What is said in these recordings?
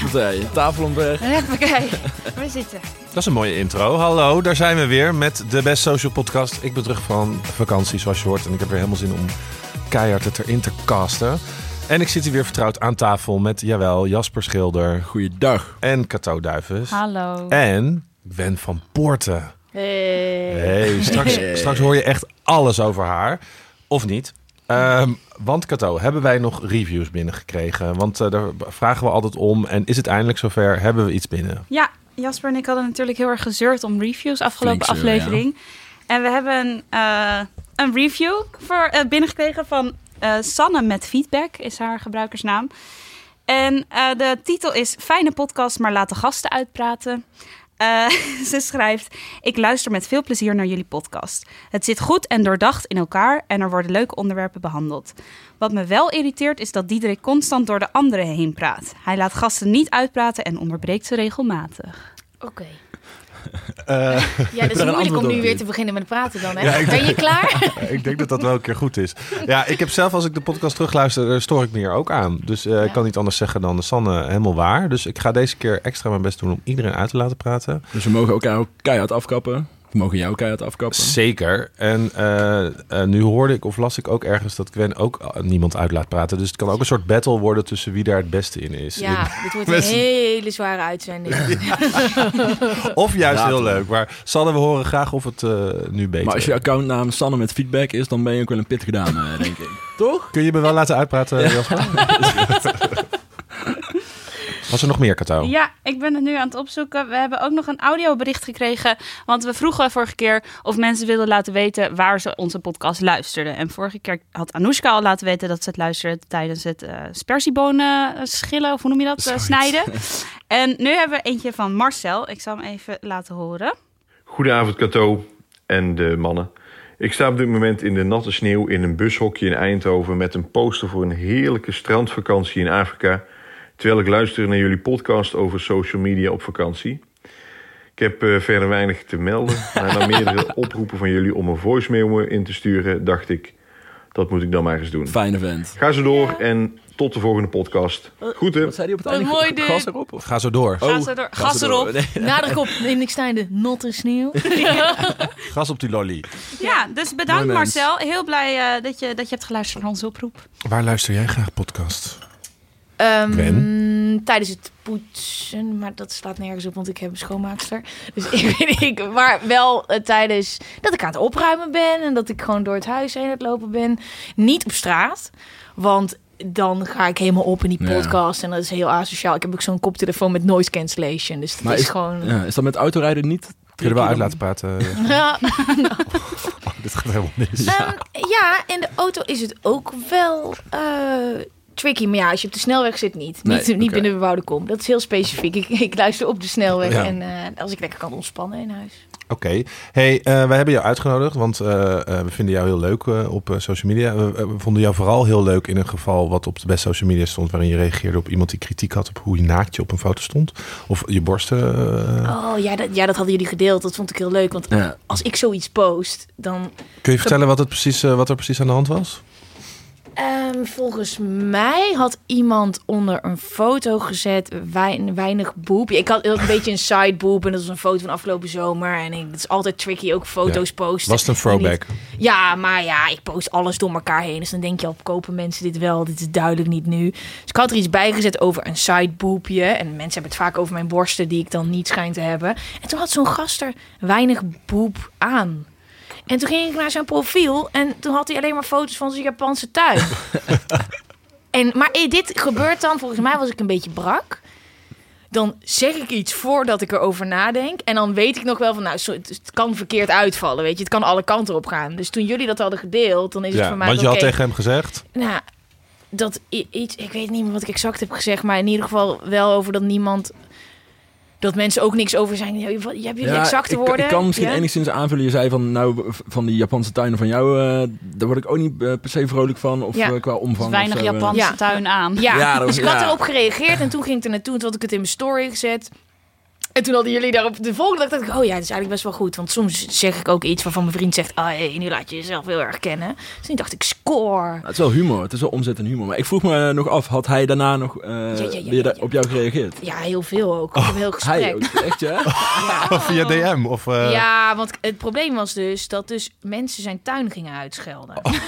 Hoppatee, tafel omweg. Hoppakee, we zitten. Dat is een mooie intro. Hallo, daar zijn we weer met de Best Social Podcast. Ik ben terug van vakantie, zoals je hoort. En ik heb weer helemaal zin om keihard het erin te casten. En ik zit hier weer vertrouwd aan tafel met, jawel, Jasper Schilder Goeiedag. en Kato Duives. Hallo. En Wen van Poorten. Hey. Hey, straks, straks hoor je echt alles over haar. Of niet. Ehm, want Kato, hebben wij nog reviews binnengekregen? Want eh, daar vragen we altijd om. En is het eindelijk zover? Hebben we iets binnen? Ja, Jasper en ik hadden natuurlijk heel erg gezeurd om reviews afgelopen Flink aflevering. En we hebben eh, een review voor, eh, binnengekregen van eh, Sanne met feedback, is haar gebruikersnaam. En eh, de titel is Fijne podcast, maar laat de gasten uitpraten. Eh, ze schrijft: Ik luister met veel plezier naar jullie podcast. Het zit goed en doordacht in elkaar en er worden leuke onderwerpen behandeld. Wat me wel irriteert is dat Diederik constant door de anderen heen praat. Hij laat gasten niet uitpraten en onderbreekt ze regelmatig. Oké. Eh, Ja, dat is moeilijk om nu weer te beginnen met praten dan, hè? Ja, Ben je klaar? ik denk dat dat wel een keer goed is. Ja, ik heb zelf, als ik de podcast terugluister, eh, stoor ik me hier ook aan. Dus eh, ik kan niet anders zeggen dan Sanne helemaal waar. Dus ik ga deze keer extra mijn best doen om iedereen uit te laten praten. Dus we mogen elkaar ook keihard afkappen. Mogen jou keihard afkappen. Zeker. En eh, eh, nu hoorde ik of las ik ook ergens dat Gwen ook eh, niemand uit laat praten. Dus het kan ook een soort battle worden tussen wie daar het beste in is. Ja, dit wordt een hele zware uitzending. Of juist Later. heel leuk. Maar Sanne, we horen graag of het eh, nu beter Maar als je accountnaam Sanne met feedback is, dan ben je ook wel een pit gedaan, eh, denk ik. Toch? Kun je me wel laten uitpraten, Jasper? Was er nog meer, Kato? Ja, ik ben het nu aan het opzoeken. We hebben ook nog een audiobericht gekregen. Want we vroegen vorige keer of mensen wilden laten weten waar ze onze podcast luisterden. En vorige keer had Anoushka al laten weten dat ze het luisterde tijdens het eh spersiebonen schillen, of hoe noem je dat, eh, snijden. En nu hebben we eentje van Marcel. Ik zal hem even laten horen. Goedenavond Cato en de mannen. Ik sta op dit moment in de natte sneeuw in een bushokje in Eindhoven met een poster voor een heerlijke strandvakantie in Afrika. Terwijl ik luister naar jullie podcast over social media op vakantie. Ik heb eh, verder weinig te melden. Maar na meerdere oproepen van jullie om een voicemail in te sturen, dacht ik, dat moet ik dan maar eens doen. Fijne vent. Ga zo door en tot de volgende podcast. Groeten. Wat zei hij op het einde? mooi. Gas erop? Of? Ga zo door. Ga zo door. Gas erop. Nee. Nadruk op in ik snijde natte sneeuw. Gas op die lolly. Ja, dus bedankt. Marcel. Heel blij eh, dat, je, dat je hebt geluisterd naar onze oproep. Waar luister jij graag podcast? Ehm, Gwen? tijdens het poetsen, maar dat slaat nergens op, want ik heb een schoonmaakster. Dus ik weet ik, maar wel eh, tijdens dat ik aan het opruimen ben en dat ik gewoon door het huis heen aan het lopen ben. Niet op straat, want dan ga ik helemaal op in die Ja. podcast en dat is heel asociaal. Ik heb ook zo'n koptelefoon met noise cancellation, dus dat Maar is, is- gewoon... Ja, is dat met autorijden niet? Kun je er wel uit laten praten? Ja, Oh, dit gaat helemaal mis. Ehm, ja, in de auto is het ook wel eh, tricky. Maar ja, als je op de snelweg zit, niet. Nee, niet, niet binnen bebouwde kom. Dat is heel specifiek. Ik, ik luister op de snelweg Ja. en eh, als ik lekker kan ontspannen in huis. Oké. Hey, eh, wij hebben jou uitgenodigd, want eh, eh, we vinden jou heel leuk op social media. We, we vonden jou vooral heel leuk in een geval wat op de best social media stond, waarin je reageerde op iemand die kritiek had op hoe je naakt je op een foto stond. Of je borsten. Oh ja dat, ja, dat hadden jullie gedeeld. Dat vond ik heel leuk. Want Ja. als ik zoiets post, dan... Kun je vertellen wat, het precies, wat er precies aan de hand was? Ehm, volgens mij had iemand onder een foto gezet wein- weinig boep. Ik had, een beetje een side boob en dat was een foto van afgelopen zomer. En ik, het is altijd tricky, ook foto's posten. Was het een throwback? Ja, maar ja, ik post alles door elkaar heen. Dus dan denk je al, kopen mensen dit wel? Dit is duidelijk niet nu. Dus ik had er iets bij gezet over een sideboopje. En mensen hebben het vaak over mijn borsten die ik dan niet schijn te hebben. En toen had zo'n gast er weinig boep aan. En toen ging ik naar zijn profiel en toen had hij alleen maar foto's van zijn Japanse tuin. en, maar eh, dit gebeurt dan, volgens mij was ik een beetje brak. Dan zeg ik iets voordat ik erover nadenk. En dan weet ik nog wel van, nou, het, het kan verkeerd uitvallen, weet je. Het kan alle kanten op gaan. Dus toen jullie dat hadden gedeeld, dan is het Ja, voor mij want je had tegen hem gezegd. Nou, dat iets, ik weet niet meer wat ik exact heb gezegd, maar in ieder geval wel over dat niemand, dat mensen ook niks over zijn. Ja, wat- Heb je die exacte ik, woorden? ik kan misschien Ja? enigszins aanvullen. Je zei van, nou, van die Japanse tuinen van jou, eh, daar word ik ook niet eh, per se vrolijk van. Of Ja. eh, qua omvang. Dus weinig of zo. Japanse Ja. tuin aan. Ja, Ja, dat dus ik had ja. erop gereageerd en toen ging ik er naartoe. Toen had ik het in mijn story gezet. En toen hadden jullie daarop de volgende dag dacht ik, oh ja, dat is eigenlijk best wel goed. Want soms zeg ik ook iets waarvan mijn vriend zegt, ah hey, nu laat je jezelf heel erg kennen. Dus toen dacht ik, score. Nou, het is wel humor. Het is wel omzet en humor. Maar ik vroeg me nog af, had hij daarna nog eh, ja, ja, ja. op jou gereageerd? Ja, heel veel ook. Ik heb een heel gesprek. Hij ook, echt ja? Ja. Via DM of... eh, Ja, want het probleem was dus dat dus mensen zijn tuin gingen uitschelden. Oh.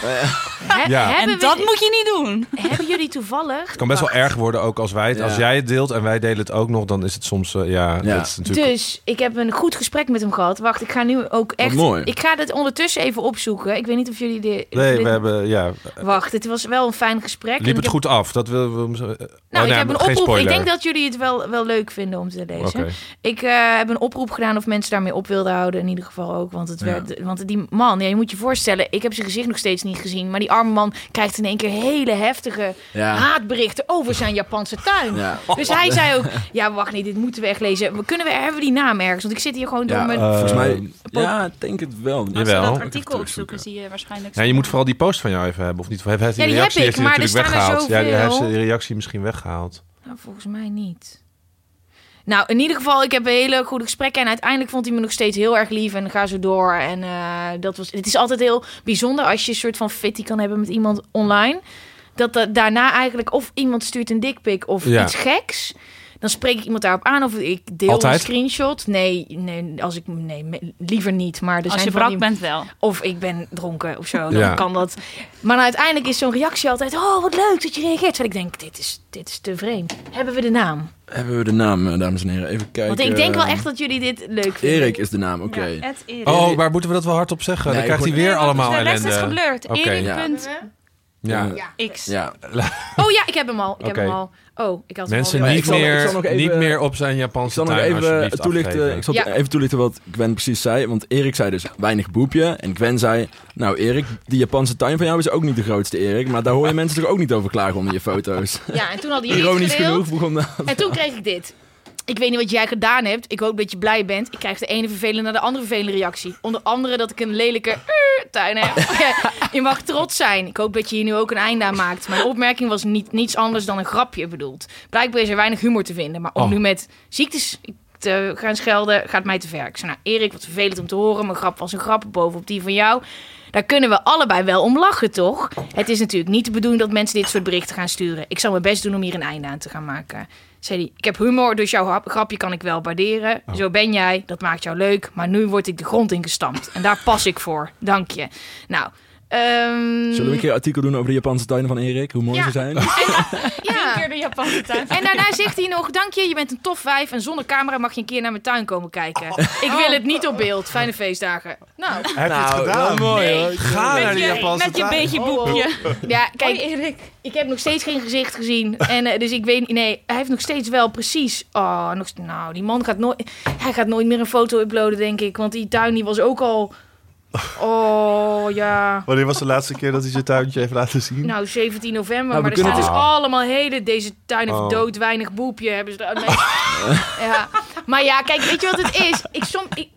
He- Ja. En dat we- moet je niet doen. hebben jullie toevallig... Het kan best wel erg worden ook als wij het. Ja. Als jij het deelt en wij delen het ook nog, dan is het soms... eh, ja, Ja. Dat is natuurlijk... Dus ik heb een goed gesprek met hem gehad. Wacht, ik ga nu ook echt... mooi. Ik ga dit ondertussen even opzoeken. Ik weet niet of jullie dit... nee, dit- we hebben... Ja, Wacht, het was wel een fijn gesprek. Liep het heb- goed af? Dat wil we... Nou, Nou, ik heb een oproep. Ik denk dat jullie het wel, wel leuk vinden om te lezen. Ik eh, heb een oproep gedaan of mensen daarmee op wilden houden. In ieder geval ook. Want, het Ja. werd, want die man, ja, je moet je voorstellen, ik heb zijn gezicht nog steeds niet gezien. Maar die arme man krijgt in één keer hele heftige Ja. haatberichten over zijn Japanse tuin. Ja. Dus hij zei ook, ja wacht niet, dit moeten we echt lezen. We kunnen we, hebben we die naam ergens? Want ik zit hier gewoon door Ja, mijn... eh, Volgens mij, pop- ja, ik denk het wel. Als je Jawel. dat Even artikel opzoeken, zie je waarschijnlijk... Ja, je moet vooral die post van jou even hebben, of niet? Hij heeft Ja, die die reactie heb ik, heeft maar er natuurlijk staan er. Ja, heeft zijn reactie misschien weggehaald. Nou, volgens mij niet. Nou, in ieder geval, ik heb een hele goede gesprekken. En uiteindelijk vond hij me nog steeds heel erg lief. En ga zo door. En eh, dat was, het is altijd heel bijzonder als je een soort van fitty kan hebben met iemand online. Dat dat daarna eigenlijk of iemand stuurt een dickpic of Ja. iets geks. Dan spreek ik iemand daarop aan of ik deel Altijd? een screenshot. Nee, nee, als ik, nee, me- liever niet. Maar er Als zijn je brak die- bent wel. of ik ben dronken of zo, dan Ja. kan dat. Maar uiteindelijk is zo'n reactie altijd... oh, wat leuk dat je reageert. Terwijl ik denk, dit is, dit is te vreemd. Hebben we de naam? Hebben we de naam, eh, dames en heren? Even kijken. Want ik denk wel echt dat jullie dit leuk vinden. Erik is de naam, oké. Ja. Oh, maar moeten we dat wel hardop zeggen? Nee, dan krijgt hij weer Nee, allemaal De rest is geblurred. Erik ja. punt Ja. X. Ja, Oh ja, ik heb hem al. Ik heb hem al. Oh, ik had Mensen ik niet, zal- ik meer, zal nog even- niet meer op zijn ik Japanse zal nog tuin even alsjeblieft toelichten, afgeven. ik zal Ja. even toelichten wat Gwen precies zei. Want Erik zei dus weinig boepje. En Gwen zei, nou Erik, die Japanse tuin van jou is ook niet de grootste Erik. Maar daar hoor je mensen toch ook niet over klagen onder je foto's. Ja, en toen hadden jullie Ironisch genoeg begon dat. En toen kreeg ik dit. Ik weet niet wat jij gedaan hebt. Ik hoop dat je blij bent. Ik krijg de ene vervelende naar de andere vervelende reactie. Onder andere dat ik een lelijke eh, tuin heb. Je mag trots zijn. Ik hoop dat je hier nu ook een einde aan maakt. Mijn opmerking was niet, niets anders dan een grapje bedoeld. Blijkbaar is er weinig humor te vinden. Maar om Oh. nu met ziektes te gaan schelden, gaat mij te ver. Ik zei, nou Erik, wat vervelend om te horen. Mijn grap was een grap bovenop die van jou. Daar kunnen we allebei wel om lachen, toch? Het is natuurlijk niet de bedoeling dat mensen dit soort berichten gaan sturen. Ik zal mijn best doen om hier een einde aan te gaan maken. Zei hij, ik heb humor, dus jouw grap- grapje kan ik wel waarderen. Zo ben jij, dat maakt jou leuk. Maar nu word ik de grond ingestampt. En daar pas ik voor. Dank je. Nou, ehm, Zullen we een keer een artikel doen over de Japanse tuinen van Erik? Hoe mooi Ja. ze zijn? ja. Een keer de Japanse tuin. En daarna zegt hij nog, dank je, je bent een tof vijf. En zonder camera mag je een keer naar mijn tuin komen kijken. Ik wil het niet op beeld. Fijne feestdagen. Nou, Heb je het gedaan? wel mooi Nee. hoor. Ga naar Met die je, Japanse met je beetje Oh, boepje. ja, kijk, Hoi, Erik. Ik heb nog steeds geen gezicht gezien. En eh, dus ik weet niet. Nee, hij heeft nog steeds wel precies. Oh, nog, nou, die man gaat nooit. Hij gaat nooit meer een foto uploaden, denk ik. Want die tuin die was ook al. Oh ja. Wanneer was de laatste keer dat hij zijn tuintje heeft laten zien? Nou, 17 november. Nou, we maar er kunnen staat dus het- allemaal hele. Deze tuin heeft Oh. dood weinig boepje. Hebben ze er. Nee. ja. Maar ja, kijk, weet je wat het is? Ik som. Ik,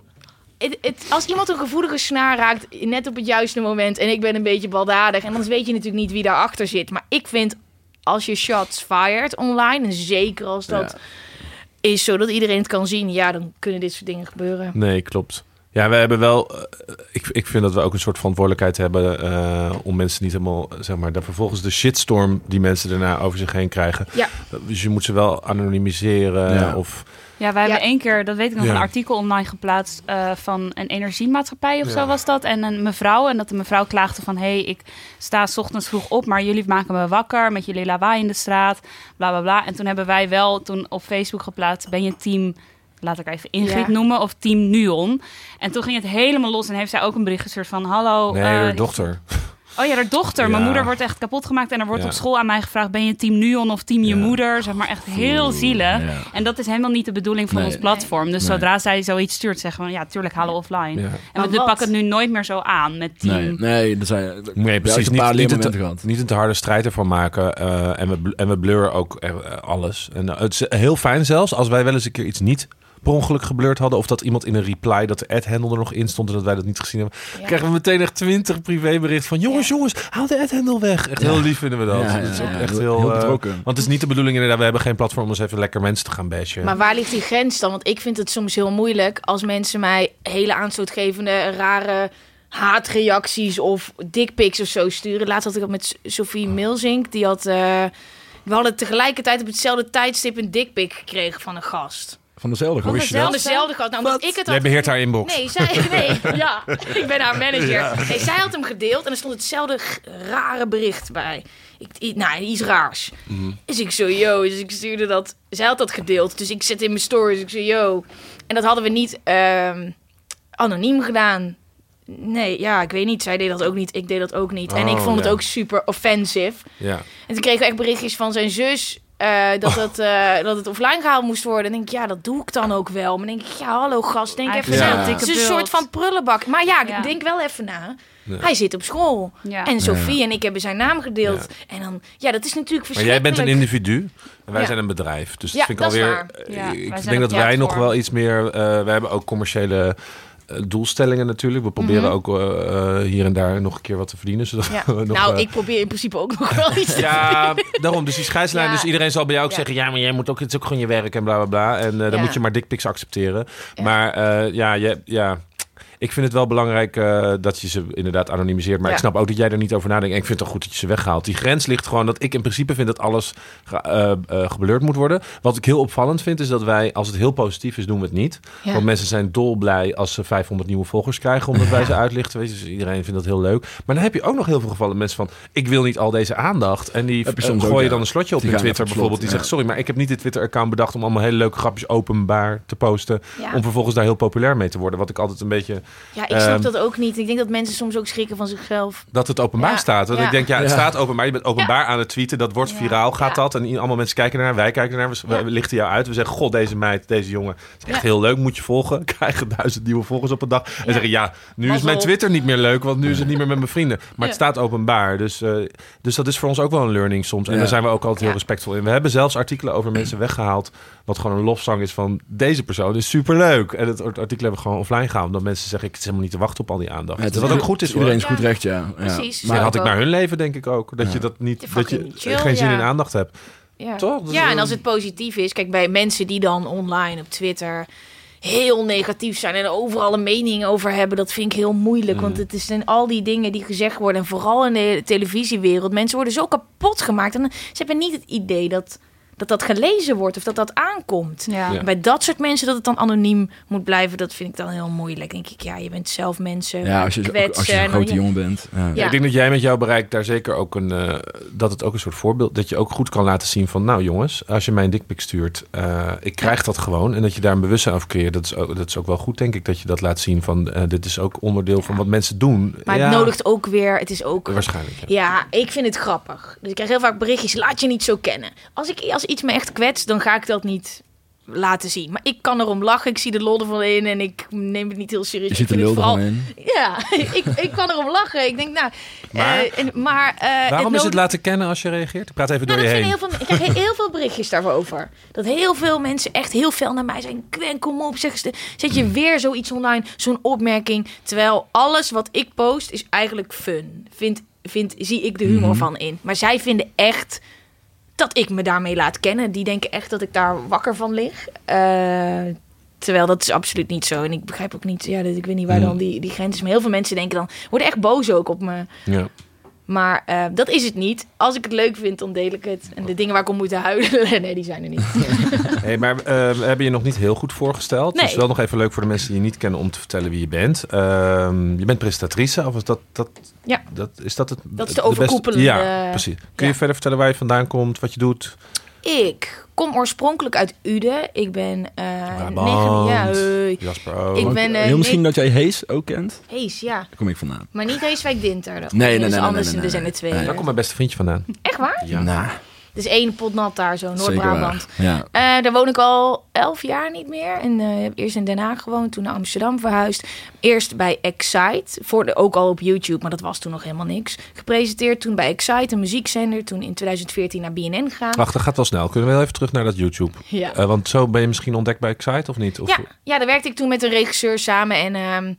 het, het- als iemand een gevoelige snaar raakt, net op het juiste moment, en ik ben een beetje baldadig, en dan weet je natuurlijk niet wie daarachter zit. Maar ik vind, als je shots fired online, en zeker als dat is zodat iedereen het kan zien, ja, dan kunnen dit soort dingen gebeuren. Nee, klopt. Ja, we hebben wel. eh, ik, ik vind dat we ook een soort verantwoordelijkheid hebben eh, om mensen niet helemaal, zeg maar, daar vervolgens de shitstorm die mensen daarna over zich heen krijgen. Ja. Dus je moet ze wel anonimiseren Ja. of. Ja, wij Ja. hebben één keer, dat weet ik nog, Ja. een artikel online geplaatst eh, van een energiemaatschappij of Ja. zo was dat. En een mevrouw, en dat de mevrouw klaagde van... hé, hey, ik sta 's ochtends vroeg op, maar jullie maken me wakker met jullie lawaai in de straat, bla bla bla. En toen hebben wij wel toen op Facebook geplaatst, ben je team... Laat ik even Ingrid Ja. noemen, of Team Nuon. En toen ging het helemaal los en heeft zij ook een bericht gestuurd van... Hallo, Nee, eh, haar dochter. Oh ja, haar dochter. Mijn moeder wordt echt kapot gemaakt. En er wordt Ja. op school aan mij gevraagd... ben je team Nuon of team je moeder? Zeg maar echt heel zielig. Ja. En dat is helemaal niet de bedoeling van Nee. ons platform. Dus Nee. zodra zij zoiets stuurt, zeggen we... ja, tuurlijk, halen offline. Ja. En Maar we wat? pakken het nu nooit meer zo aan met team. Nee, nee, er zijn Nee, precies. een paar Niet, niet, gehad. niet een te harde strijd ervan maken. eh, en, we, en we blurren ook eh, alles. En het is heel fijn zelfs als wij wel eens een keer iets niet per ongeluk geblurred hadden. Of dat iemand in een reply dat de ad-handle er nog in stond en dat wij dat niet gezien hebben. Krijgen we meteen echt 20 privébericht van jongens, jongens, haal de ad-handle weg. Echt heel lief vinden we dat. Ja, ja, dat is ook ja, echt heel- heel, eh, betrokken. want het is niet de bedoeling inderdaad, we hebben geen platform om eens even lekker mensen te gaan bashen. Maar waar ligt die grens dan? Want ik vind het soms heel moeilijk als mensen mij hele aanstootgevende, rare haatreacties of dickpics of zo sturen. Laatst had ik dat met Sophie Milzink. Die had... eh, we hadden tegelijkertijd op hetzelfde tijdstip een dickpic gekregen van een gast. Van dezelfde Van groep. Van dezelfde gast. Nou, omdat ik het Jij beheert haar inbox. Nee, zij, nee, ja, ik ben haar manager. Nee, zij had hem gedeeld en er stond hetzelfde rare bericht bij. Ik, nou, iets raars. Dus ik zo, yo, dus ik stuurde dat. Zij had dat gedeeld, dus ik zet in mijn stories. Ik zo, yo. En dat hadden we niet ehm, anoniem gedaan. Nee, ja, ik weet niet. Zij deed dat ook niet, ik deed dat ook niet. en ik Oh, vond het ja. ook super offensive. Ja. En toen kregen we echt berichtjes van zijn zus. Eh, dat, het, eh, dat het offline gehaald moest worden. En denk ik, ja, dat doe ik dan ook wel. Maar dan denk ik, ja, hallo gast, denk even Ja. Het dikke is een soort van prullenbak. Maar ja, Ja. ik denk wel even na. Ja. Hij zit op school. Ja. En Sophie en ik hebben zijn naam gedeeld. En dan, ja, dat is natuurlijk Maar jij bent een verschrikkelijk. individu en wij Ja. zijn een bedrijf. Dus Ja, dat vind ik dat is alweer. waar. eh, Ja, wij ik denk dat wij nog wel iets meer. eh we hebben ook commerciële doelstellingen natuurlijk. We proberen Mhm. ook eh, eh, hier en daar nog een keer wat te verdienen. Zodat Ja. we nog, nou, eh, ik probeer in principe ook nog wel iets te Ja, daarom. Dus die scheidslijn. Ja. Dus iedereen zal bij jou ook Ja. zeggen... ja, maar jij moet ook... het is ook gewoon je werk en bla, bla, bla. En eh, dan Ja. moet je maar dickpics accepteren. Ja. Maar eh, ja, je, ja, ik vind het wel belangrijk eh, dat je ze inderdaad anonimiseert. Maar Ja. ik snap ook dat jij er niet over nadenkt. En ik vind het toch goed dat je ze weghaalt. Die grens ligt gewoon dat ik in principe vind dat alles ge, eh, eh, geblurred moet worden. Wat ik heel opvallend vind is dat wij, als het heel positief is, doen we het niet. Ja. Want mensen zijn dolblij als ze 500 nieuwe volgers krijgen, omdat wij ze uitlichten. Weet je, dus iedereen vindt dat heel leuk. Maar dan heb je ook nog heel veel gevallen mensen van, ik wil niet al deze aandacht. En die Heb je eh, soms ook, gooien ja. dan een slotje op Die in Twitter bijvoorbeeld. Die zegt, sorry, maar ik heb niet dit Twitter-account bedacht om allemaal hele leuke grapjes openbaar te posten. Ja. Om vervolgens daar heel populair mee te worden. Wat ik altijd een beetje, Ja, ik snap Ehm, dat ook niet. Ik denk dat mensen soms ook schrikken van zichzelf. dat het openbaar Ja, staat. Want ja. ik denk, ja, het Ja. staat openbaar. Je bent openbaar aan het tweeten. Dat wordt Ja. viraal, gaat Ja. dat. En allemaal mensen kijken ernaar. Wij kijken ernaar. We, Ja. we lichten jou uit. We zeggen, god, deze meid, deze jongen. Het is echt Ja. heel leuk. Moet je volgen. Krijgen duizend nieuwe volgers op een dag. En Ja. zeggen, ja, nu is mijn Twitter niet meer leuk. Want nu is het niet meer met mijn vrienden. Maar Ja. het staat openbaar. Dus, eh, dus dat is voor ons ook wel een learning soms. En Ja. daar zijn we ook altijd heel respectvol in. We hebben zelfs artikelen over mensen weggehaald. Wat gewoon een lofzang is van deze persoon is superleuk. En het artikel hebben we gewoon offline gehaald. Omdat mensen zeggen, ik zit helemaal niet te wachten op al die aandacht. Ja, het is wat ook goed is. Iedereen is goed recht, ja. ja. Precies. Maar Ja, had ik naar hun leven denk ik ook. Dat Ja. je dat niet, dat je chill, geen zin ja. in aandacht hebt. Ja. Toch? Is ja, en als het positief is, kijk bij mensen die dan online op Twitter heel negatief zijn en overal een mening over hebben, dat vind ik heel moeilijk. Mm. Want het zijn al die dingen die gezegd worden, en vooral in de televisiewereld, mensen worden zo kapot gemaakt. En ze hebben niet het idee dat dat, dat gelezen wordt of dat dat aankomt. Ja. Ja. Bij dat soort mensen dat het dan anoniem moet blijven, dat vind ik dan heel moeilijk. denk ik, ja, je bent zelf mensen Ja, als je, kwetsen. als je zo'n en dan grote jongen bent. Ja. Ja. Ik denk dat jij met jouw bereik daar zeker ook een... eh, dat het ook een soort voorbeeld... Dat je ook goed kan laten zien van... Nou jongens, als je mij een dikpik stuurt... eh, ik krijg dat gewoon. En dat je daar een bewustzijn over creëert. Dat is, ook, dat is ook wel goed, denk ik. Dat je dat laat zien van... eh, dit is ook onderdeel van wat mensen doen. Maar ja, het nodigt ook weer, het is ook Waarschijnlijk, ja. Ja, ik vind het grappig. Dus ik krijg heel vaak berichtjes, laat je niet zo kennen. Als, ik, als iets me echt kwetst, dan ga ik dat niet laten zien. Maar ik kan erom lachen, ik zie de lol ervan in en ik neem het niet heel serieus. Je ziet de lul vooral- in. Ja, ik, ik kan erom lachen. Ik denk, nou... Maar? eh, en, maar eh, Waarom is het laten kennen als je reageert? Ik praat even door nou, je dat heen. heel veel, ik krijg heel veel berichtjes daarover. Dat heel veel mensen echt heel fel naar mij zijn. Gwen, kom op, zeg, eens- zet je weer zoiets online, zo'n opmerking. Terwijl alles wat ik post is eigenlijk fun. Vind, vind, zie ik de humor Mhm. van in. Maar zij vinden echt dat ik me daarmee laat kennen. Die denken echt dat ik daar wakker van lig. Eh, terwijl dat is absoluut niet zo. En ik begrijp ook niet, ja, dat, ik weet niet waar dan die, die grens is. Maar heel veel mensen denken dan, worden echt boos ook op me. Ja. Maar eh, dat is het niet. Als ik het leuk vind, dan deel ik het. En de dingen waar ik om moet huilen, nee, die zijn er niet. Hey, maar eh, we hebben je nog niet heel goed voorgesteld. Nee. Dus wel nog even leuk voor de mensen die je niet kennen om te vertellen wie je bent. Ehm, je bent presentatrice, of is dat, dat, Ja. dat, is dat het Dat is de overkoepelende- Ja, precies. Kun je verder vertellen waar je vandaan komt, wat je doet? Ik kom oorspronkelijk uit Uden. Ik ben eh Brabant. negen... Ja. Jasper ook. Ik ben, eh, Heel misschien nee- dat jij Hees ook kent. Hees, ja. Daar kom ik vandaan. Maar niet Heeswijk Dinter. Dat Nee, nee, dat is nee, nee, anders. nee, en nee, er zijn er nee. twee. Nee. Daar komt mijn beste vriendje vandaan. Echt waar? Ja. Nou, Dus één pot nat daar, zo, Noord-Brabant. Ja. Eh, daar woon ik al elf jaar niet meer. En eh, heb eerst in Den Haag gewoond, toen naar Amsterdam verhuisd. Eerst bij Excite, voor de, ook al op YouTube, maar dat was toen nog helemaal niks. Gepresenteerd toen bij Excite, een muziekzender. Toen in 2014 naar BNN gegaan. Wacht, dat gaat wel snel. Kunnen we wel even terug naar dat YouTube? Ja. Eh, want zo ben je misschien ontdekt bij Excite of niet? Of, Ja, ja, daar werkte ik toen met een regisseur samen. En ehm,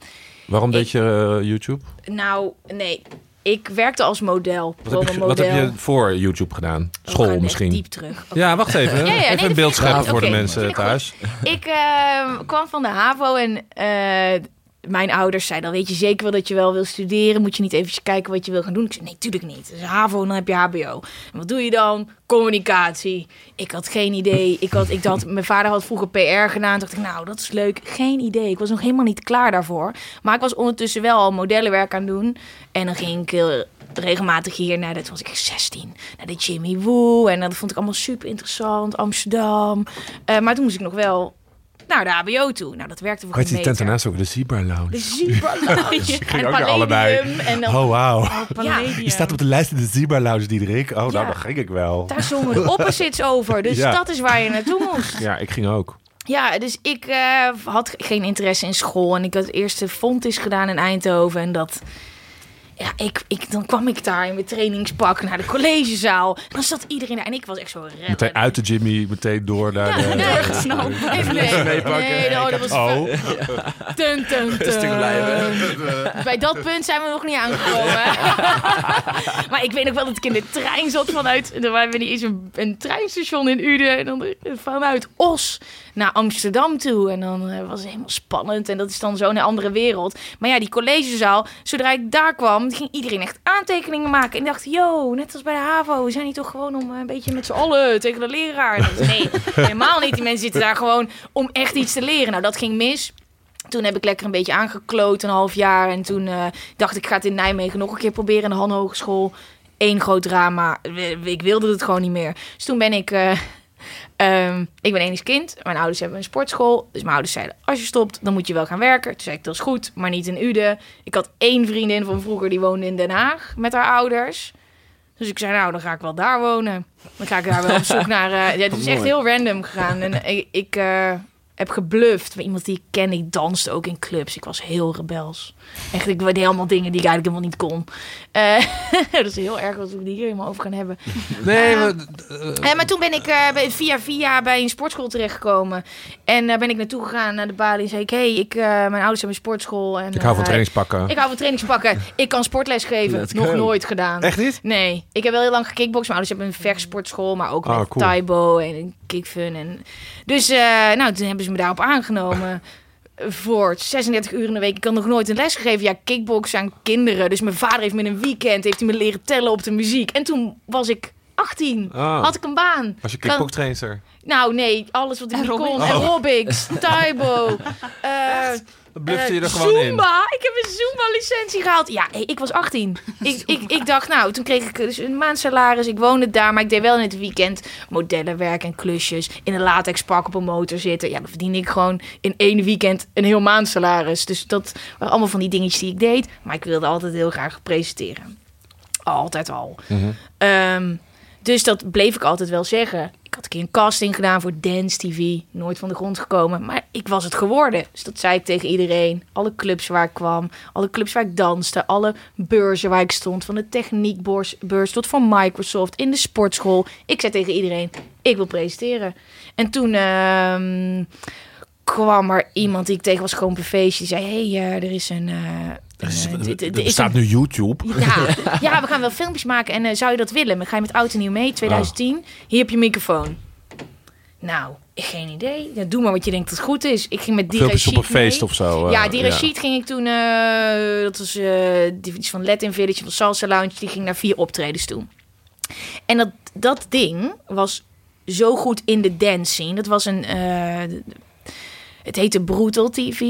Waarom Ik- deed je YouTube? nou, nee, ik werkte als model. Wat heb, je, wat heb je voor YouTube gedaan? Oh, School misschien? diep terug. Ja, wacht even. Ja, ja, even een beeld scheppen goed. voor de mensen thuis. Ik eh, kwam van de HAVO en eh, mijn ouders zeiden... dan weet je zeker wel dat je wel wil studeren. Moet je niet even kijken wat je wil gaan doen? Ik zei, nee, tuurlijk niet. Dus HAVO, dan heb je HBO. En wat doe je dan? Communicatie. Ik had geen idee. Ik had, ik dacht, mijn vader had vroeger PR gedaan. Dacht ik, nou, dat is leuk. Geen idee. Ik was nog helemaal niet klaar daarvoor. Maar ik was ondertussen wel al modellenwerk aan doen. En dan ging ik heel regelmatig hier naar, dat was ik 16, naar de Jimmy Woo. En dat vond ik allemaal super interessant. Amsterdam. Eh, maar toen moest ik nog wel naar de HBO toe. Nou, dat werkte voor Weet je die tent daarnaast ook? De Zebra Lounge. De Zebra Lounge. ging en ook naar allebei. Palladium. En dan, Oh, wauw. ja, Je staat op de lijst in de Zebra Lounge, Diederik. Oh, nou, Ja. dan ging ik wel. daar zongen de opposites over. Dus Ja. dat is waar je naartoe moest. Ja, ik ging ook. Ja, dus ik eh, had geen interesse in school. En ik had eerst de Fontis gedaan in Eindhoven. En dat... Ja, ik, ik, dan kwam ik daar in mijn trainingspak naar de collegezaal. En dan zat iedereen daar. En ik was echt zo rellen. Meteen uit de Jimmy, meteen door naar Ja, de... nee. Even nee, meepakken. nee, oh, dat was Oh, Tun, tun, tun. Rustig blijven. Bij dat punt zijn we nog niet aangekomen. maar ik weet nog wel dat ik in de trein zat vanuit... Er waren niet eens een, een treinstation in Uden. En dan vanuit Os naar Amsterdam toe. En dan eh, was het helemaal spannend. En dat is dan zo'n andere wereld. Maar ja, die collegezaal, zodra ik daar kwam... ging iedereen echt aantekeningen maken. En dacht, yo, net als bij de HAVO... we zijn hier toch gewoon om eh, een beetje met z'n allen tegen de leraar. Nee, helemaal niet. Die mensen zitten daar gewoon om echt iets te leren. Nou, dat ging mis. Toen heb ik lekker een beetje aangekloot, een half jaar. En toen eh, dacht ik, ik ga het in Nijmegen nog een keer proberen in de Han Hogeschool. Eén groot drama. Ik wilde het gewoon niet meer. Dus toen ben ik... ehm, ik ben enig kind. Mijn ouders hebben een sportschool. Dus mijn ouders zeiden, als je stopt, dan moet je wel gaan werken. Toen zei ik, dat is goed, maar niet in Uden. Ik had één vriendin van vroeger, die woonde in Den Haag met haar ouders. Dus ik zei, nou, dan ga ik wel daar wonen. Dan ga ik daar wel op zoek naar... eh, ja, het is echt heel random gegaan. En ik, ik eh, heb gebluft. Maar iemand die ik ken, ik danste ook in clubs. Ik was heel rebels. Echt, ik deed allemaal dingen die ik eigenlijk helemaal niet kon. Eh, dat is heel erg als we het hier helemaal over gaan hebben. nee, maar, Eh, maar toen ben ik eh, bij- via via bij een sportschool terechtgekomen. En daar ben ik naartoe gegaan naar de balie. En zei ik, hey, ik, eh, mijn ouders hebben een sportschool. En, ik hou van eh, trainingspakken. Ik hou van trainingspakken. Ik kan sportles geven. Let's Nog go. nooit gedaan. Echt niet? Nee, ik heb wel heel lang gekickboxd. Mijn ouders hebben een vechtsportschool, maar ook Ah, met cool. Taibo en kickfun. En... Dus eh, nou, toen hebben ze me daarop aangenomen. Voor 36 uur in de week. Ik had nog nooit een les gegeven. Ja, kickboksen aan kinderen. Dus mijn vader heeft me in een weekend heeft hij me leren tellen op de muziek. En toen was ik 18. Ah. Had ik een baan. Was je Kan- kickboxtrainer? Nou, nee, alles wat ik niet Aerobics. kon. Aerobics, Taibo. eh, Dan blufte je eh, er gewoon in. Zumba. Ik heb een Zumba-licentie gehaald. Ja, ik was 18. ik, ik, ik dacht, nou, toen kreeg ik dus een maandsalaris. Ik woonde daar, maar ik deed wel in het weekend modellenwerk en klusjes. In een latexpak op een motor zitten. Ja, dan verdiende ik gewoon in één weekend een heel maandsalaris. Dus dat waren allemaal van die dingetjes die ik deed. Maar ik wilde altijd heel graag presenteren. Altijd al. Mhm. Ehm, dus dat bleef ik altijd wel zeggen. Ik had keer een casting gedaan voor Dance TV. Nooit van de grond gekomen. Maar ik was het geworden. Dus dat zei ik tegen iedereen. Alle clubs waar ik kwam. Alle clubs waar ik danste. Alle beurzen waar ik stond. Van de techniekbeurs beurs tot van Microsoft. In de sportschool. Ik zei tegen iedereen. Ik wil presenteren. En toen... ehm, kwam er iemand die ik tegen was gewoon op een feestje. Die zei, hey, eh, er is een... eh, Er, eh, er staat nu YouTube. ja, ja, we gaan wel filmpjes maken. En eh, zou je dat willen? Dan ga je met Oud en Nieuw mee, 2010. Hier heb je microfoon. Nou, geen idee. Ja, doe maar wat je denkt dat goed is. Ik ging met die Filmpjes op een Rashid feest of zo. eh, ja, die Rashid ging ik toen... eh, dat was eh die iets van Latin Village, van Salsa Lounge. Die ging naar vier optredens toe. En dat, dat ding was zo goed in de dance scene. Dat was een... het heette Brutal TV.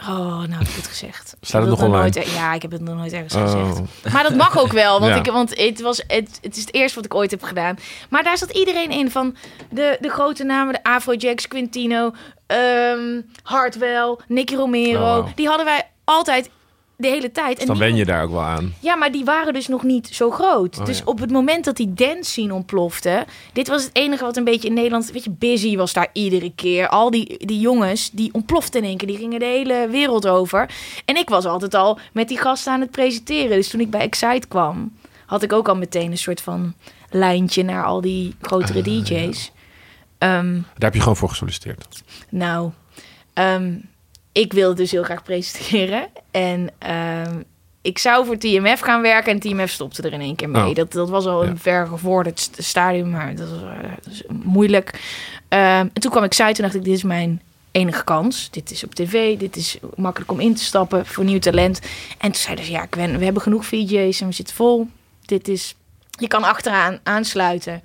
Oh, nou heb ik het gezegd. Staat het nog nooit, ja, ik heb het nog nooit ergens Oh. gezegd. Maar dat mag ook wel, want, Ja. ik, want het, was, het, het is het eerste wat ik ooit heb gedaan. Maar daar zat iedereen in van de, de grote namen, de Afrojax, Quintino, ehm Hartwell, Nicky Romero. Oh, wow. Die hadden wij altijd de hele tijd. En Dus dan wen je daar ook wel aan. Ja, maar die waren dus nog niet zo groot. Oh, dus ja. op het moment dat die dance scene ontplofte... Dit was het enige wat een beetje in Nederland... Weet je, Busy was daar iedere keer. Al die, die jongens, die ontploften in één keer. Die gingen de hele wereld over. En ik was altijd al met die gasten aan het presenteren. Dus toen ik bij Excite kwam... had ik ook al meteen een soort van lijntje naar al die grotere Ah, DJ's. Ehm, Daar heb je gewoon voor gesolliciteerd. nou, ehm, ik wilde dus heel graag presenteren. En ehm, ik zou voor TMF gaan werken en TMF stopte er in één keer mee. Oh. Dat, dat was al Ja. een vergevorderd st- stadium, maar dat was, eh, dat moeilijk. Ehm, en toen kwam ik zei, toen dacht ik, dit is mijn enige kans. Dit is op tv, dit is makkelijk om in te stappen voor nieuw talent. En toen zeiden ze, ja, Gwen, we hebben genoeg VJ's en we zitten vol. Dit is, je kan achteraan aansluiten.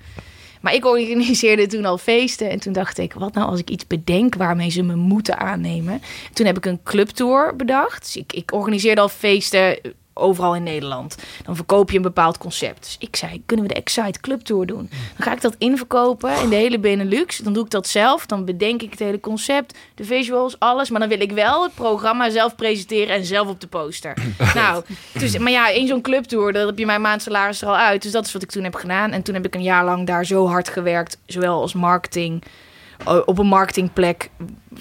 Maar ik organiseerde toen al feesten. En toen dacht ik, wat nou als ik iets bedenk waarmee ze me moeten aannemen? Toen heb ik een clubtour bedacht. Dus ik, ik organiseerde al feesten overal in Nederland. Dan verkoop je een bepaald concept. Dus ik zei, kunnen we de Excite Club Tour doen? Dan ga ik dat inverkopen in de hele Benelux. Dan doe ik dat zelf. Dan bedenk ik het hele concept, de visuals, alles. Maar dan wil ik wel het programma zelf presenteren en zelf op de poster. nou, dus, maar ja, in zo'n clubtour, dan heb je mijn maandsalaris er al uit. Dus dat is wat ik toen heb gedaan. En toen heb ik een jaar lang daar zo hard gewerkt. Zowel als marketing, op een marketingplek.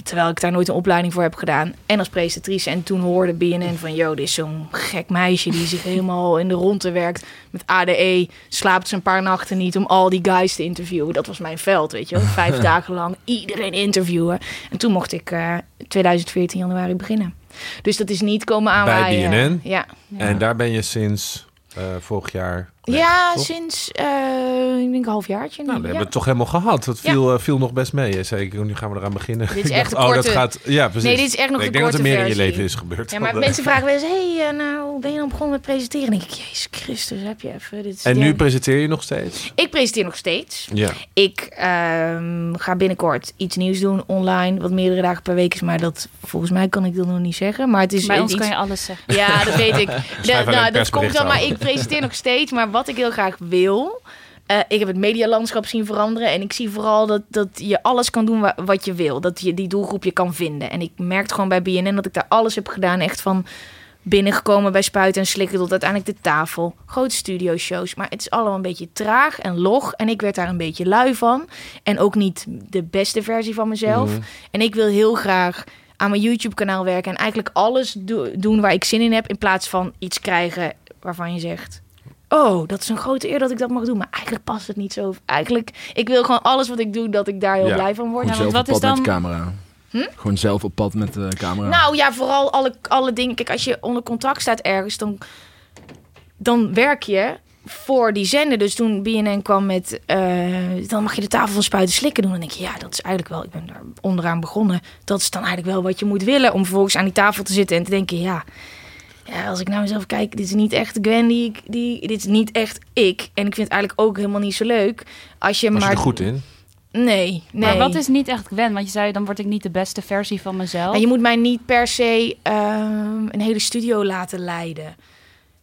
Terwijl ik daar nooit een opleiding voor heb gedaan. En als presentatrice. En toen hoorde BNN van... Yo, dit is zo'n gek meisje die zich helemaal in de ronde werkt. Met ADE. Slaapt ze een paar nachten niet om al die guys te interviewen. Dat was mijn veld, weet je wel. Vijf dagen lang iedereen interviewen. En toen mocht ik eh 2014 januari beginnen. Dus dat is niet komen aanwaaien. BNN? Ja. En daar ben je sinds eh, vorig jaar. Ja, toch? sinds uh, ik denk een halfjaartje. nu. Nou, dat ja. hebben we het toch helemaal gehad. Dat viel, eh, viel nog best mee. Zeker, nu gaan we eraan beginnen. Dit is Ik echt dacht, oh, dat gaat. Ja, precies. Nee, dit is echt nog Nee, ik denk dat er meer in je leven is gebeurd. Ja, maar eh, mensen vragen wel eens: hey, uh, nou, ben je dan begonnen met presenteren? Dan denk ik: Jezus Christus, heb je even. Dit is En nu presenteer je nog steeds? Ik presenteer nog steeds. Ja. Ik ehm, ga binnenkort iets nieuws doen online, wat meerdere dagen per week is, maar dat volgens mij kan ik dat nog niet zeggen. Maar het is Bij ons iets... kan je alles zeggen. Ja, dat weet ik. nou, dat komt dan, maar ik presenteer nog steeds. Maar wat ik heel graag wil. eh, ik heb het medialandschap zien veranderen. En ik zie vooral dat, dat je alles kan doen wa- wat je wil. Dat je die doelgroep je kan vinden. En ik merkte gewoon bij BNN dat ik daar alles heb gedaan. Echt van binnengekomen bij Spuiten en Slikken tot uiteindelijk de tafel. Grote studioshows. Maar het is allemaal een beetje traag en log. En ik werd daar een beetje lui van. En ook niet de beste versie van mezelf. Mhm. En ik wil heel graag aan mijn YouTube-kanaal werken. En eigenlijk alles do- doen waar ik zin in heb. In plaats van iets krijgen waarvan je zegt... Oh, dat is een grote eer dat ik dat mag doen. Maar eigenlijk past het niet zo. Eigenlijk, ik wil gewoon alles wat ik doe, dat ik daar heel Ja. blij van word. Gewoon Ja, want zelf op wat pad is met de dan- camera. Hm? Gewoon zelf op pad met de camera. Nou ja, vooral alle, alle dingen. Kijk, als je onder contract staat ergens, dan, dan werk je voor die zender. Dus toen BNN kwam met, eh, dan mag je de tafel van spuiten slikken doen. Dan denk je, ja, dat is eigenlijk wel, ik ben daar onderaan begonnen. Dat is dan eigenlijk wel wat je moet willen om vervolgens aan die tafel te zitten en te denken, ja, ja als ik naar mezelf kijk, dit is niet echt Gwen, die, ik- die, dit is niet echt ik. En ik vind het eigenlijk ook helemaal niet zo leuk als je Was je maar... er goed in? Nee, nee. Maar wat is niet echt Gwen? Want je zei, dan word ik niet de beste versie van mezelf. En je moet mij niet per se ehm, een hele studio laten leiden.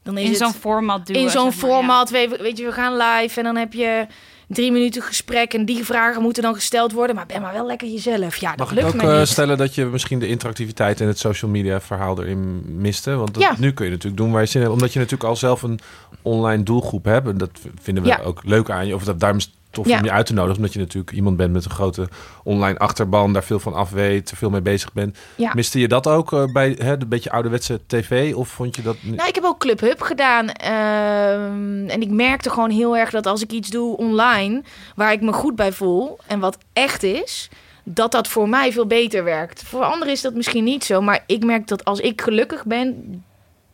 Dan is in zo'n format duwen. in zo'n zeg maar, ja. format, weet, weet je, we gaan live en dan heb je drie minuten gesprek en die vragen moeten dan gesteld worden. Maar ben maar wel lekker jezelf. Ja, dat Mag ik lukt ook me eh, niet. stellen dat je misschien de interactiviteit en het social media verhaal erin miste? Want dat- Ja. nu kun je natuurlijk doen waar je zin in hebt. Omdat je natuurlijk al zelf een online doelgroep hebt. En dat vinden we Ja. ook leuk aan je. Of dat, daarom tof Ja. om je uit te nodigen. Omdat je natuurlijk iemand bent met een grote online achterban. Daar veel van af weet. Er veel mee bezig bent. Ja. Miste je dat ook eh, bij hè, de beetje ouderwetse tv? Of vond je dat... Nou, ik heb ook Club Hub gedaan. ehm, en ik merkte gewoon heel erg dat als ik iets doe online... waar ik me goed bij voel en wat echt is... dat dat voor mij veel beter werkt. Voor anderen is dat misschien niet zo. Maar ik merk dat als ik gelukkig ben...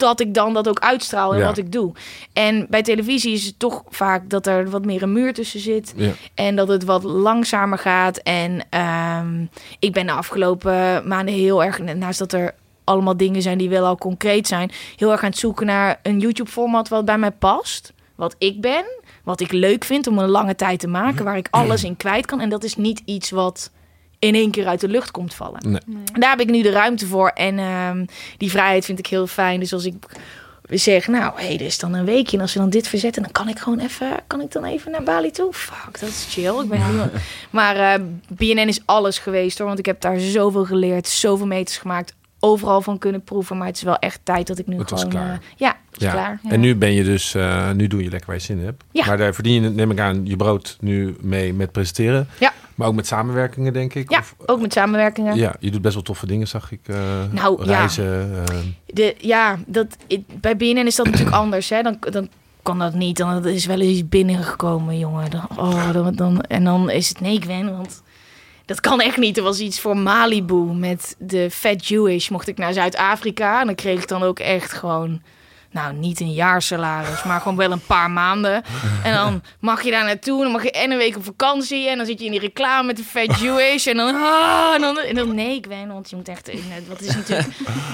dat ik dan dat ook uitstraal Ja. wat ik doe. En bij televisie is het toch vaak dat er wat meer een muur tussen zit... Ja. En dat het wat langzamer gaat. En ehm, ik ben de afgelopen maanden heel erg, naast dat er allemaal dingen zijn die wel al concreet zijn, heel erg aan het zoeken naar een YouTube-format wat bij mij past. Wat ik ben, wat ik leuk vind om een lange tijd te maken, waar ik alles in kwijt kan. En dat is niet iets wat in één keer uit de lucht komt vallen. Nee. Daar heb ik nu de ruimte voor. En ehm, die vrijheid vind ik heel fijn. Dus als ik zeg, nou, hé, er is dan een weekje. En als we dan dit verzetten, dan kan ik gewoon even, kan ik dan even naar Bali toe. Fuck, dat is chill. Ik ben nu- Maar eh, BNN is alles geweest hoor. Want ik heb daar zoveel geleerd, zoveel meters gemaakt. Overal van kunnen proeven. Maar het is wel echt tijd dat ik nu Het was gewoon... klaar. eh, ja, het is Ja. klaar. En nu ben je dus, eh, nu doe je lekker waar je zin in hebt. Ja. Maar daar verdien je, neem ik aan, je brood nu mee met presenteren. Ja. Maar ook met samenwerkingen, denk ik. Ja, Of- ook met samenwerkingen. ja, je doet best wel toffe dingen, zag ik. eh, Nou, ja. reizen. eh, De, ja, dat, bij BNN is dat natuurlijk anders. Hè? Dan, dan kan dat niet. Dan is wel eens iets binnengekomen, jongen. Dan, oh, dan, dan, en dan is het nee, Gwen, want dat kan echt niet. Er was iets voor Malibu met de Fat Jewish. Mocht ik naar Zuid-Afrika en dan kreeg ik dan ook echt gewoon... Nou, niet een jaarsalaris, maar gewoon wel een paar maanden. En dan mag je daar naartoe. Dan mag je en een week op vakantie. En dan zit je in die reclame met de Fat Jewish. En dan, ah, en dan, en dan nee, Gwen, want je moet echt... Wat is natuurlijk...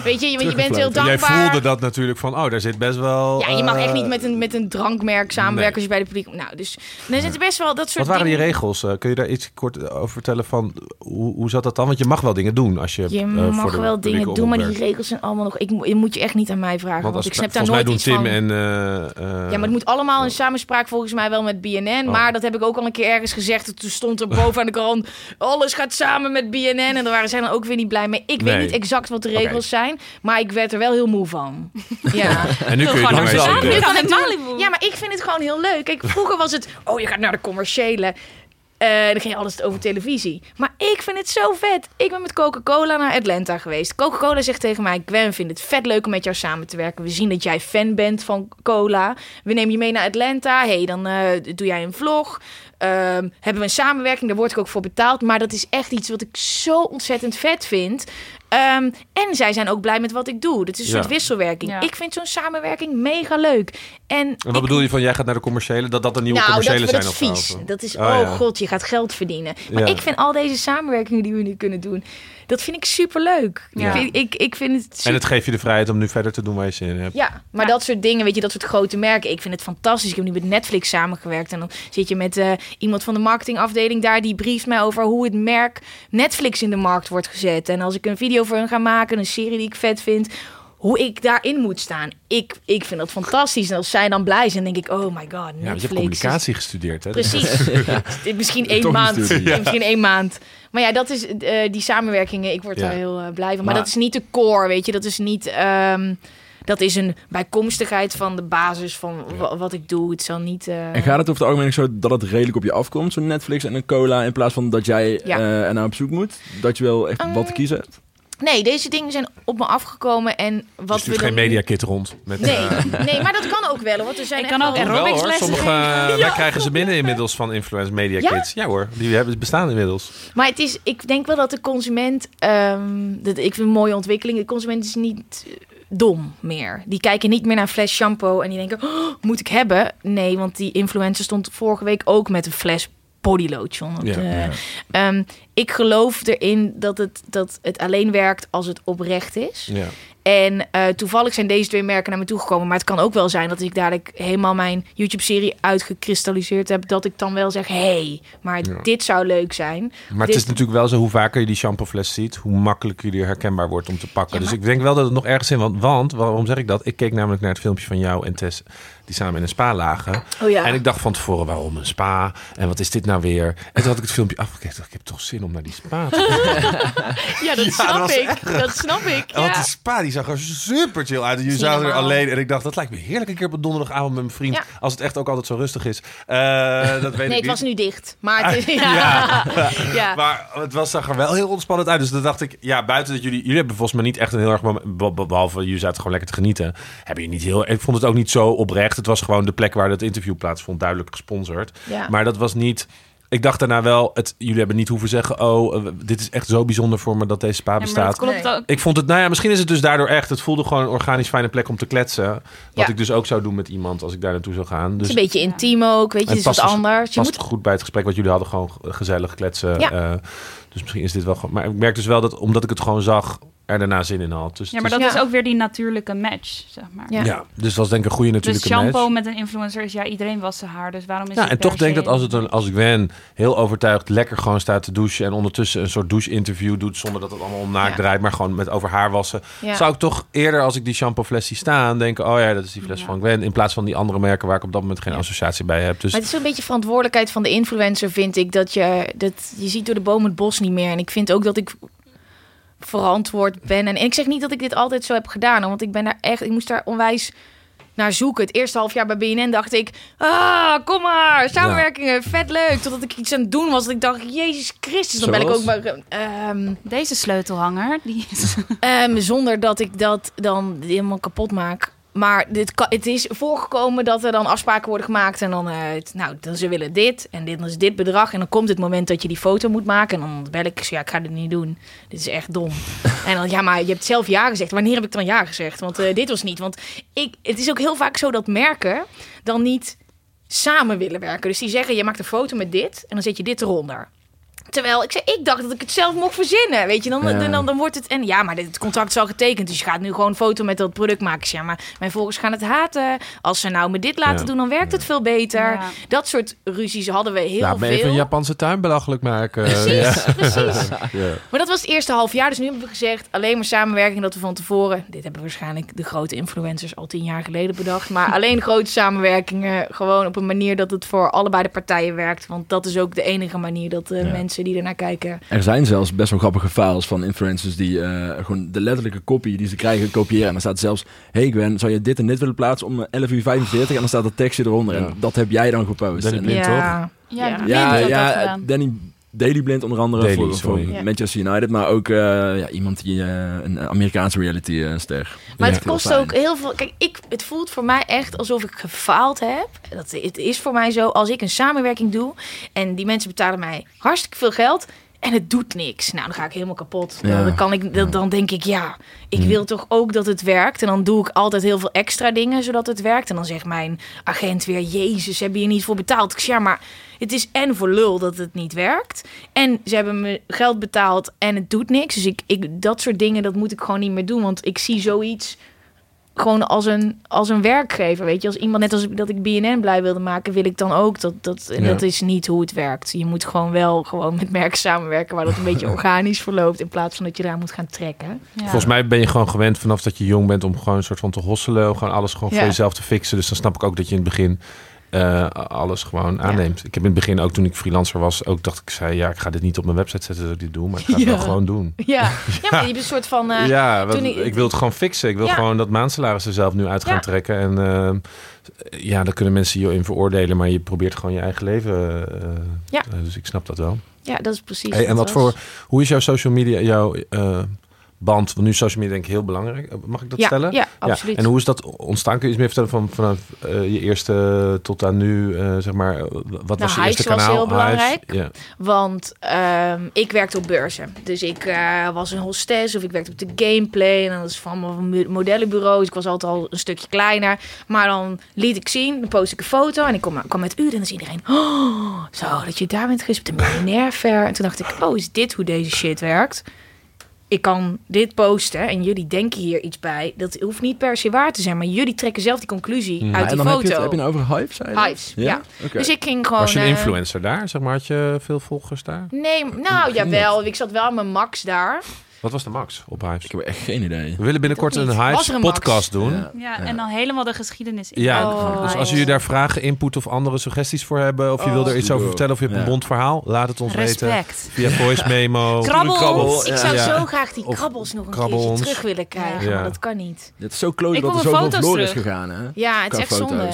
Weet je, je, bent heel en jij dankbaar. voelde dat natuurlijk van, oh, daar zit best wel... Ja, je mag echt eh, niet met een, met een drankmerk samenwerken als je bij de publiek... Nou, dus er zitten best wel dat soort Wat waren die regels? Eh, kun je daar iets kort over vertellen van hoe, hoe zat dat dan? Want je mag wel dingen doen als je. Je eh, voor mag de wel dingen doen, maar die regels zijn allemaal nog... Ik, je moet je echt niet aan mij vragen, want, Want ik snap daar volgens mij doen Tim van. en. eh, eh, Ja, maar het moet allemaal in samenspraak volgens mij wel met BNN. Oh. Maar dat heb ik ook al een keer ergens gezegd. Toen stond er boven aan de krant... alles gaat samen met BNN. En daar waren zij dan ook weer niet blij mee. Ik Nee. weet niet exact wat de regels zijn. Maar ik werd er wel heel moe van. Ja. En nu kun je het. Ja, maar ik vind het gewoon heel leuk. Kijk, vroeger was het... Oh, je gaat naar de commerciële. Eh dan ging je alles over televisie. Maar ik vind het zo vet. Ik ben met Coca-Cola naar Atlanta geweest. Coca-Cola zegt tegen mij... Gwen, vindt het vet leuk om met jou samen te werken. We zien dat jij fan bent van cola. We nemen je mee naar Atlanta. hey, dan eh, doe jij een vlog. Ehm, hebben we een samenwerking. Daar word ik ook voor betaald. Maar dat is echt iets wat ik zo ontzettend vet vind. Ehm, en zij zijn ook blij met wat ik doe. Dat is een Ja. soort wisselwerking. Ja. Ik vind zo'n samenwerking mega leuk. En, En wat bedoel je van jij gaat naar de commerciële? Dat dat een nieuwe nou, commerciële dat, zijn dat of vies. of- Dat is, Oh, oh, ja. god, je gaat geld verdienen. Maar Ja. ik vind al deze samenwerkingen die we nu kunnen doen, dat vind ik superleuk. Ja. Ik, vind, ik, ik vind het super En het geeft je de vrijheid om nu verder te doen waar je zin in hebt. ja, maar Ja. dat soort dingen, weet je, dat soort grote merken. Ik vind het fantastisch. Ik heb nu met Netflix samengewerkt. En dan zit je met eh, iemand van de marketingafdeling daar. Die brieft mij over hoe het merk Netflix in de markt wordt gezet. En als ik een video voor hun ga maken, een serie die ik vet vind. Hoe ik daarin moet staan. Ik, ik vind dat fantastisch. En als zij dan blij zijn, denk ik, oh my god, Ja, want je Netflix. hebt communicatie gestudeerd, hè? Precies. Dit Misschien één maand. Ja, Misschien één maand. Maar ja, dat is eh, die samenwerkingen. Ik word Ja. daar heel eh, blij van. Maar, Maar- dat is niet de core, weet je. Dat is niet... ehm, dat is een bijkomstigheid van de basis van wa- wat ik doe. Het zal niet... eh, En gaat het over het algemeen zo dat het redelijk op je afkomt, zo'n Netflix en een cola, in plaats van dat jij Ja. eh ernaar op zoek moet? Dat je wel echt wat te Ehm, kiezen hebt? Nee, deze dingen zijn op me afgekomen. En wat stuurt we geen mediakit rond. Met, Nee, eh, nee, maar dat kan ook wel. Want er zijn Ik echt kan ook wel- aerobics lessen Sommige, geven. wij krijgen ze binnen inmiddels van influence media Ja? kids. Ja hoor, die hebben bestaan inmiddels. Maar het is, ik denk wel dat de consument, ehm, dat, ik vind een mooie ontwikkeling. De consument is niet eh, dom meer. Die kijken niet meer naar een fles shampoo en die denken, oh, moet ik hebben? Nee, want die influencer stond vorige week ook met een fles body lotion. op Ja, de- ja. Ehm, ik geloof erin dat het, dat het alleen werkt als het oprecht is. Ja. En eh, toevallig zijn deze twee merken naar me toegekomen. Maar het kan ook wel zijn dat ik dadelijk helemaal mijn YouTube-serie uitgekristalliseerd heb. Dat ik dan wel zeg, hey, maar Ja. dit zou leuk zijn. Maar het is natuurlijk wel zo, hoe vaker je die shampoofles ziet, hoe makkelijker die herkenbaar wordt om te pakken. Ja, Dus ik denk wel dat het nog ergens in, want, want waarom zeg ik dat? Ik keek namelijk naar het filmpje van jou en Tess, die samen in een spa lagen. Oh ja. En ik dacht van tevoren, waarom een spa? En wat is dit nou weer? En toen had ik het filmpje afgekeken, ik, heb toch zin om naar die spa te gaan. Ja, dat Ja, snap dat ik. Dat snap ik. Want Ja. die spa die zag er super chill uit. Je Niet zag er alleen. En ik dacht, dat lijkt me heerlijk een keer op een donderdagavond met mijn vriend. Ja. Als het echt ook altijd zo rustig is. Eh, dat weet Nee, ik het niet. was nu dicht. Maar het is, Ja. Maar het was, zag er wel heel ontspannend uit. Dus dan dacht ik, ja, buiten dat jullie... Jullie hebben volgens mij niet echt een heel erg... moment- be- be- Behalve, jullie zaten gewoon lekker te genieten. Hebben je niet heel... Ik vond het ook niet zo oprecht. Het was gewoon de plek waar het interview plaatsvond. Duidelijk gesponsord. Ja. Maar dat was niet... Ik dacht daarna wel, het, jullie hebben niet hoeven zeggen... Oh, eh, dit is echt zo bijzonder voor me dat deze spa Ja, maar bestaat. dat klopt Nee. ook. Ik vond het, nou ja, misschien is het dus daardoor echt. Het voelde gewoon een organisch fijne plek om te kletsen. Wat Ja. ik dus ook zou doen met iemand als ik daar naartoe zou gaan. Het Dus is een beetje intiem ook, weet je. Het is wat past dus- anders. Je past moet, goed bij het gesprek wat jullie hadden. Gewoon gezellig kletsen. Ja. eh, dus misschien is dit wel gewoon... Maar ik merk dus wel dat, omdat ik het gewoon zag... er daarna zin in had. Dus Ja, maar dat is- is ook weer die natuurlijke match, zeg maar. Ja. ja, dus dat was denk ik een goede Dus natuurlijke shampoo match. met een influencer is, ja, iedereen was zijn haar, dus waarom is Ja, het en toch denk ik dat als, het een- als Gwen heel overtuigd lekker gewoon staat te douchen... en ondertussen een soort douche-interview doet... zonder dat het allemaal om naakt Ja. draait... maar gewoon met over haar wassen... ja. zou ik toch eerder als ik die shampoofles zie staan... denken, oh ja, dat is die fles Ja. van Gwen... in plaats van die andere merken waar ik op dat moment geen Ja. associatie bij heb. Dus Maar het is een beetje verantwoordelijkheid van de influencer, vind ik. Dat je, dat je ziet door de boom het bos niet meer. En ik vind ook dat ik verantwoord ben. En, en ik zeg niet dat ik dit altijd zo heb gedaan, want ik ben daar echt, ik moest daar onwijs naar zoeken. Het eerste half jaar bij BNN dacht ik, ah, kom maar, samenwerkingen, vet leuk. Totdat ik iets aan het doen was, dat ik dacht, Jezus Christus, dan ben ik ook maar, ehm, Deze sleutelhanger, die is... Ehm, zonder dat ik dat dan helemaal kapot maak. Maar dit kan, het is voorgekomen dat er dan afspraken worden gemaakt. En dan, het- nou, dan ze willen dit. En dit is dit bedrag. En dan komt het moment dat je die foto moet maken. En dan bel ik, ja, ik ga dit niet doen. Dit is echt dom. en dan, ja, maar je hebt zelf ja gezegd. Wanneer heb ik dan ja gezegd? Want eh, dit was niet. Want ik, het is ook heel vaak zo dat merken dan niet samen willen werken. Dus die zeggen, je maakt een foto met dit. En dan zet je dit eronder. Terwijl ik zei, ik dacht dat ik het zelf mocht verzinnen. Weet je, dan, Ja. dan, dan, dan wordt het. En ja, maar het contract is al getekend. Dus je gaat nu gewoon een foto met dat product maken. Ik zeg, Ja, maar mijn volgers gaan het haten. Als ze nou me dit laten Ja. doen, dan werkt het veel beter. Ja. Dat soort ruzies hadden we heel Laat me even veel. een Japanse tuin belachelijk maken. Precies, Ja. precies. Ja. Maar dat was het eerste half jaar. Dus nu hebben we gezegd, alleen maar samenwerking dat we van tevoren... Dit hebben waarschijnlijk de grote influencers al tien jaar geleden bedacht. Maar alleen grote samenwerkingen. Gewoon op een manier dat het voor allebei de partijen werkt. Want dat is ook de enige manier dat de Ja. Mensen die ernaar kijken... Er zijn zelfs best wel grappige files van influencers die eh, gewoon de letterlijke kopie die ze krijgen kopiëren. En dan staat zelfs, hey Gwen, zou je dit en dit willen plaatsen om eh, 11 uur 45? En dan staat dat tekstje eronder. Ja. En dat heb jij dan gepost. Danny En- Blind, toch? Ja, Ja, Ja. Ja, ja. Danny Daily Blind onder andere Daily, voor, voor. Ja. Manchester United. Maar ook eh, ja, iemand die eh, een Amerikaanse reality eh, ster. Maar Ja. het kost ook heel veel. Kijk, ik, het voelt voor mij echt alsof ik gefaald heb. Dat, het is voor mij zo. Als ik een samenwerking doe en die mensen betalen mij hartstikke veel geld. En het doet niks. Nou, dan ga ik helemaal kapot. Ja. Dan, kan ik, dan, dan denk ik, ja, ik Hmm. wil toch ook dat het werkt. En dan doe ik altijd heel veel extra dingen zodat het werkt. En dan zegt mijn agent weer, jezus, heb je hier niet voor betaald? Ik zeg, ja, maar het is en voor lul dat het niet werkt. En ze hebben me geld betaald en het doet niks. Dus ik, ik, dat soort dingen, dat moet ik gewoon niet meer doen. Want ik zie zoiets gewoon als een, als een werkgever, weet je. Als iemand, net als ik- dat ik BNN blij wilde maken, wil ik dan ook. Dat, dat, Ja. dat is niet hoe het werkt. Je moet gewoon wel gewoon met merken samenwerken... waar dat een beetje organisch verloopt... in plaats van dat je daar moet gaan trekken. Ja. Volgens mij ben je gewoon gewend vanaf dat je jong bent om gewoon een soort van te hosselen. Gewoon alles gewoon Ja. voor jezelf te fixen. Dus dan snap ik ook dat je in het begin eh, alles gewoon aanneemt. Ik heb in het begin ook toen ik freelancer was, ook dacht ik zei ja, ik ga dit niet op mijn website zetten dat ik dit doe, maar ik ga het Ja. wel gewoon doen. Ja, ja maar je bent een soort van... eh, ja, ik, ik- wil het gewoon fixen. Ik wil gewoon dat maandsalaris er zelf nu uit gaan trekken. En eh, ja, daar kunnen mensen je in veroordelen, maar je probeert gewoon je eigen leven. Ja. dus ik snap dat wel. ja, dat is precies Hey, en wat was. voor, hoe is jouw social media, jouw band? Want nu is social media denk ik heel belangrijk. Eh, Mag ik dat ja, stellen? Ja, absoluut. En hoe is dat ontstaan? Kun je iets meer vertellen van vanaf eh, je eerste tot aan nu, eh, zeg maar, eh, wat was je eerste was kanaal? heel belangrijk. Want ehm, ik werkte op beurzen. Dus ik eh, was een hostess of ik werkte op de gameplay. En dat was van mijn modellenbureaus. Ik was altijd al een stukje kleiner. Maar dan liet ik zien, dan post ik een foto. En ik kwam, kwam met u en dan is iedereen... Oh, zo, dat je daar bent geweest op de miljonair fair. En toen dacht ik, oh, is dit hoe deze shit werkt? Ik kan dit posten en jullie denken hier iets bij. Dat hoeft niet per se waar te zijn. Maar jullie trekken zelf die conclusie Mm. uit die dan heb je, foto. het, heb je het over je? Hives, ja. Oké. Dus ik ging gewoon... Was je een eh, influencer daar? Zeg maar, had je veel volgers daar? Nee, nou jawel. Ik zat wel aan mijn max daar. Wat was de max op Hives? Ik heb echt geen idee. We willen binnenkort Dat een Hives max? podcast doen. Ja. Ja, en dan helemaal de geschiedenis in. Ja, Oh. dus als jullie daar vragen, input of andere suggesties voor hebben... of je Oh. wil er iets over vertellen of je hebt een bond verhaal... laat het ons weten Respect. via voice memo. Krabbel. krabbel. Ik zou Ja. zo graag die krabbels nog een krabbel keertje terug willen krijgen. Ja. Maar dat kan niet. Dit is zo kloot Ik dat wil er zoveel foto's verloren is gegaan, hè? Ja, het is echt zonde.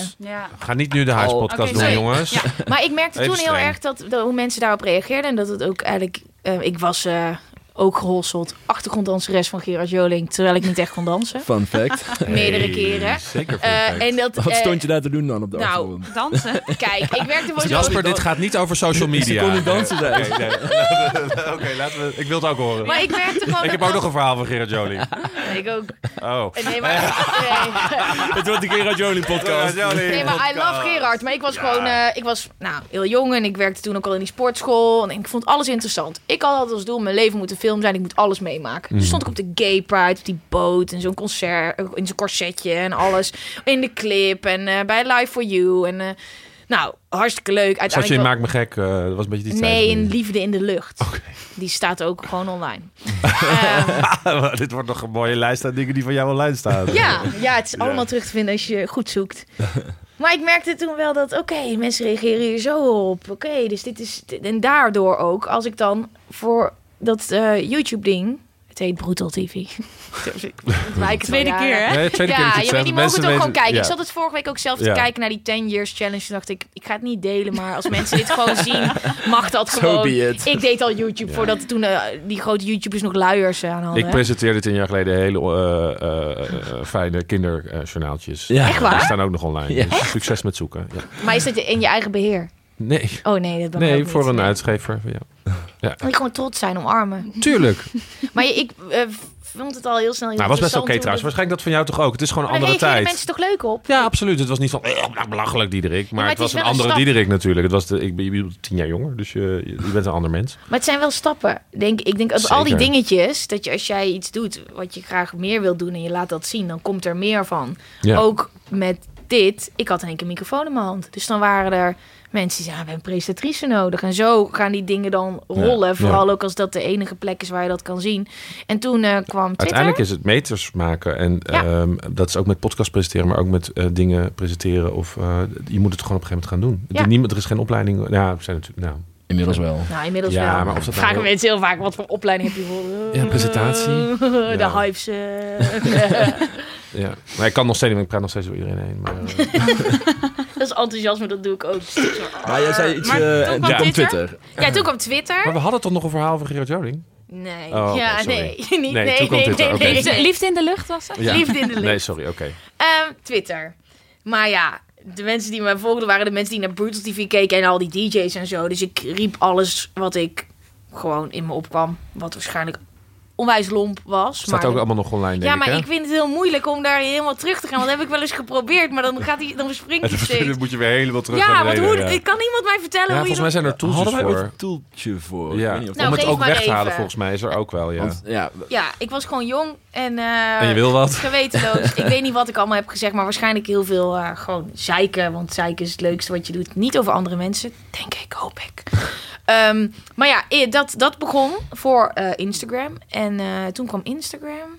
Ga niet nu de Hives Oh, podcast doen, jongens. Ja. Maar ik merkte toen heel erg dat, dat hoe mensen daarop reageerden. En dat het ook eigenlijk... eh, ik was eh, ook gehosseld. Achtergronddanseres van Gerard Joling. Terwijl ik niet echt kon dansen. Fun fact. Meerdere Hey, keren. Zeker Eh, perfect. en dat, Wat eh, stond je daar te doen dan op de nou? Dansen. Kijk, ik werkte voor Jasper, dit gaat niet over social media. kon niet dansen, zei Oké, nee. Oké, laten we. Ik wil het ook horen. Maar ik merkte gewoon... Ik heb ook nog een verhaal van Gerard Joling. Ik ook. Oh. Nee, maar... Nee. Het wordt de Gerard Joling podcast. Nee, maar I love Gerard. Maar ik was gewoon, eh, ik was nou, heel jong en ik werkte toen ook al in die sportschool. En ik vond alles interessant. Ik had altijd als doel, mijn leven moet een film zijn. Ik moet alles meemaken. Dus stond ik op de gay pride, op die boot en zo'n concert, eh, in zo'n corsetje en alles. In de clip en eh, bij Live for You. En eh, nou, hartstikke leuk. Zat je in Uiteindelijk Maak Me Gek? dat was een beetje die tijd. Nee, in Liefde in de Lucht. Die staat ook gewoon online. Ehm, Dit wordt nog een mooie lijst aan dingen die van jou online staan. Ja, ja, het is allemaal terug te vinden als je goed zoekt. Maar ik merkte toen wel dat, oké, mensen reageren hier zo op. Oké, dus dit is... En daardoor ook, als ik dan voor dat eh, YouTube-ding Het heet Brutal TV. Dus ik- Tweede keer, hè? Nee, tweede keer dat je Ja, maar zegt. die mogen het ook gewoon kijken. ja. Ik zat het vorige week ook zelf te Ja. kijken naar die 10 years challenge. Toen dacht ik, ik ga het niet delen, maar als mensen dit gewoon zien, mag dat So gewoon. be it. Ik deed al YouTube voordat toen eh, die grote YouTubers nog luiers aan hadden. Ik presenteerde tien jaar geleden hele eh, eh, eh, fijne kinderjournaaltjes. Ja. Echt waar? Die staan ook nog online. Ja. Dus succes met zoeken. Ja. Maar is dat in je eigen beheer? Nee, Oh nee, dat ben ik nee ook voor niet. een uitgever. Ja. Je gewoon trots zijn, omarmen. Tuurlijk. Maar je- ik eh, vond het al heel snel heel Nou, was best oké hoe trouwens. dat- Waarschijnlijk dat van jou toch ook. Het is gewoon een daar andere tijd. mensen toch leuk op? Ja, absoluut. Het was niet van eh, belachelijk Diederik. Maar, maar het was een andere. Diederik natuurlijk. Het was de, ik ben je bent tien jaar jonger, dus je, je bent een ander mens. Maar het zijn wel stappen. Denk, ik denk dat al die dingetjes, dat je als jij iets doet wat je graag meer wil doen en je laat dat zien, dan komt er meer van. Ja. Ook met dit, ik had in één keer een microfoon in mijn hand. Dus dan waren er mensen die zeiden, "Ah, we hebben een presentatrice nodig. En zo gaan die dingen dan rollen. Ja. Vooral ook als dat de enige plek is waar je dat kan zien. En toen eh, kwam Twitter. Uiteindelijk is het meters maken. En Ja. ehm, dat is ook met podcast presenteren, maar ook met eh, dingen presenteren. Of eh, je moet het gewoon op een gegeven moment gaan doen. Ja. Niemand, er is geen opleiding. Ja, er zijn natuurlijk. Nou, Inmiddels wel. Nou, inmiddels Ja, wel. maar of dat nou Vragen heel- mensen heel vaak, wat voor opleiding heb je voor? Ja, presentatie. De Ja. hypes. eh. ja. Maar ik kan nog steeds, ik praat nog steeds door iedereen heen. Maar, eh, dat is enthousiasme, dat doe ik ook. Maar jij zei iets... Maar eh, toen kwam Twitter? Twitter. Ja, toen kwam Twitter. maar we hadden toch nog een verhaal van Gerard Joling? Nee. Oh, ja, nee. Niet, nee, Nee, nee, toen nee, Twitter, nee, oké. nee, Liefde, nee. liefde in de lucht was het? Ja. Liefde in de lucht. Nee, sorry, oké. Ehm, Twitter. Maar ja, de mensen die mij volgden waren de mensen die naar Brutal TV keken en al die DJ's en zo. Dus ik riep alles wat ik gewoon in me opkwam. Wat waarschijnlijk onwijs lomp was. Staat maar ook allemaal nog online, denk ja, maar ik, hè? ik vind het heel moeilijk om daar helemaal terug te gaan. Want dat heb ik wel eens geprobeerd, maar dan, gaat hij, dan springt hij steeds. Dan moet je weer helemaal terug Ja, naar want hoe, ja. kan iemand mij vertellen Ja, hoe je volgens mij zijn er tooltjes Hadden wij ooit voor. een toeltje voor? Ja. Ik weet niet of Nou, Om het ook weg te halen, volgens mij, is er ook wel, ja. Want, ja, Ja, ik was gewoon jong en, eh, En je wil wat? gewetenloos. ik weet niet wat ik allemaal heb gezegd, maar waarschijnlijk heel veel eh, gewoon zeiken. Want zeiken is het leukste wat je doet. Niet over andere mensen, denk ik, hoop ik. Ehm, maar ja, eh, dat, dat begon voor eh, Instagram. En eh, toen kwam Instagram.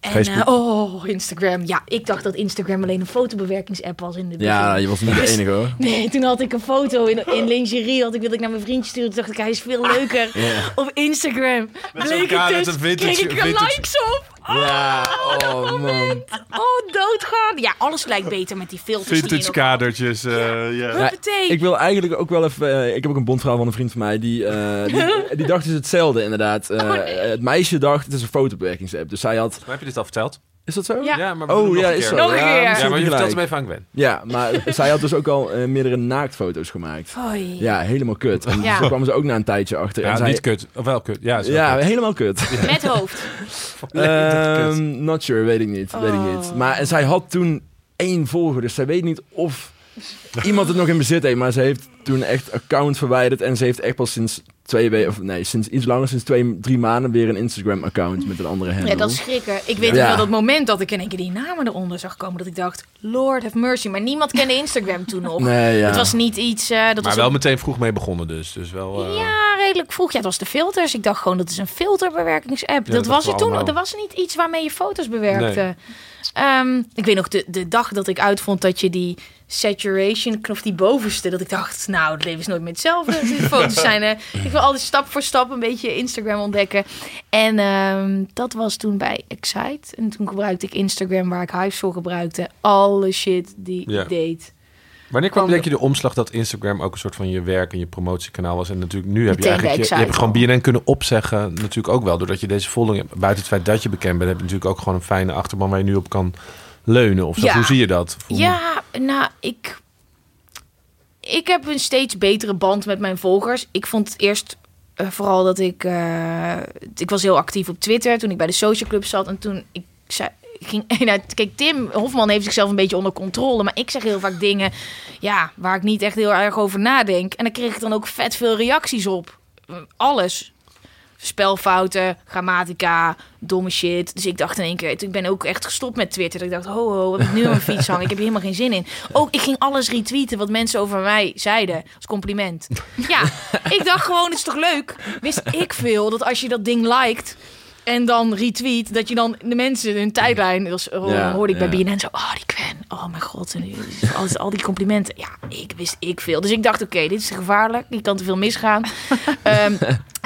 En, eh, oh, Instagram. Ja, ik dacht dat Instagram alleen een fotobewerkingsapp was in de ja, begin. je was niet de enige hoor. Nee, toen had ik een foto in, in lingerie. Had ik wilde ik naar mijn vriendje sturen. Toen dacht ik, hij is veel leuker op Instagram. Bleek kader dus, kreeg ik er likes op. Ja, oh man. Oh, doodgaan. Ja, alles lijkt beter met die filters. Vintage kadertjes. eh, ja. Ik wil eigenlijk ook wel even... eh, ik heb ook een bondvrouw van een vriend van mij. Die, eh, die, die dacht dus hetzelfde inderdaad. Eh, Het meisje dacht, het is een fotobewerkingsapp. Dus zij had... Maar heb je dit al verteld? Is dat zo? Ja. maar we Oh nog ja, een is keer. zo. Nog een keer. misschien Ja, maar je vertelt hem even aan Gwen. Ja, maar zij had dus ook al eh, meerdere naaktfoto's gemaakt. Hoi. Ja, helemaal kut. En Ja. zo kwamen ze ook na een tijdje achter. Ja, en zij, niet kut. Of wel kut. Ja, is wel Ja, kut. helemaal kut. Met hoofd. Ehm, not sure, weet ik niet. Weet ik Oh. niet. Maar en zij had toen één volger, dus zij weet niet of iemand het nog in bezit heeft. Maar ze heeft toen echt account verwijderd en ze heeft echt pas sinds twee weken, of nee, sinds iets langer, sinds twee, drie maanden weer een Instagram-account met een andere handle. Ja, dat is schrikken. Ik weet Ja. wel dat moment dat ik in één keer die namen eronder zag komen. Dat ik dacht, Lord have mercy. Maar niemand kende Instagram toen nog. Nee, ja. Het was niet iets... eh, dat Maar was wel meteen vroeg mee begonnen dus. Dus wel... eh, Ja, redelijk vroeg. Ja, het was de filters. Ik dacht gewoon, dat is een filterbewerkingsapp. Ja, dat dat was het toen. allemaal. Er was niet iets waarmee je foto's bewerkte. Nee. Ehm, ik weet nog, de, de dag dat ik uitvond dat je die saturation, of die bovenste, dat ik dacht, nou, het leven is nooit meer hetzelfde. Die foto's zijn, eh, ik wil altijd stap voor stap een beetje Instagram ontdekken. En ehm, dat was toen bij Excite. En toen gebruikte ik Instagram, waar ik Hives voor gebruikte. Alle shit die Ja. ik deed. Wanneer kwam denk je de omslag dat Instagram ook een soort van je werk en je promotiekanaal was? En natuurlijk nu heb je eigenlijk je, hebt gewoon BNN kunnen opzeggen. Natuurlijk ook wel, doordat je deze following hebt. Buiten het feit dat je bekend bent, heb je natuurlijk ook gewoon een fijne achterban waar je nu op kan leunen. Of zo. Ja. Hoe zie je dat? Hoe- Ja, nou, ik... Ik heb een steeds betere band met mijn volgers. Ik vond het eerst eh, vooral dat ik... eh, ik was heel actief op Twitter toen ik bij de Social Club zat. En toen ik zei... ik Ging, nou, kijk, Tim Hofman heeft zichzelf een beetje onder controle. Maar ik zeg heel vaak dingen ja, waar ik niet echt heel erg over nadenk. En dan kreeg ik dan ook vet veel reacties op. Alles spelfouten, grammatica, domme shit. Dus ik dacht in één keer, ik ben ook echt gestopt met Twitter. Dat ik dacht, ho, ho, heb ik nu aan mijn fiets hangen? Ik heb hier helemaal geen zin in. Ook, ik ging alles retweeten wat mensen over mij zeiden, als compliment. Ja, ik dacht gewoon, het is toch leuk? Wist ik veel dat als je dat ding liked, en dan retweet, dat je dan de mensen hun tijdlijn, dat Ja, hoorde ik bij ja. BNN zo, oh die Gwen, oh mijn god, en is al, die complimenten. Ja, ik wist ik veel. Dus ik dacht, oké, dit is gevaarlijk, hier kan te veel misgaan. Ehm,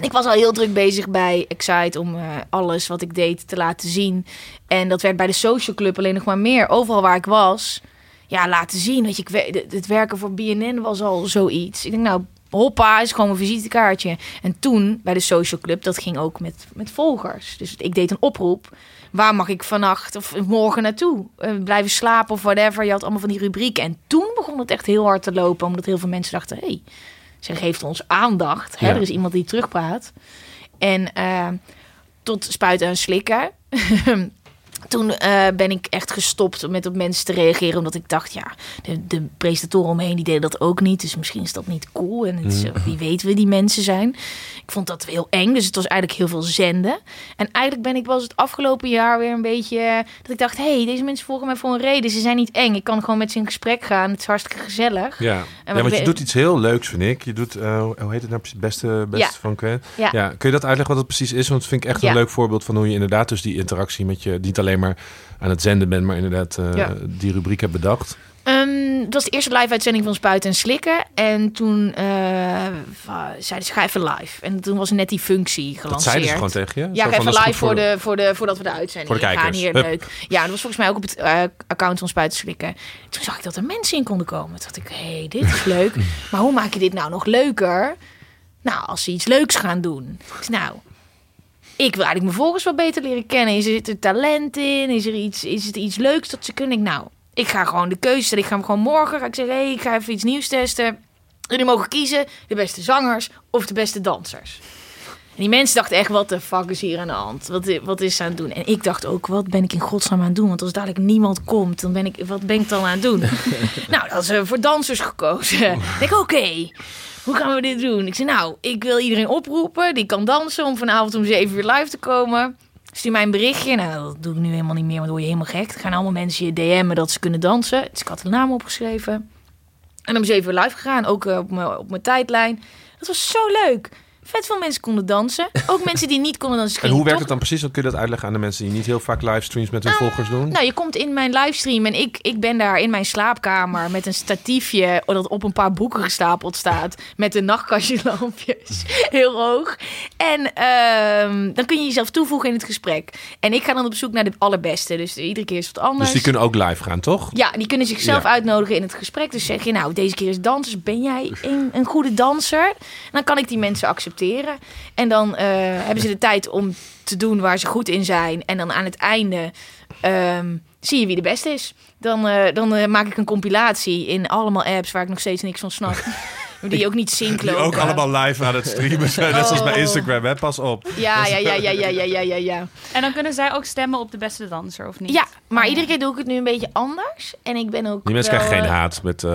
ik was al heel druk bezig bij Excite om eh, alles wat ik deed te laten zien. En dat werd bij de social club alleen nog maar meer. Overal waar ik was, ja, laten zien. Weet je, ik, het werken voor BNN was al zoiets. Ik denk, nou, hoppa, is gewoon mijn visitekaartje. En toen, bij de social club, dat ging ook met, met volgers. Dus ik deed een oproep. Waar mag ik vannacht of morgen naartoe? Eh, blijven slapen of whatever. Je had allemaal van die rubrieken. En toen begon het echt heel hard te lopen. Omdat heel veel mensen dachten, hé, hey, ze geeft ons aandacht. Hè? Ja. Er is iemand die terugpraat. En eh, tot spuiten en slikken. Toen eh, ben ik echt gestopt met op mensen te reageren. Omdat ik dacht, ja, de, de presentatoren omheen die deden dat ook niet. Dus misschien is dat niet cool. En het is, Mm. wie weet wie die mensen zijn. Ik vond dat heel eng. Dus het was eigenlijk heel veel zenden. En eigenlijk ben ik wel eens het afgelopen jaar weer een beetje... eh, Dat ik dacht, hé, hey, deze mensen volgen mij voor een reden. Ze zijn niet eng. Ik kan gewoon met ze in gesprek gaan. Het is hartstikke gezellig. Ja, En ja want je doet iets heel leuks, vind ik. Je doet, eh, hoe heet het nou precies? Beste, beste Ja. van Gwen. Ja. Ja. kun je dat uitleggen wat het precies is? Want dat vind ik echt een leuk voorbeeld van hoe je inderdaad dus die interactie met je... niet alleen maar aan het zenden bent, maar inderdaad eh, Ja. die rubriek hebt bedacht. Ehm, het was de eerste live-uitzending van Spuiten en Slikken. En toen wa- zeiden ze, ga even live. En toen was net die functie Dat gelanceerd. zeiden ze gewoon tegen je? Ja, ga even dat live voor de, voor de, voordat we de uitzending Voor de gaan. Hier, Hup. leuk. Ja, dat was volgens mij ook op het eh, account van Spuiten en Slikken. Toen zag ik dat er mensen in konden komen. Toen dacht ik, hé, hey, dit is leuk. maar hoe maak je dit nou nog leuker? Nou, als ze iets leuks gaan doen. Zei, nou, ik wil eigenlijk mijn volgers wat beter leren kennen. Is er talent in? Is er iets, is het iets leuks dat ze kunnen? Ik, nou, ik ga gewoon de keuze stellen. Ik ga hem gewoon morgen. Ga ik zeggen, hey, ik ga even iets nieuws testen. Jullie mogen kiezen de beste zangers of de beste dansers. En die mensen dachten echt, wat de fuck is hier aan de hand? Wat, wat is ze aan het doen? En ik dacht ook, wat ben ik in godsnaam aan het doen? Want als dadelijk niemand komt, dan ben ik, wat ben ik dan aan het doen? nou, dat is eh, voor dansers gekozen. ik denk, oké, hoe gaan we dit doen? Ik zei, nou, ik wil iedereen oproepen die kan dansen om vanavond om 7 uur live te komen. Stuur mij een berichtje. Nou, dat doe ik nu helemaal niet meer, want dan word je helemaal gek. Er gaan allemaal mensen je DM'en dat ze kunnen dansen. Dus ik had de naam opgeschreven. En om 7 uur live gegaan, ook eh, op mijn op mijn tijdlijn. Dat was zo leuk. Vet veel mensen konden dansen. Ook mensen die niet konden dansen. En hoe werkt het dan precies? Dan kun je dat uitleggen aan de mensen die niet heel vaak livestreams met hun volgers doen? Nou, je komt in mijn livestream en ik, ik ben daar in mijn slaapkamer met een statiefje dat op een paar boeken gestapeld staat. Met de nachtkastjelampjes, heel hoog. En ehm, dan kun je jezelf toevoegen in het gesprek. En ik ga dan op zoek naar de allerbeste. Dus iedere keer is het wat anders. dus die kunnen ook live gaan, toch? Ja, die kunnen zichzelf Ja. uitnodigen in het gesprek. Dus zeg je, nou, deze keer is dansers. Ben jij een, een goede danser? Dan kan ik die mensen accepteren. En dan eh, hebben ze de tijd om te doen waar ze goed in zijn. En dan aan het einde ehm, zie je wie de beste is. Dan, eh, dan eh, maak ik een compilatie in allemaal apps waar ik nog steeds niks van snap. Die ook niet zinken. Die ook allemaal live aan het streamen zijn. Net zoals bij oh. Instagram, hè? Pas op. Ja, ja, ja, ja, ja, ja, ja, ja. En dan kunnen zij ook stemmen op de beste danser, of niet? Ja, maar iedere keer doe ik het nu een beetje anders. En ik ben ook. Die mensen krijgen geen eh, haat met. Uh,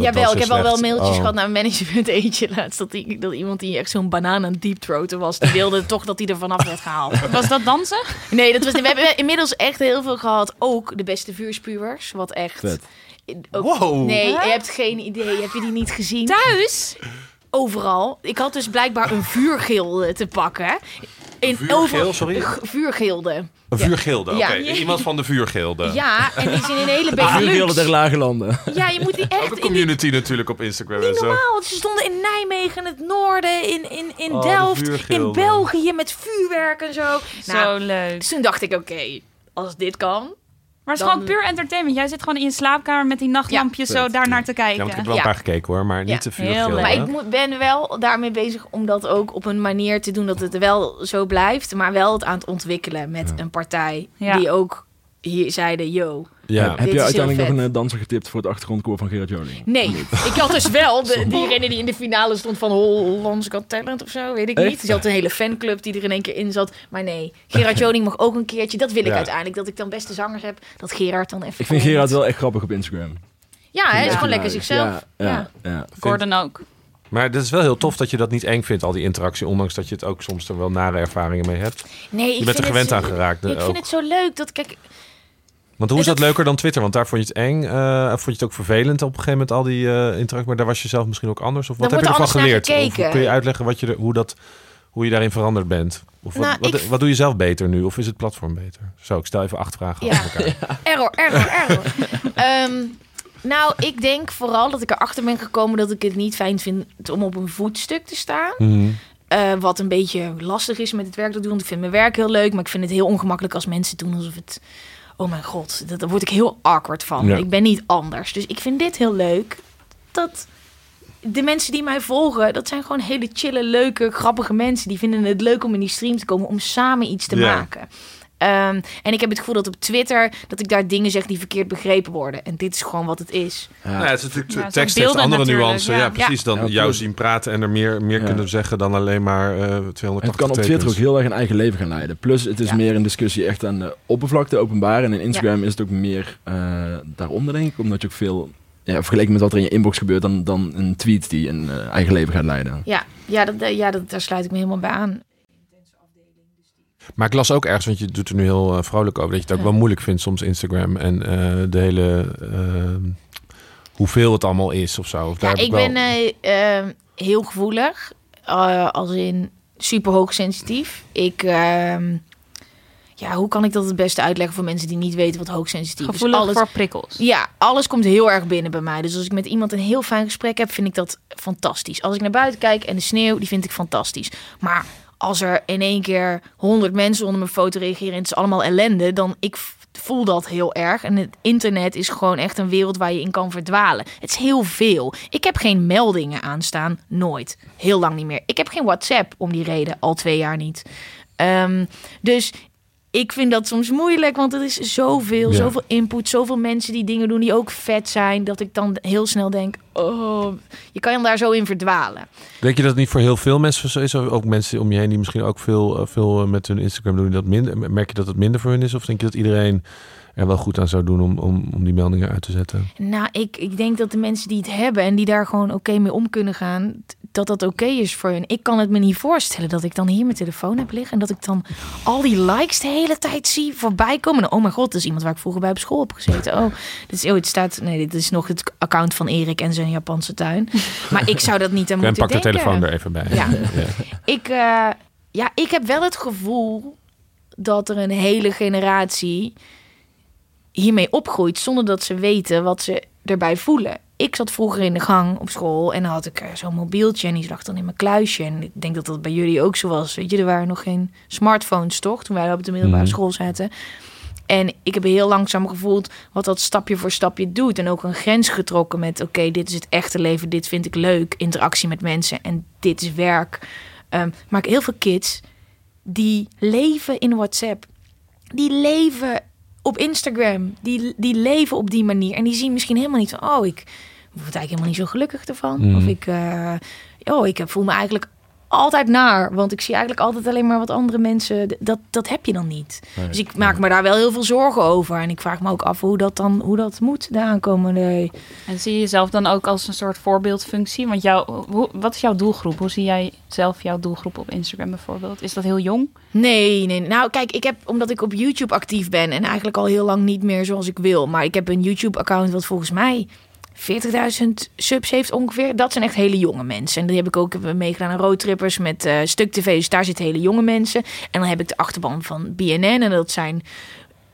Jawel, ik heb al wel mailtjes oh. gehad naar mijn management eentje laatst. Dat, die, dat iemand die echt zo'n banaan aan deep throaten was. Die wilde toch dat hij er vanaf werd gehaald. Was dat dansen? Nee, dat was, we hebben inmiddels echt heel veel gehad. Ook de beste vuurspuwers. Wat echt. Ook, Wow. Nee, Huh? je hebt geen idee. Heb je die niet gezien? Thuis? Overal. Ik had dus blijkbaar een vuurgilde te pakken. In Vuurgeel, sorry? G- Vuurgilde. Een vuurgilde, oké. Ja. Iemand van de vuurgilde. Ja, en die zijn in een hele Benelux. Vuurgilde der lage landen. Ja, je moet die echt Ook een die community natuurlijk op Instagram en Niet zo. normaal, want ze stonden in Nijmegen, in het noorden, in, in, in Oh, de Delft, in België met vuurwerk en zo. Nou, Zo leuk. dus toen dacht ik, oké, als dit kan. Maar het is Dan- gewoon puur entertainment. Jij zit gewoon in je slaapkamer met die nachtlampjes Ja, zo vet. daar naar te Ja, kijken. want ik heb er wel Ja. een paar gekeken hoor, maar Ja. niet Heel vuurgilde. leuk. Maar ik moet, ben wel daarmee bezig om dat ook op een manier te doen dat het wel zo blijft. Maar wel het aan het ontwikkelen met een partij Ja. die ook hier zeiden, yo. Ja. Heb je uiteindelijk nog een eh, danser getipt voor het achtergrondkoor van Gerard Joling? Nee, ik had dus wel de, diegene die in de finale stond van Hollands Got Talent of zo, weet ik Echt? niet. Dus je had een hele fanclub die er in één keer in zat. Maar nee, Gerard Joning mag ook een keertje. Dat wil ik Ja. uiteindelijk, dat ik dan beste zangers heb. Dat Gerard dan even... Ik vind. Gerard wel echt grappig op Instagram. Ja, hij is gewoon lekker zichzelf. Ja, Ja. ja, ja. Gordon ook. Maar het is wel heel tof dat je dat niet eng vindt, al die interactie. Ondanks dat je het ook soms er wel nare ervaringen mee hebt. Nee, ik Je bent er gewend het, aan geraakt. Ik ook. vind het zo leuk dat, kijk, Want hoe is dat dat- leuker dan Twitter? Want daar vond je het eng. eh, vond je het ook vervelend op een gegeven moment, al die eh interactie. Maar daar was je zelf misschien ook anders. Of wat heb je ervan geleerd? Of kun je uitleggen wat je er, hoe dat... hoe je daarin veranderd bent? Of wat, Nou, wat, ik- wat doe je zelf beter nu? Of is het platform beter? Zo, ik stel even acht vragen Ja. elkaar. Error, error, error. Ehm, nou, ik denk vooral dat ik erachter ben gekomen dat ik het niet fijn vind om op een voetstuk te staan. Mhm. Eh, wat een beetje lastig is met het werk dat ik doe. Want ik vind mijn werk heel leuk, maar ik vind het heel ongemakkelijk als mensen doen alsof het... Oh mijn god, dat- daar word ik heel awkward van. Ja. Ik ben niet anders. Dus ik vind dit heel leuk. Dat de mensen die mij volgen, dat zijn gewoon hele chille, leuke, grappige mensen. Die vinden het leuk om in die stream te komen om samen iets te Ja. maken. Ehm, en ik heb het gevoel dat op Twitter dat ik daar dingen zeg die verkeerd begrepen worden. En dit is gewoon wat het is. Ja. Nou, het is natuurlijk, Ja, tekst heeft andere nuances. Ja, ja. precies. Dan Ja, jou zien praten en er meer, meer Ja. kunnen zeggen dan alleen maar eh 280 Het kan op tekens. Twitter ook heel erg een eigen leven gaan leiden. Plus, het is Ja. meer een discussie echt aan de oppervlakte, openbaar. En in Instagram is het ook meer eh, daaronder, denk ik. Omdat je ook veel, ja, vergeleken met wat er in je inbox gebeurt, dan, dan een tweet die een eh, eigen leven gaat leiden. Ja, ja, dat, ja dat, daar sluit ik me helemaal bij aan. Maar ik las ook ergens, want je doet er nu heel eh, vrolijk over, dat je het ook wel moeilijk vindt soms Instagram en eh, de hele eh, hoeveel het allemaal is of zo. Of daar Ja, heb ik wel- ben eh, eh, heel gevoelig. eh, als in super hoog sensitief. Ik, ehm, ja, hoe kan ik dat het beste uitleggen voor mensen die niet weten wat hoogsensitief is? Gevoelig Alles, voor prikkels. Ja, alles komt heel erg binnen bij mij. Dus als ik met iemand een heel fijn gesprek heb, vind ik dat fantastisch. Als ik naar buiten kijk en de sneeuw, die vind ik fantastisch. Maar als er in één keer honderd mensen onder mijn foto reageren en het is allemaal ellende, dan ik voel dat heel erg. En het internet is gewoon echt een wereld waar je in kan verdwalen. Het is heel veel. Ik heb geen meldingen aanstaan, nooit. Heel lang niet meer. Ik heb geen WhatsApp om die reden, al twee jaar niet. Ehm, dus ik vind dat soms moeilijk, want het is zoveel, Ja. zoveel input, zoveel mensen die dingen doen die ook vet zijn, dat ik dan heel snel denk, oh, je kan je daar zo in verdwalen. Denk je dat het niet voor heel veel mensen zo is? Ook mensen om je heen die misschien ook veel, eh, veel eh, met hun Instagram doen. Dat minder, merk je dat het minder voor hun is? Of denk je dat iedereen er wel goed aan zou doen om, om, om die meldingen uit te zetten? Nou, ik, ik denk dat de mensen die het hebben en die daar gewoon oké mee om kunnen gaan, dat dat oké is voor hun. Ik kan het me niet voorstellen dat ik dan hier mijn telefoon heb liggen en dat ik dan al die likes de hele tijd zie voorbij komen. En, oh mijn god, dat is iemand waar ik vroeger bij op school heb gezeten. Oh, dit is, oh, het staat, nee, dit is nog het account van Erik en zijn Japanse tuin. Maar ik zou dat niet aan En moeten pak de denken. telefoon er even bij. Ja. Ik, eh, ja, ik heb wel het gevoel dat er een hele generatie hiermee opgroeit zonder dat ze weten wat ze erbij voelen. Ik zat vroeger in de gang op school en dan had ik eh, zo'n mobieltje en die lag dan in mijn kluisje. En ik denk dat dat bij jullie ook zo was. Weet je, er waren nog geen smartphones toch toen wij op de middelbare school zaten. En ik heb heel langzaam gevoeld wat dat stapje voor stapje doet. En ook een grens getrokken met: oké, dit is het echte leven, dit vind ik leuk, interactie met mensen en dit is werk. Ehm, maar ik heel veel kids die leven in WhatsApp, die leven op Instagram, die, die leven op die manier. En die zien misschien helemaal niet van: oh, ik word eigenlijk helemaal niet zo gelukkig ervan. Mhm. Of ik, eh, oh, ik voel me eigenlijk altijd naar, want ik zie eigenlijk altijd alleen maar wat andere mensen. Dat, dat heb je dan niet. Dus ik maak me daar wel heel veel zorgen over. En ik vraag me ook af hoe dat dan hoe dat moet de aankomende. En zie je jezelf dan ook als een soort voorbeeldfunctie? Want jou, hoe, wat is jouw doelgroep? Hoe zie jij zelf jouw doelgroep op Instagram bijvoorbeeld? Is dat heel jong? Nee, nee. Nou, kijk, ik heb omdat ik op YouTube actief ben en eigenlijk al heel lang niet meer zoals ik wil. Maar ik heb een YouTube-account wat volgens mij 40.000 subs heeft ongeveer. Dat zijn echt hele jonge mensen. En die heb ik ook meegedaan aan roadtrippers met eh Stuk TV. Dus daar zitten hele jonge mensen. En dan heb ik de achterban van BNN. En dat zijn,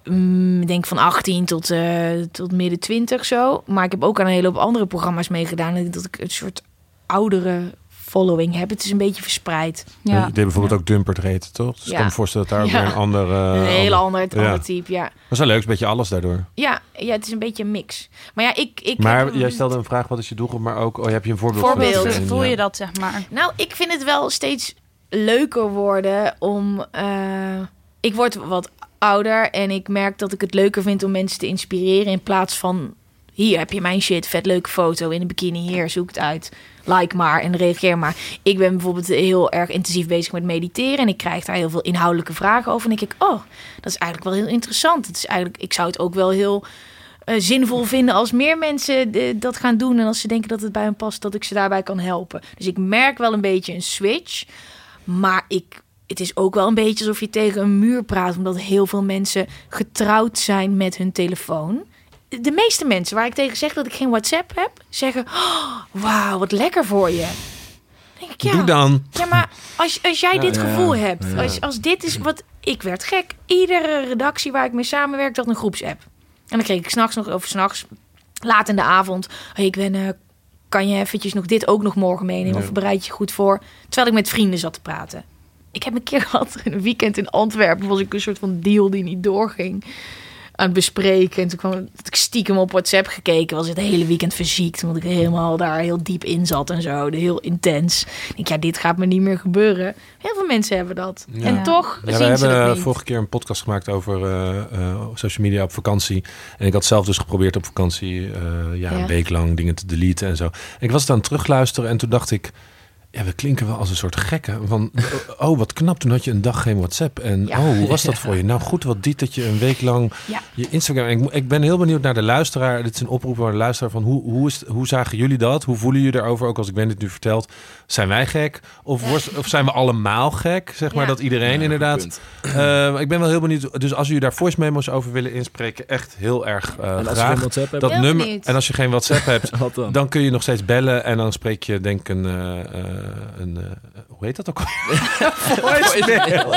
mm, denk van 18 tot, eh, tot midden 20 zo. Maar ik heb ook aan een hele hoop andere programma's meegedaan. Dat ik een soort oudere following heb. Het is een beetje verspreid. Je deed bijvoorbeeld ook Dumpert reten, toch? Dus ik Ja. kan me voorstellen dat daar ook Ja. weer een ander... eh, een hele ander- ja. type, ja. Dat is wel leuk, is een beetje alles daardoor. Ja, ja, het is een beetje een mix. Maar ja, ik... ik Maar heb- jij stelde een vraag, wat is je doelgroep? Maar ook, oh, heb je een voorbeeld? Voorbeeld. van Voel, Ja. je dat, zeg maar? Nou, ik vind het wel steeds leuker worden om... eh, ik word wat ouder en ik merk dat ik het leuker vind om mensen te inspireren... in plaats van, hier heb je mijn shit, vet leuke foto in een bikini, hier, zoek het uit. Like maar en reageer maar. Ik ben bijvoorbeeld heel erg intensief bezig met mediteren... en ik krijg daar heel veel inhoudelijke vragen over. En ik denk, oh, dat is eigenlijk wel heel interessant. Het is eigenlijk, ik zou het ook wel heel... eh, zinvol vinden als meer mensen eh, dat gaan doen. En als ze denken dat het bij hen past, dat ik ze daarbij kan helpen. Dus ik merk wel een beetje een switch. Maar ik, het is ook wel een beetje alsof je tegen een muur praat. Omdat heel veel mensen getrouwd zijn met hun telefoon. De meeste mensen waar ik tegen zeg dat ik geen WhatsApp heb, zeggen: oh, Wauw, wat lekker voor je. Denk ik, ja, Doe dan. ja, maar Als, als jij Ja, dit ja, gevoel hebt, als, als dit is wat... Ik werd gek. Iedere redactie waar ik mee samenwerkte had een groepsapp. En dan kreeg ik s'nachts nog, of s'nachts, laat in de avond... Hey, ik ben, eh, kan je eventjes nog dit ook nog morgen meenemen? Of bereid je goed voor? Terwijl ik met vrienden zat te praten. Ik heb een keer gehad, in een weekend in Antwerpen... was ik een soort van deal die niet doorging aan het bespreken. En toen kwam dat ik stiekem op WhatsApp gekeken. Was het hele weekend verziekt. Omdat ik helemaal daar heel diep in zat en zo. Heel intens. Ik denk, ja, dit gaat me niet meer gebeuren. Heel veel mensen hebben dat. Ja. En toch Ja, we zien ze hebben eh, vorige keer een podcast gemaakt over eh, eh, social media op vakantie. En ik had zelf dus geprobeerd op vakantie ja, Ja. een week lang dingen te deleten en zo. En ik was het aan het terugluisteren en toen dacht ik... Ja, we klinken wel als een soort gekken. Van, oh, wat knap, toen had je een dag geen WhatsApp. En Ja. oh, hoe was dat voor je? Nou goed, wat diet dat je een week lang Ja. je Instagram... En ik, ik ben heel benieuwd naar de luisteraar. Dit is een oproep aan de luisteraar. Van hoe, hoe, is, hoe zagen jullie dat? Hoe voelen jullie daarover? Ook als ik ben dit nu verteld. Zijn wij gek? Of, worst- of zijn we allemaal gek? Zeg maar Ja. dat iedereen inderdaad... Eh, ik ben wel heel benieuwd. Dus als jullie daar voice memos over willen inspreken, echt heel erg eh, En als je graag. geen WhatsApp hebt, dat nummer. En als je geen WhatsApp hebt, dan? dan kun je nog steeds bellen en dan spreek je denk ik een, eh, eh, een eh, hoe heet dat ook? Voicemail.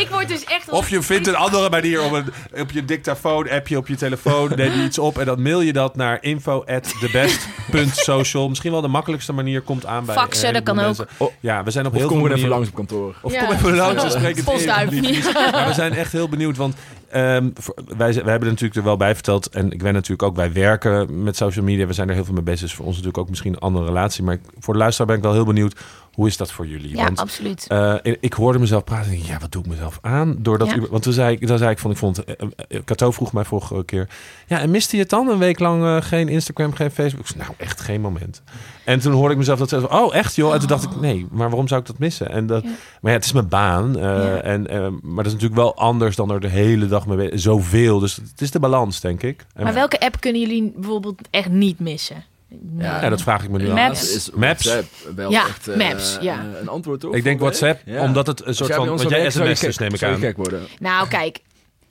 Ik word dus echt... Of je vindt een andere manier om een, op je dictafoon, appje op je telefoon, neem je iets op en dan mail je dat naar info@thebest.social. Misschien wel de makkelijkste manier komt aan bij. Faxen, een dat kan ook. Oh. Ja, we zijn op Of heel kom veel gewoon even manieren. langs op kantoor. Of Ja. kom even langs en spreek het we zijn echt heel benieuwd, want ehm, wij, wij hebben er natuurlijk er wel bij verteld. En ik ben natuurlijk ook, wij werken met social media. We zijn er heel veel mee bezig. Dus voor ons natuurlijk ook misschien een andere relatie. Maar voor de luisteraar ben ik wel heel benieuwd. Hoe is dat voor jullie? Ja, want absoluut. eh, ik hoorde mezelf praten en ik dacht, ja, wat doe ik mezelf aan? Doordat, Ja. want toen zei ik, dan zei ik van, ik vond, eh, eh, Cato vroeg mij vorige keer, ja, en miste je het dan een week lang geen Instagram, geen Facebook? Zei, nou, echt geen moment. En toen hoorde ik mezelf dat zeggen, oh, echt joh? En toen dacht ik, nee, maar waarom zou ik dat missen? En dat, Ja. Maar ja, het is mijn baan. Ja. en, maar dat is natuurlijk wel anders dan er de hele dag mee Zoveel. Dus het is de balans, denk ik. En, Maar welke app kunnen jullie bijvoorbeeld echt niet missen? Ja, dat vraag ik me nu al. Maps. Is Maps. WhatsApp wel Ja, echt, eh, Maps, ja. een antwoord toch? Ik denk WhatsApp, omdat het een soort van... Want jij sms neem ik aan. je gek worden. Nou, kijk.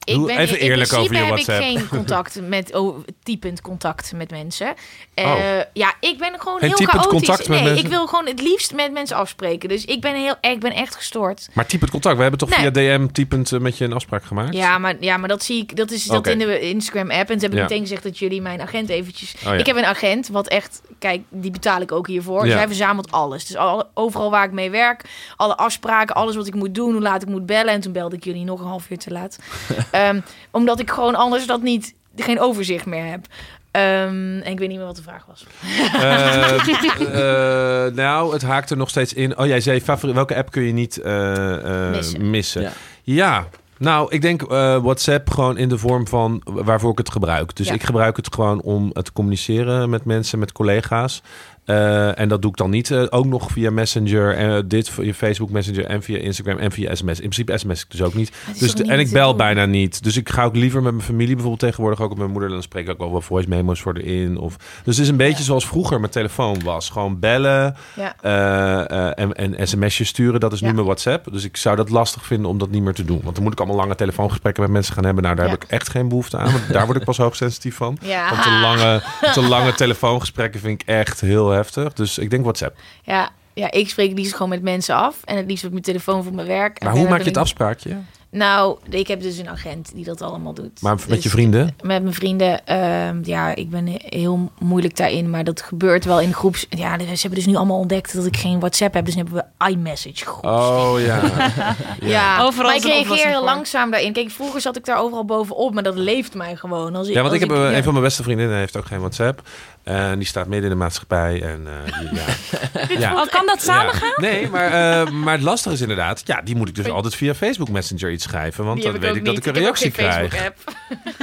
Ik ben, even in eerlijk over je heb WhatsApp. ik geen contact met, oh, typend contact met mensen. Eh, Oh. Ja, ik ben gewoon heel chaotisch. contact met nee, mensen? ik wil gewoon het liefst met mensen afspreken. Dus ik ben, heel, ik ben echt gestoord. Maar typend contact. We hebben toch Nee. via DM typend eh, met je een afspraak gemaakt? Ja, maar, ja, maar dat zie ik. Dat is dat in de Instagram-app. En ze hebben Ja. meteen gezegd dat jullie mijn agent eventjes. Oh, ja. Ik heb een agent, wat echt. Kijk, die betaal ik ook hiervoor. Ja. Zij verzamelt alles. Dus al, overal waar ik mee werk, alle afspraken, alles wat ik moet doen, hoe laat ik moet bellen. En toen belde ik jullie nog een half uur te laat. Ehm, omdat ik gewoon anders dat niet, geen overzicht meer heb. Ehm, en ik weet niet meer wat de vraag was. Eh, eh, nou, het haakt er nog steeds in. Oh, jij zei favoriet. Welke app kun je niet eh, eh, Missen. missen? Ja. Ja. Nou, ik denk eh, WhatsApp gewoon in de vorm van waarvoor ik het gebruik. Dus Ja. ik gebruik het gewoon om het te communiceren met mensen, met collega's. Eh, en dat doe ik dan niet eh, ook nog via Messenger. En dit via Facebook Messenger en via Instagram en via sms. In principe sms ik dus ook niet. Dus toch de- niet en ik bel doen? bijna niet. Dus ik ga ook liever met mijn familie bijvoorbeeld tegenwoordig ook met mijn moeder. Dan spreek ik ook wel wat voice memos voor erin. Of, dus het is een beetje zoals vroeger mijn telefoon was. Gewoon bellen Ja. eh, en, en sms'jes sturen. Dat is nu mijn WhatsApp. Dus ik zou dat lastig vinden om dat niet meer te doen. Want dan moet ik allemaal lange telefoongesprekken met mensen gaan hebben. Nou, daar heb ik echt geen behoefte aan. Want daar word ik pas hoogsensitief van. Ja. Want te lange, te lange telefoongesprekken vind ik echt heel heftig. Dus ik denk WhatsApp. Ja, ja, ik spreek het liefst gewoon met mensen af. En het liefst op mijn telefoon voor mijn werk. En Maar hoe maak je het ik- afspraakje? Nou, ik heb dus een agent die dat allemaal doet. Maar met Dus je vrienden? Met mijn vrienden, ehm, ja, ik ben heel moeilijk daarin. Maar dat gebeurt wel in groeps. Ja, ze hebben dus nu allemaal ontdekt dat ik geen WhatsApp heb. Dus nu hebben we iMessage groeps. Oh ja. Ja, Overal maar ik reageer heel langzaam daarin. Kijk, vroeger zat ik daar overal bovenop, maar dat leeft mij gewoon. Als ik, Ja, want als ik heb eh, ja. een van mijn beste vriendinnen heeft ook geen WhatsApp. En die staat midden in de maatschappij. En eh, die- ja. ja. Oh, kan dat samen Ja. gaan? Nee, maar, eh, maar het lastige is inderdaad... Ja, die moet ik dus altijd via Facebook Messenger iets schrijven. Want dan weet ik dat niet. ik een reactie krijg.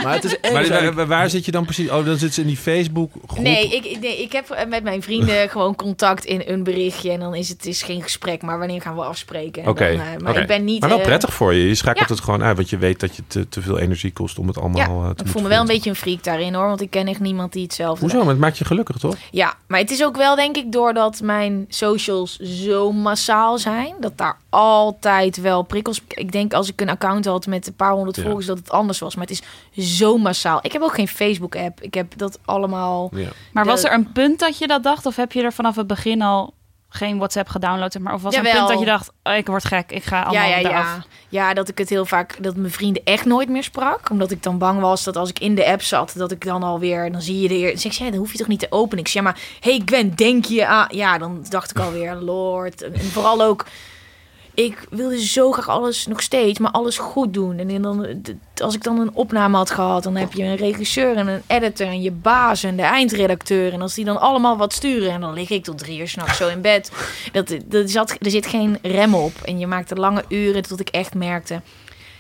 Maar het is. Maar eigenlijk- waar, waar zit je dan precies? Oh, dan zit ze in die Facebook groep. Nee ik, nee, ik heb eh, met mijn vrienden gewoon contact in een berichtje. En dan is het is geen gesprek, maar wanneer gaan we afspreken? En Oké, dan, eh, maar ik ben niet... Maar wel eh, prettig voor je. Je schakelt ja. het gewoon uit. Want je weet dat je te, te veel energie kost om het allemaal Ja, eh, te ik voel me wel een beetje een freak daarin hoor, want ik ken echt niemand die hetzelfde Hoezo? Maakt je gelukkig, toch? Ja, maar het is ook wel denk ik doordat mijn socials zo massaal zijn, dat daar altijd wel prikkels. Ik denk als ik een account had met een paar honderd Ja. volgers dat het anders was, maar het is zo massaal. Ik heb ook geen Facebook app. Ik heb dat allemaal. Ja. Maar was er een punt dat je dat dacht? Of heb je er vanaf het begin al geen WhatsApp gedownload, maar? Of was een punt dat je dacht, oh, ik word gek, ik ga Ja, allemaal ja, eraf? ja. ja, dat ik het heel vaak, dat mijn vrienden echt nooit meer sprak. Omdat ik dan bang was dat als ik in de app zat, dat ik dan alweer, dan zie je de eer. Dan zeg ja, dan hoef je toch niet te openen. Ik zeg, ja, maar hey Gwen, denk je aan... Ja, dan dacht ik alweer, lord. En vooral ook, ik wilde zo graag alles, nog steeds, maar alles goed doen. En dan, als ik dan een opname had gehad, dan heb je een regisseur en een editor en je baas en de eindredacteur. En als die dan allemaal wat sturen, en dan lig ik tot drie uur s'nachts zo in bed. Dat, dat zat, er zit geen rem op. En je maakte lange uren tot ik echt merkte.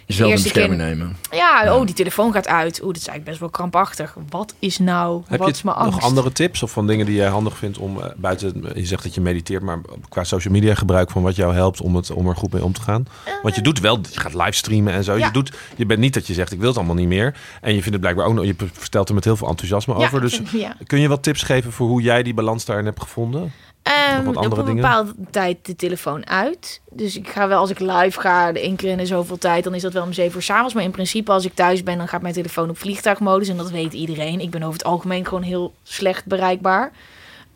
Jezelf in eerste bescherming keer- nemen. Ja, oh, die telefoon gaat uit. Oeh, dat is eigenlijk best wel krampachtig. Wat is nou? Heb wat je is mijn nog angst? andere tips of van dingen die jij handig vindt om eh, buiten, je zegt dat je mediteert, maar qua social media gebruik van wat jou helpt om, het, om er goed mee om te gaan? Want je doet wel, je gaat livestreamen en zo. Ja. Je, doet, je bent niet dat je zegt ik wil het allemaal niet meer. En je vindt het blijkbaar ook nog, je vertelt er met heel veel enthousiasme Ja, over. Dus ja. kun je wat tips geven voor hoe jij die balans daarin hebt gevonden? Andere op een dingen? bepaalde tijd de telefoon uit. Dus ik ga wel, als ik live ga, de één keer in de zoveel tijd, dan is dat wel om zeven uur s'avonds. Maar in principe, als ik thuis ben, dan gaat mijn telefoon op vliegtuigmodus. En dat weet iedereen. Ik ben over het algemeen gewoon heel slecht bereikbaar.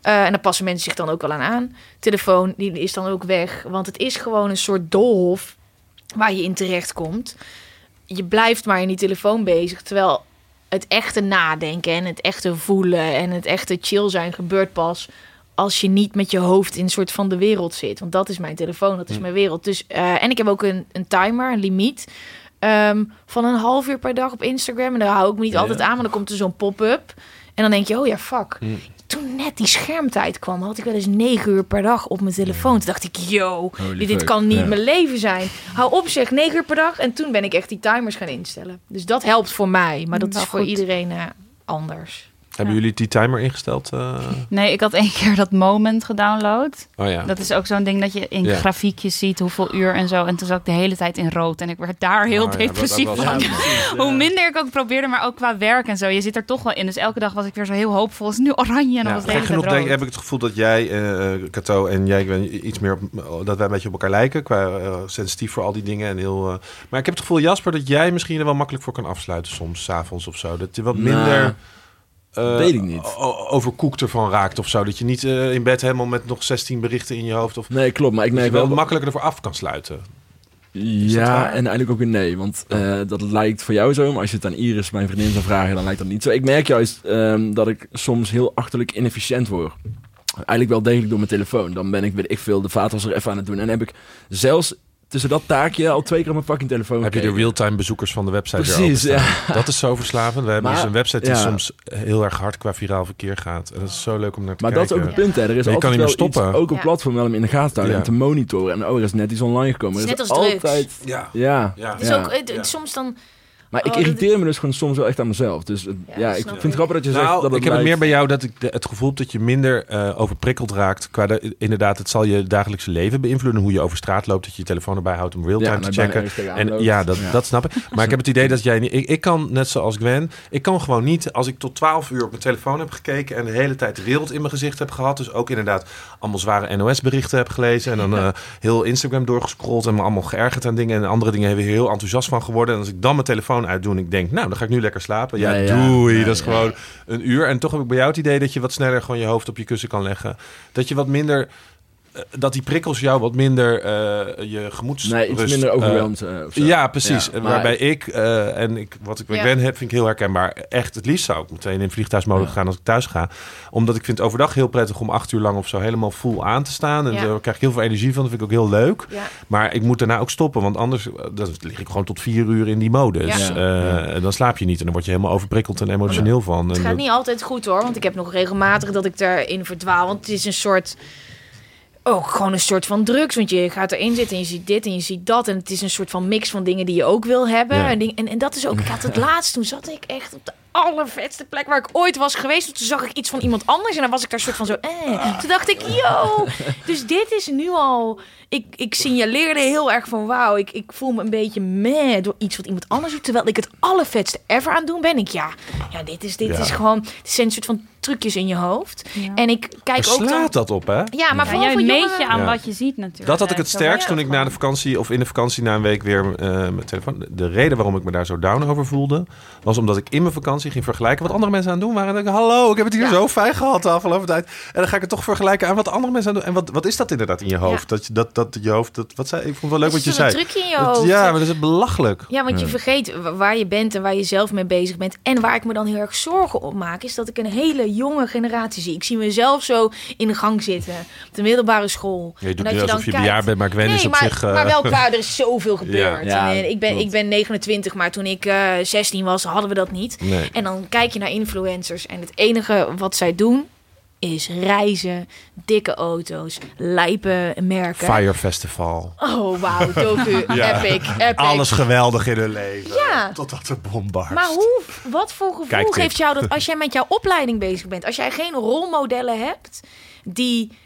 Eh, en daar passen mensen zich dan ook wel aan aan. Telefoon, die is dan ook weg. Want het is gewoon een soort doolhof waar je in terecht komt. Je blijft maar in die telefoon bezig. Terwijl het echte nadenken en het echte voelen en het echte chill zijn gebeurt pas als je niet met je hoofd in een soort van de wereld zit. Want dat is mijn telefoon, dat is mijn wereld. Dus, eh, en ik heb ook een, een timer, een limiet. ehm, van een half uur per dag op Instagram. En daar hou ik me niet Ja. altijd aan, maar dan komt er zo'n pop-up. En dan denk je, oh ja, fuck. Hmm. Toen net die schermtijd kwam, had ik wel eens negen uur per dag op mijn telefoon. Toen dacht ik, yo, dit, kan niet Ja. mijn leven zijn. Hou op zeg, negen uur per dag. En toen ben ik echt die timers gaan instellen. Dus dat helpt voor mij. Maar dat Wel is voor goed. iedereen eh, anders. Hebben jullie die timer ingesteld? eh? Nee, ik had één keer dat moment gedownload. Oh ja. Dat is ook zo'n ding dat je in Ja. grafiekjes ziet hoeveel uur en zo. En toen zat ik de hele tijd in rood. En ik werd daar heel Oh depressief van. Hoe minder ik ook probeerde, maar ook qua werk en zo. Je zit er toch wel in. Dus elke dag was ik weer zo heel hoopvol. Het is nu oranje en dan Ja, was de hele genoeg denk, rood. heb ik het gevoel dat jij, eh Cato en jij Gwen, iets meer op, dat wij een beetje op elkaar lijken. Qua eh, sensitief voor al die dingen. En heel, eh, maar ik heb het gevoel, Jasper, dat jij misschien er wel makkelijk voor kan afsluiten soms, 's avonds of zo. Dat je wat Nou, eh, weet ik niet. Overkoekt ervan raakt of zo. Dat je niet eh, in bed helemaal met nog 16 berichten in je hoofd. Of Nee, klopt. Maar ik merk wel wel... makkelijker ervoor af kan sluiten. Ja, en eigenlijk ook weer nee. Want eh, dat lijkt voor jou zo. Maar als je het aan Iris, mijn vriendin, zou vragen, dan lijkt dat niet zo. Ik merk juist ehm, dat ik soms heel achterlijk inefficiënt word. Eigenlijk wel degelijk door mijn telefoon. Dan ben ik, weet ik veel, de vaatwasser even aan het doen. En heb ik zelfs tussen dat taakje al twee keer op mijn fucking telefoon Heb je de real-time bezoekers van de website weer Precies, openstaan. Dat is zo verslavend. We hebben Maar- dus een website die ja. soms heel erg hard qua viraal verkeer gaat. En dat is zo leuk om naar te Maar dat kijken. is ook het punt, hè. Er is je altijd iets, stoppen. ook op Ja. platform wel om in de gaten te houden Ja. en te monitoren. En oh, er is net iets online gekomen. Het is net als drugs. altijd... Ja. Ja. Ja. Het is Ja. ook, het- Ja. soms dan... Maar ik Oh, dat- irriteer me dus gewoon soms wel echt aan mezelf. Dus het- Ja, ja, dat ik vind het grappig dat je zegt Nou, dat het ik heb het meer bij jou dat ik de- het gevoel heb dat je minder eh, overprikkeld raakt. Qua de, inderdaad, het zal je dagelijkse leven beïnvloeden. Hoe je over straat loopt, dat je je telefoon erbij houdt om real-time Ja, te checken. En ja dat, Ja. dat snap ik. Maar ik heb het idee dat jij niet. Ik, ik kan, net zoals Gwen, ik kan gewoon niet. Als ik tot 12 uur op mijn telefoon heb gekeken. en de hele tijd wereld in mijn gezicht heb gehad. Dus ook inderdaad allemaal zware NOS-berichten heb gelezen. En dan eh, heel Instagram doorgescrolld. en me allemaal geërgerd aan dingen. En andere dingen hebben we heel enthousiast van geworden. En als ik dan mijn telefoon uitdoe en ik denk, nou, dan ga ik nu lekker slapen. Ja, doei. Dat is gewoon een uur. En toch heb ik bij jou het idee dat je wat sneller gewoon je hoofd op je kussen kan leggen. Dat je wat minder. Eh, Dat die prikkels jou wat minder eh, je gemoedsrust... Nee, iets minder eh, overweldigd. eh, ja, precies. Ja, maar- Waarbij ik eh, en ik, wat ik Ja. Gwen heb, vind ik heel herkenbaar. Echt, het liefst zou ik meteen in vliegtuigsmodus Ja. gaan als ik thuis ga. Omdat ik vind het overdag heel prettig om acht uur lang of zo helemaal full aan te staan. En Ja. daar krijg ik heel veel energie van. Dat vind ik ook heel leuk. Ja. Maar ik moet daarna ook stoppen. Want anders dan lig ik gewoon tot vier uur in die modus. Ja. Eh, en dan slaap je niet. En dan word je helemaal overprikkeld en emotioneel van. Het En gaat dat- niet altijd goed hoor, want ik heb nog regelmatig dat ik erin verdwaal. Want het is een soort. Ook gewoon een soort van drugs. Want je gaat erin zitten en je ziet dit en je ziet dat. En het is een soort van mix van dingen die je ook wil hebben. Ja. En, ding- en, en dat is ook. Ik had het laatst, toen zat ik echt op de allervetste plek waar ik ooit was geweest. Want toen zag ik iets van iemand anders en dan was ik daar soort van zo. Eh. Toen dacht ik, yo. Dus dit is nu al. Ik, ik signaleerde heel erg van wauw. Ik, ik voel me een beetje meh door iets wat iemand anders doet. Terwijl ik het allervetste ever aan het doen ben. Ik ja, ja dit is, dit Ja. is gewoon. Het zijn een soort van trucjes in je hoofd. Ja. En ik kijk ook slaat dat op, hè? Ja, maar Ja, vooral jij voor meet jongeren. je aan Ja. wat je ziet natuurlijk. Dat had ik het sterkst toen ik na de vakantie of in de vakantie na een week weer eh mijn telefoon. De reden waarom ik me daar zo down over voelde, was omdat ik in mijn vakantie vakantie, ging vergelijken wat andere mensen aan het doen waren. En dan denk ik, hallo, ik heb het hier Ja. zo fijn gehad de afgelopen tijd. En dan ga ik het toch vergelijken aan wat andere mensen aan het doen. En wat, wat is dat inderdaad in je hoofd? Dat, je, dat, dat je hoofd, dat, wat zei, ik vond het wel leuk wat je zei. trucje in je hoofd. ja, maar dat is belachelijk. Ja, want je vergeet wa- waar je bent en waar je zelf mee bezig bent. En waar ik me dan heel erg zorgen op maak, is dat ik een hele jonge generatie zie. Ik zie mezelf zo in de gang zitten op de middelbare school. Je doet En dat nu dan alsof je bejaard bent, maar Gwen nee, is op maar, zich... eh, maar wel klaar, er is zoveel gebeurd. Ja, eh, ik, ben, ik ben 29, maar toen ik eh 16 was, hadden we dat niet. Nee. En dan kijk je naar influencers en het enige wat zij doen is reizen, dikke auto's, lijpe merken. Fire Festival. Oh, wauw, docu, Ja. epic, epic. Alles geweldig in hun leven. Ja. Totdat de bom barst. Maar hoe, wat voor gevoel Kijk, geeft jou dat als jij met jouw opleiding bezig bent? Als jij geen rolmodellen hebt die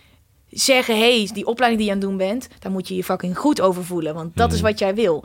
zeggen... hey, die opleiding die je aan het doen bent... daar moet je je fucking goed over voelen. Want dat is wat jij wil.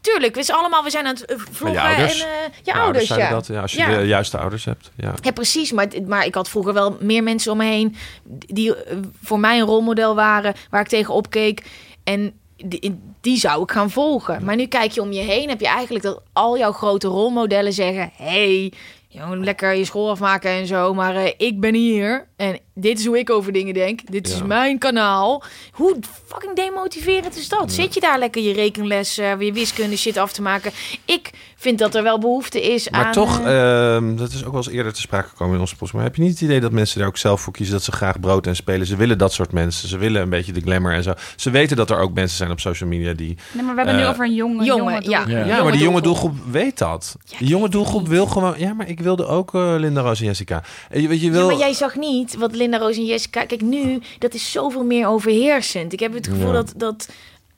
Tuurlijk, we zijn allemaal we zijn aan het eh, vloggen. ouders. En, eh, je ouders, zeiden ja. Dat, ja. Als je Ja. de juiste ouders hebt. Ja. Ja, precies. Maar, maar ik had vroeger wel meer mensen om me heen... die eh, voor mij een rolmodel waren... waar ik tegen opkeek. En die, die zou ik gaan volgen. Maar nu kijk je om je heen... heb je eigenlijk dat al jouw grote rolmodellen zeggen... hey, jongen, lekker je school afmaken en zo... maar ik ben hier en dit is hoe ik over dingen denk. Dit is Ja. mijn kanaal. Hoe fucking demotiverend is dat? Zit je daar lekker je rekenles... eh, weer wiskunde shit af te maken? Ik vind dat er wel behoefte is Maar aan... toch, eh, ehm, dat is ook wel eens eerder te sprake gekomen in onze post. Maar heb je niet het idee dat mensen daar ook zelf voor kiezen dat ze graag brood en spelen? Ze willen dat soort mensen. Ze willen een beetje de glamour en zo. Ze weten dat er ook mensen zijn op social media die. Nee, maar we hebben nu Eh, over een jonge, jongen, jonge ja. doelgroep. Ja. Maar die jonge doelgroep. weet dat. Die jonge doelgroep wil gewoon. Ja, maar ik wilde ook eh, Linda Roos en Jessica. En je, weet, je wil. Ja, maar jij zag niet wat Linda Roos en Jessica... Kijk, nu, dat is zoveel meer overheersend. Ik heb het gevoel Ja. dat... dat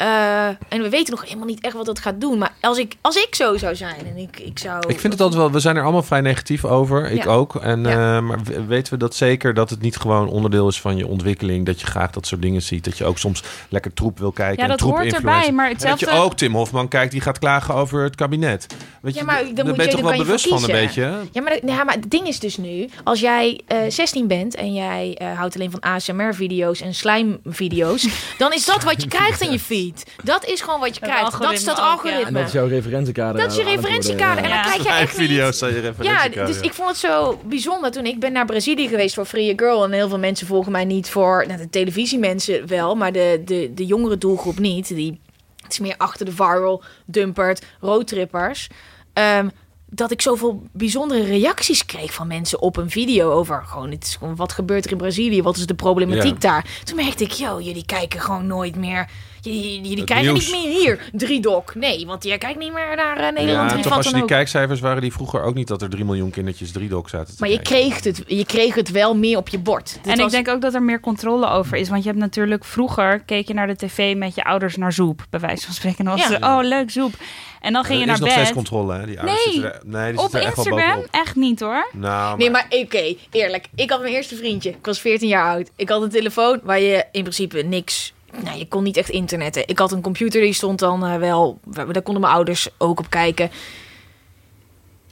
eh, en we weten nog helemaal niet echt wat dat gaat doen. Maar als ik, als ik zo zou zijn en ik, ik zou... Ik vind het altijd wel, we zijn er allemaal vrij negatief over. Ik Ja. ook. En, Ja. eh, maar weten we dat zeker dat het niet gewoon onderdeel is van je ontwikkeling? Dat je graag dat soort dingen ziet. Dat je ook soms lekker troep wil kijken. Ja, en dat troep hoort influencer. erbij, maar En dat hetzelfde... je ook Tim Hofman kijkt, die gaat klagen over het kabinet. Weet Ja, je, maar daar dan moet ben je toch wel bewust van een beetje. Ja, maar, ja, maar het ding is dus nu... Als jij eh 16 bent en jij houdt alleen van ASMR-video's en slijmvideo's... dan is dat wat je krijgt in je feed. Dat is gewoon wat je krijgt. Dat is dat algoritme. En dat is jouw referentiekader. Dat is je worden, referentiekader. En ja. dan krijg je echt niet... video's zijn je Ja, referentiekader. dus ik vond het zo bijzonder toen ik ben naar Brazilië geweest voor Free Girl. En heel veel mensen volgen mij niet voor... Nou, de televisiemensen wel, maar de, de, de jongere doelgroep niet. Die, het is meer achter de viral, dumpert, roadtrippers. Ehm, dat ik zoveel bijzondere reacties kreeg van mensen op een video over gewoon, het is gewoon wat gebeurt er in Brazilië, wat is de problematiek Ja. daar. Toen merkte ik, joh, jullie kijken gewoon nooit meer, jullie, kijken nieuws. niet meer hier, Driedok. Nee, want jij kijkt niet meer naar eh, Nederland. Ja, toch als je die ook. kijkcijfers waren die vroeger ook niet dat er 3 miljoen kindertjes drie dok zaten te Maar je kreeg, het, je kreeg het wel meer op je bord. Dit En ik denk ook dat er meer controle over is. Want je hebt natuurlijk vroeger keek je naar de tv met je ouders naar Zoep, bij wijze van spreken. En dan was Ja. oh leuk Zoep. En dan ging je er naar is nog steeds bed. controle, hè? Die ouders Nee, er, nee, die Op er echt Instagram echt niet hoor. Nou, Nee, maar oké, eerlijk. Ik had mijn eerste vriendje. Ik was 14 jaar oud. Ik had een telefoon waar je in principe niks... Nou, je kon niet echt internetten. Ik had een computer, die stond dan eh, wel... Daar konden mijn ouders ook op kijken.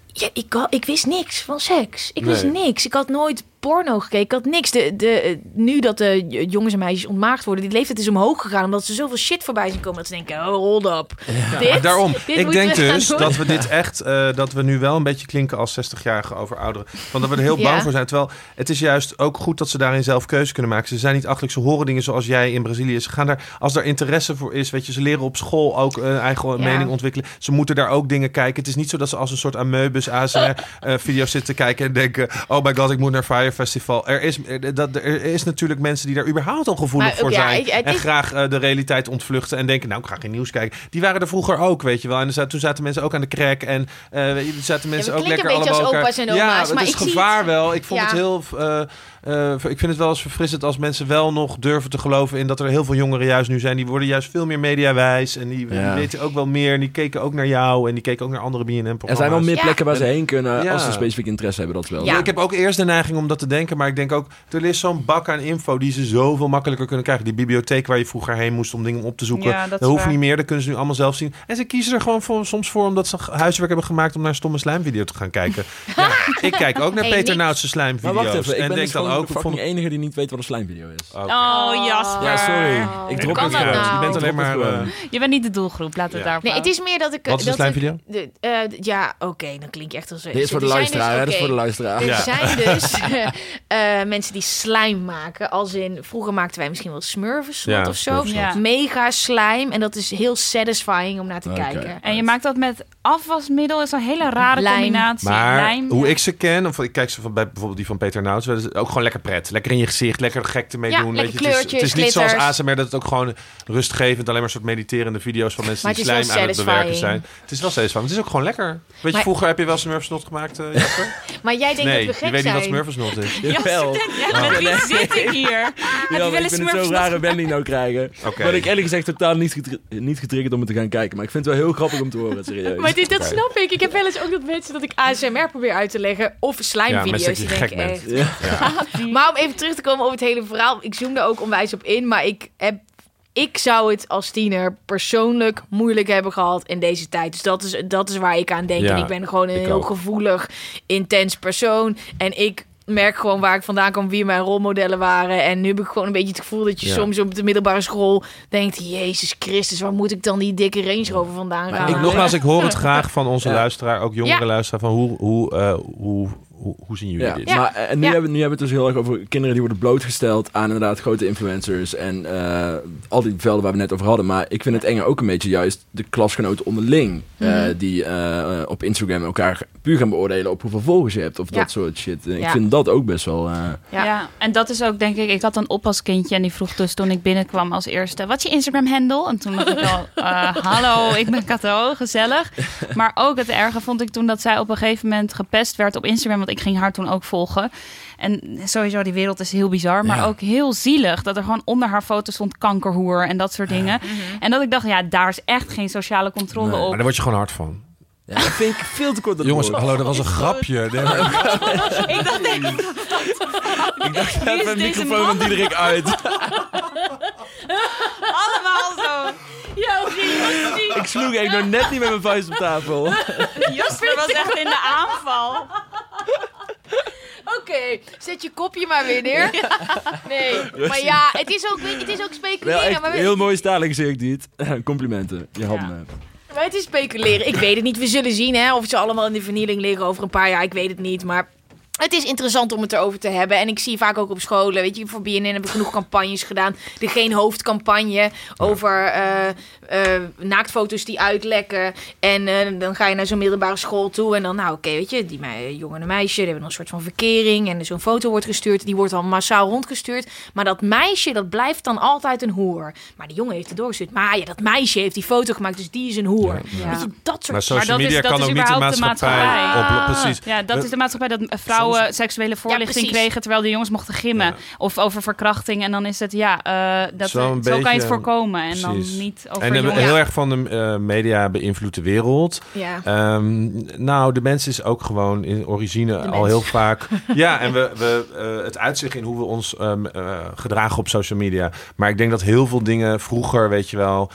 Ja, ik, ik wist niks van seks. Ik wist Nee. niks. Ik had nooit porno gekeken. Ik had niks. De, de, eh, nu dat de jongens en meisjes ontmaagd worden... die leeftijd is omhoog gegaan... omdat ze zoveel shit voorbij zien komen... dat ze denken, oh, hold up. Dit, Maar daarom, dit ik denk dus dat we dit echt, eh, dat we nu wel een beetje klinken als 60-jarigen over ouderen. Van dat we er heel bang Ja. voor zijn. Terwijl het is juist ook goed dat ze daarin zelf keuze kunnen maken. Ze zijn niet achterlijk, ze horen dingen zoals jij in Brazilië. Ze gaan daar, als er interesse voor is, weet je, ze leren op school ook een eigen Ja. mening ontwikkelen. Ze moeten daar ook dingen kijken. Het is niet zo dat ze als een soort ameubus ASMR eh, video's zitten kijken en denken, oh my god, ik moet naar Fire Festival. Er is, dat, er is natuurlijk mensen die daar überhaupt al gevoelig Maar, voor ja, zijn. ik- en graag eh, de realiteit ontvluchten en denken, nou, ik ga geen nieuws kijken. Die waren er vroeger ook, weet je wel. En er toen zaten mensen ook aan de crack en er zaten mensen ook lekker allemaal Ja, het is gevaar het- wel. Ik vond het heel... eh, eh, ik vind het wel eens verfrissend als mensen wel nog durven te geloven in dat er heel veel jongeren juist nu zijn. Die worden juist veel meer mediawijs en die, die Ja. weten ook wel meer. En die keken ook naar jou en die keken ook naar andere BNN-programma's. Er zijn wel meer Ja. plekken waar ze heen kunnen Ja. als ze specifiek interesse hebben, dat wel. Ja. Ik heb ook eerst de neiging om dat te denken. Maar ik denk ook, er is zo'n bak aan info die ze zoveel makkelijker kunnen krijgen. Die bibliotheek waar je vroeger heen moest om dingen op te zoeken. Ja, dat hoeft waar. niet meer. Dat kunnen ze nu allemaal zelf zien. En ze kiezen er gewoon voor, soms voor omdat ze huiswerk hebben gemaakt om naar een stomme slijmvideo te gaan kijken. Ja, ik kijk ook naar Hey, Peter Maar slijmvideo's. wacht even, ik en ben denk dus dan gewoon ook... de ik fucking vond- enige die niet weet wat een slijmvideo is. Oké. Oh, Jasper. Ja, sorry. Ik drop het nou? Je bent alleen het maar... eh, Je bent niet de doelgroep, laten we Ja. het daarop Nee, het is meer dat ik... Wat is een slijmvideo? de- eh, ja, oké, dan klink je echt als... Dit is voor de er zijn dus- luisteraar? Dat is voor de luisteraar. Er Ja. zijn dus eh, mensen die slijm maken. Als in, vroeger maakten wij misschien wel smurfensnot Ja, of zo. Mega slijm. En dat is heel satisfying om naar te kijken. En je maakt dat met afwasmiddel, is een hele rare Lijm. combinatie. Maar Lijm, hoe ja. ik ze ken, of ik kijk ze van bij bijvoorbeeld die van Peter Nouts, dat is ook gewoon lekker pret. Lekker in je gezicht, lekker gek ermee Ja, doen. weet je. Het is- het is, niet zoals. ASMR dat het ook gewoon rustgevend, alleen maar een soort mediterende video's van mensen Maar die slijm aan het bewerken zijn. Het is wel satisfying, maar het is ook gewoon lekker. Weet je, Maar- vroeger heb je wel smurfsnot gemaakt, eh, Jasper? Maar jij denkt nee, dat we je gek weet niet wat zijn. smurfensnot is. Jawel. Ja, met wie zit ik hier? Heb je Ja, wel ik eens vind het zo'n rare wending nou krijgen. Oké. Maar ik eerlijk gezegd totaal niet, getri- niet getriggerd om het te gaan kijken. Maar ik vind het wel heel grappig om te horen, serieus. Maar dit, dat snap ik. Ik heb wel eens ook dat mensen dat ik ASMR probeer uit te leggen. Of Ja, slijmvideo's. mensen die dat je gek bent. echt. Ja. Maar om even terug te komen op het hele verhaal. Ik zoom er ook onwijs op in. Maar ik heb... Ik zou het als tiener persoonlijk moeilijk hebben gehad in deze tijd. Dus dat is, dat is waar ik aan denk. Ja, en ik ben gewoon een heel ook. gevoelig, intens persoon. En ik merk gewoon waar ik vandaan kwam, wie mijn rolmodellen waren. En nu heb ik gewoon een beetje het gevoel dat je Ja. soms op de middelbare school denkt... Jezus Christus, waar moet ik dan die dikke Range Rover vandaan Maar halen? Ik, nogmaals, ik hoor het graag van onze Ja. luisteraar, ook jongere Ja. luisteraar, van hoe, hoe, eh, hoe, hoe, hoe zien jullie Ja, dit? Ja. maar eh, nu, Ja. hebben, nu hebben we het dus heel erg over kinderen die worden blootgesteld aan inderdaad grote influencers en eh, al die velden waar we net over hadden. Maar ik vind het enge ook een beetje juist de klasgenoten onderling eh, Mhm. die eh, op Instagram elkaar puur gaan beoordelen op hoeveel volgers je hebt of Ja. dat soort shit. En Ik vind dat ook best wel... eh, Ja. Ja. en dat is ook denk ik, ik had een oppaskindje en die vroeg dus toen ik binnenkwam als eerste, wat is je Instagram handle? En toen dacht ik al, eh, hallo, ik ben Kato, gezellig. Maar ook het erge vond ik toen dat zij op een gegeven moment gepest werd op Instagram, want ik ging haar toen ook volgen. En sowieso, die wereld is heel bizar, maar Ja. ook heel zielig. Dat er gewoon onder haar foto stond kankerhoer en dat soort dingen. En dat ik dacht, ja, daar is echt geen sociale controle Nee, op. Maar daar word je gewoon hard van. ja, dat vind ik veel te kort. Jongens, hallo, dat was een grapje. Nee, maar- ik dacht echt, ik dacht even deze microfoon van Diederik uit. allemaal zo. Oké, ik sloeg echt nog net niet met mijn vuist op tafel. Jasper was echt in de aanval. Oké, zet je kopje maar weer neer. Nee, maar ja, het is ook, weet je, het is ook Wel speculeren. echt maar, we- heel mooi stalen gezegd dit. Complimenten. Je had me. maar het is speculeren. Ik weet het niet. We zullen zien hè, of ze allemaal in de vernieling liggen over een paar jaar. Ik weet het niet, maar... Het is interessant om het erover te hebben. En ik zie vaak ook op scholen, weet je, voor BNN hebben genoeg campagnes gedaan. De geen hoofdcampagne over eh, eh, naaktfoto's die uitlekken. En eh, dan ga je naar zo'n middelbare school toe. En dan, nou oké, weet je, die jongen en meisje, die hebben een soort van verkering. En zo'n foto wordt gestuurd, die wordt dan massaal rondgestuurd. Maar dat meisje, dat blijft dan altijd een hoer. Maar die jongen heeft het doorgestuurd. Maar ja, dat meisje heeft die foto gemaakt, dus die is een hoer. Ja. Weet je, dat soort Maar social dat is- media dat kan is ook niet de überhaupt de maatschappij, maatschappij. op... Precies. Ja, dat We- is de maatschappij dat vrouwen seksuele voorlichting kregen terwijl de jongens mochten gimmen. Ja. Of over verkrachting. En dan is het, ja, eh, dat, Zo zo, kan je het voorkomen. En precies. dan niet over En de, jongens. heel erg van de eh, media beïnvloedt de wereld. Ja. Ehm, nou, de mens is ook gewoon in origine al mens. heel vaak. Ja, en we, we, eh, het uitzicht in hoe we ons ehm, eh, gedragen op social media. Maar ik denk dat heel veel dingen vroeger, weet je wel.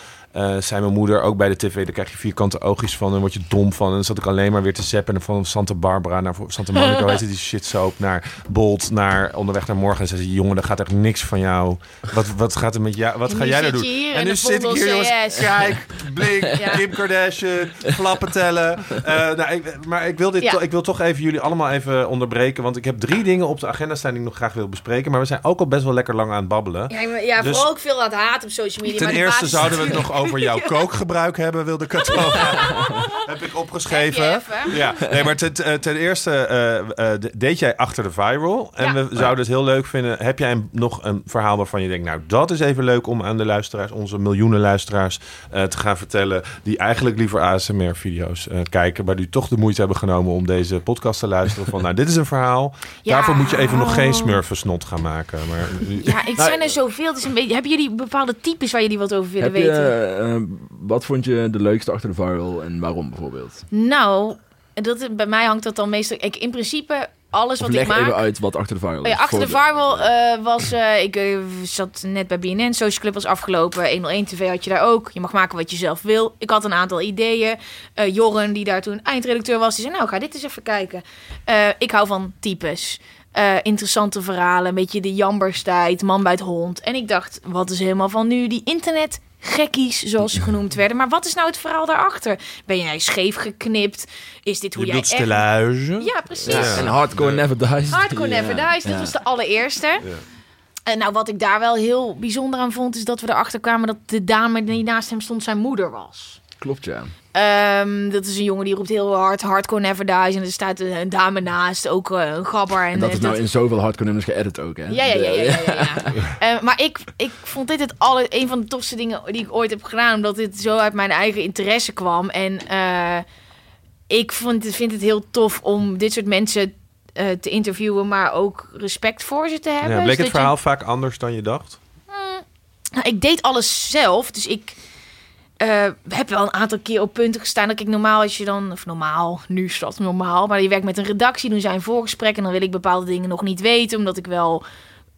Zei mijn moeder ook bij de tv, daar krijg je vierkante oogjes van en word je dom van. En dan zat ik alleen maar weer te zappen en van Santa Barbara naar Santa Monica, weet je, die shit soap, naar Bolt, naar onderweg naar morgen. En zei ze, jongen, er gaat echt niks van jou. Wat, wat gaat er met jou, wat ga jij nou zit doen? en nu zit ik hier, jongens, kijk, Blink, Ja. Kim Kardashian, flappen tellen. Eh, nou, ik, maar ik wil, dit Ja. to- ik wil toch even jullie allemaal even onderbreken. Want ik heb drie dingen op de agenda staan die ik nog graag wil bespreken. Maar we zijn ook al best wel lekker lang aan het babbelen. Ja, ja Dus- vooral ook veel aan het haat op social media. Ten maar eerste zouden we het nog over jouw kookgebruik hebben, wilde ik het. Heb ik opgeschreven. Ja, nee, maar ten, eh, ten eerste eh, eh, de- deed jij achter de viral. En Ja. we zouden het heel leuk vinden. Heb jij een, nog een verhaal waarvan je denkt, nou dat is even leuk om aan de luisteraars, onze miljoenen luisteraars, eh, te gaan vertellen. Die eigenlijk liever ASMR-video's eh, kijken, maar die toch de moeite hebben genomen om deze podcast te luisteren. Van nou, dit is een verhaal. Ja. Daarvoor moet je even nog geen smurfensnot gaan maken. Maar, Ja, het zijn er zoveel. Het is een beetje, hebben jullie bepaalde types waar jullie wat over willen Heb je, weten? Eh, wat vond je de leukste achter de viral en waarom bijvoorbeeld? Nou, dat, bij mij hangt dat dan meestal... Ik, in principe alles wat leg ik maak... even uit wat achter de firewall Oh ja, achter de firewall eh, was... eh, ik zat net bij BNN, Social Club was afgelopen. 101 TV had je daar ook. Je mag maken wat je zelf wil. Ik had een aantal ideeën. Jorren, die daar toen eindredacteur was, die zei... Nou, ga dit eens even kijken. Ik hou van types. Interessante verhalen, een beetje de jamberstijd, man bij het hond. En ik dacht, wat is helemaal van nu die internet gekkies, zoals ze genoemd werden. Maar wat is nou het verhaal daarachter? Ben jij scheef geknipt? Is dit hoe Je jij echt... Ja, precies. Ja, En Hardcore Never Dies. Hardcore Ja. Never Dies, dat Ja. was de allereerste. En nou, wat ik daar wel heel bijzonder aan vond, is dat we erachter kwamen dat de dame die naast hem stond zijn moeder was. Klopt, ja. Ehm, dat is een jongen die roept heel hard Hardcore Never Dies. En er staat een, een dame naast, ook eh, een gabber. En, En dat eh, is nou in zoveel hardcore nummers geëdit ook, hè? ja, ja, ja. ja, ja, ja, ja. Eh, maar ik, ik vond dit het alle, een van de tofste dingen die ik ooit heb gedaan. Omdat dit zo uit mijn eigen interesse kwam. En eh, ik vond, vind het heel tof om dit soort mensen eh, te interviewen. Maar ook respect voor ze te hebben. Ja, bleek Zodat het je- verhaal vaak anders dan je dacht? nou, ik deed alles zelf. Dus ik eh, heb wel een aantal keer op punten gestaan. Dat ik normaal, als je dan, of normaal, nu is dat normaal. Maar je werkt met een redactie, doen zij een voorgesprek. En dan wil ik bepaalde dingen nog niet weten. Omdat ik wel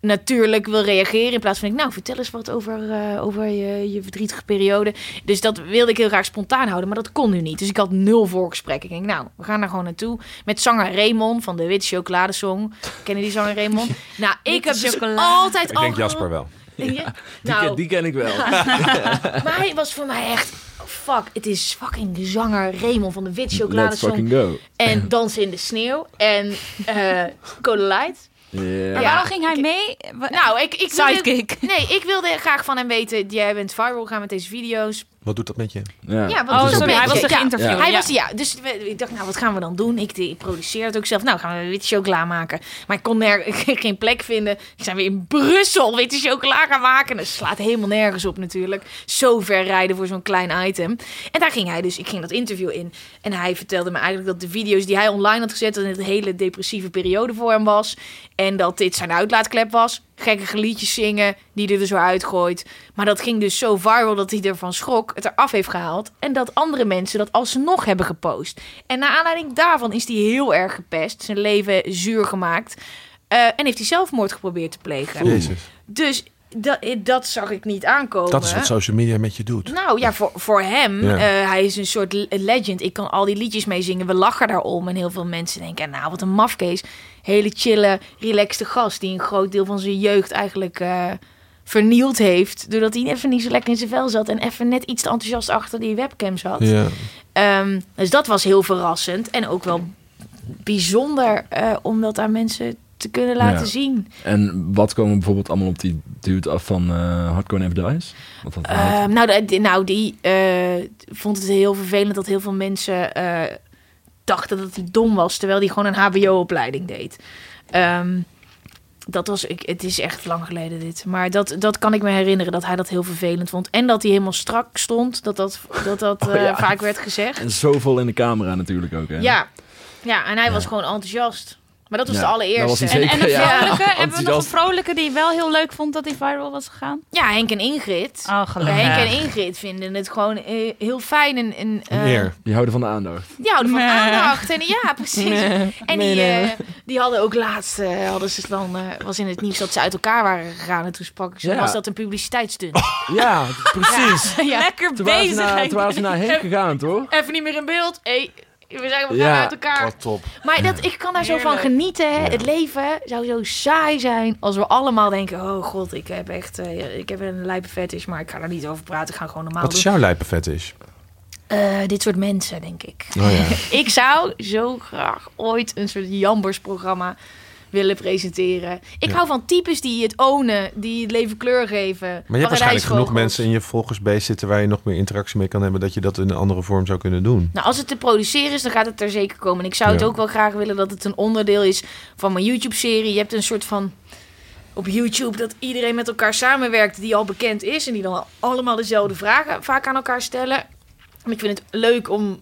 natuurlijk wil reageren. In plaats van, ik, nou, vertel eens wat over, eh, over je, je verdrietige periode. Dus dat wilde ik heel graag spontaan houden. Maar dat kon nu niet. Dus ik had nul voorgesprek. Ik denk, nou, we gaan daar gewoon naartoe. Met zanger Raymond van de Witte Chocoladesong. Kennen die zanger Raymond? Nou, ik heb dus chocolade. altijd Ik al... denk Jasper wel. Ja, Die, nou, ken, die ken ik wel. maar hij was voor mij echt... Fuck, het is fucking zanger Raymond van de Wit Let's Chocoladesong. fucking go. En Dansen in de Sneeuw. En eh Code Light. Ja. Maar Ja. waarom ging hij mee? Nou, ik, ik wilde, Sidekick. Nee, ik wilde graag van hem weten... Jij bent viral gaan met deze video's. Wat doet dat met je? Ja. Ja, want Oh, sorry, hij was ja, geïnterviewd. Hij Ja. was, ja. Dus we- ik dacht, nou, wat gaan we dan doen? Ik, ik produceer het ook zelf. Nou, gaan we witte chocola maken. Maar ik kon ner geen plek vinden. Ik zijn weer in Brussel witte chocola gaan maken. Dat slaat helemaal nergens op natuurlijk. Zo ver rijden voor zo'n klein item. En daar ging hij dus, ik ging dat interview in. En hij vertelde me eigenlijk dat de video's die hij online had gezet... dat het een hele depressieve periode voor hem was. En dat dit zijn uitlaatklep was. Gekke liedjes zingen, die hij er zo uitgooit. Maar dat ging dus zo viral dat hij ervan schrok, het eraf heeft gehaald. En dat andere mensen dat alsnog hebben gepost. En naar aanleiding daarvan is hij heel erg gepest. Zijn leven zuur gemaakt. Eh, en heeft hij zelfmoord geprobeerd te plegen. Jezus. Dus dat, dat zag ik niet aankomen. Dat is wat social media met je doet. Nou ja, voor, voor hem, Ja. eh, hij is een soort le- legend. Ik kan al die liedjes meezingen. We lachen daarom. En heel veel mensen denken, nou wat een mafkees. Hele chille, relaxte gast die een groot deel van zijn jeugd eigenlijk eh, vernield heeft. Doordat hij even niet zo lekker in zijn vel zat. En even net iets te enthousiast achter die webcam zat. Ja. Ehm, dus dat was heel verrassend. En ook wel bijzonder eh, om dat aan mensen te kunnen laten Ja. zien. En wat komen bijvoorbeeld allemaal op die dude af van eh Hardcore Never Dies? Wat dat Ehm, nou, de- nou, die vond het heel vervelend dat heel veel mensen dachten dat hij dom was, terwijl hij gewoon een HBO-opleiding deed. Ehm, dat was, ik, het is echt lang geleden dit. Maar dat, dat kan ik me herinneren, dat hij dat heel vervelend vond. En dat hij helemaal strak stond, dat dat, dat, dat Oh, eh, vaak werd gezegd. En zo vol in de camera natuurlijk ook, hè? Ja, ja en hij was gewoon enthousiast. Maar dat was Ja, de allereerste. En, en een Zeker, ja. vrolijke? Hebben we nog een vrolijke die wel heel leuk vond dat hij viral was gegaan? Ja, Henk en Ingrid. Oh, gelukkig. Henk en Ingrid vinden het gewoon eh, heel fijn en... en eh, Meer. Die houden van de aandacht. Die houden van Nee. aandacht. En ja, precies. En die, Nee, nee. eh, die hadden ook laatst, hadden ze dan, was in het nieuws dat ze uit elkaar waren gegaan. En toen sprak ik ze, Ja. was dat een publiciteitsstunt. Ja, precies. ja. Lekker bezig. toen waren ze naar Henk gegaan, toch? Even niet meer in beeld. Hey, we zijn we gaan Ja. uit elkaar. Wat top. Maar dat, ik kan daar zo van genieten. hè. Ja. Het leven zou zo saai zijn als we allemaal denken... Oh god, ik heb echt eh, ik heb een lijpe fetish, maar ik ga er niet over praten. Ik ga gewoon normaal Wat is doen. jouw lijpenfetish? Eh, dit soort mensen, denk ik. Oh ja. ik zou zo graag ooit een soort Jambers-programma willen presenteren. Ik Ja. hou van types die het ownen, die het leven kleur geven. Maar je hebt waarschijnlijk genoeg mensen in je volgersbase zitten waar je nog meer interactie mee kan hebben, dat je dat in een andere vorm zou kunnen doen. Nou, als het te produceren is, dan gaat het er zeker komen. En ik zou het ook wel graag willen dat het een onderdeel is van mijn YouTube-serie. Je hebt een soort van op YouTube dat iedereen met elkaar samenwerkt die al bekend is en die dan allemaal dezelfde vragen vaak aan elkaar stellen. Ik vind het leuk om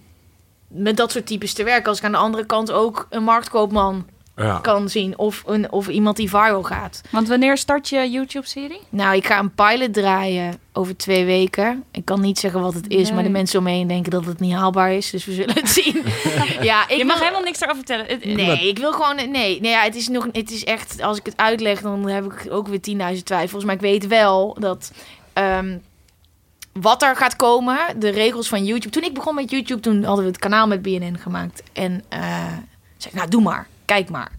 met dat soort types te werken. Als ik aan de andere kant ook een marktkoopman Ja. kan zien. Of, een, of iemand die viral gaat. Want wanneer start je YouTube-serie? Nou, ik ga een pilot draaien over twee weken. Ik kan niet zeggen wat het is, Nee. maar de mensen om me heen denken dat het niet haalbaar is. Dus we zullen het zien. ja, ik je mag wil- helemaal niks erover vertellen. Nee, ik wil gewoon. Nee, nee ja, het is nog. Het is echt. Als ik het uitleg, dan heb ik ook weer 10.000 twijfels. Maar ik weet wel dat. ehm, wat er gaat komen, de regels van YouTube. Toen ik begon met YouTube, toen hadden we het kanaal met BNN gemaakt. En eh zei ik, nou doe maar, kijk maar.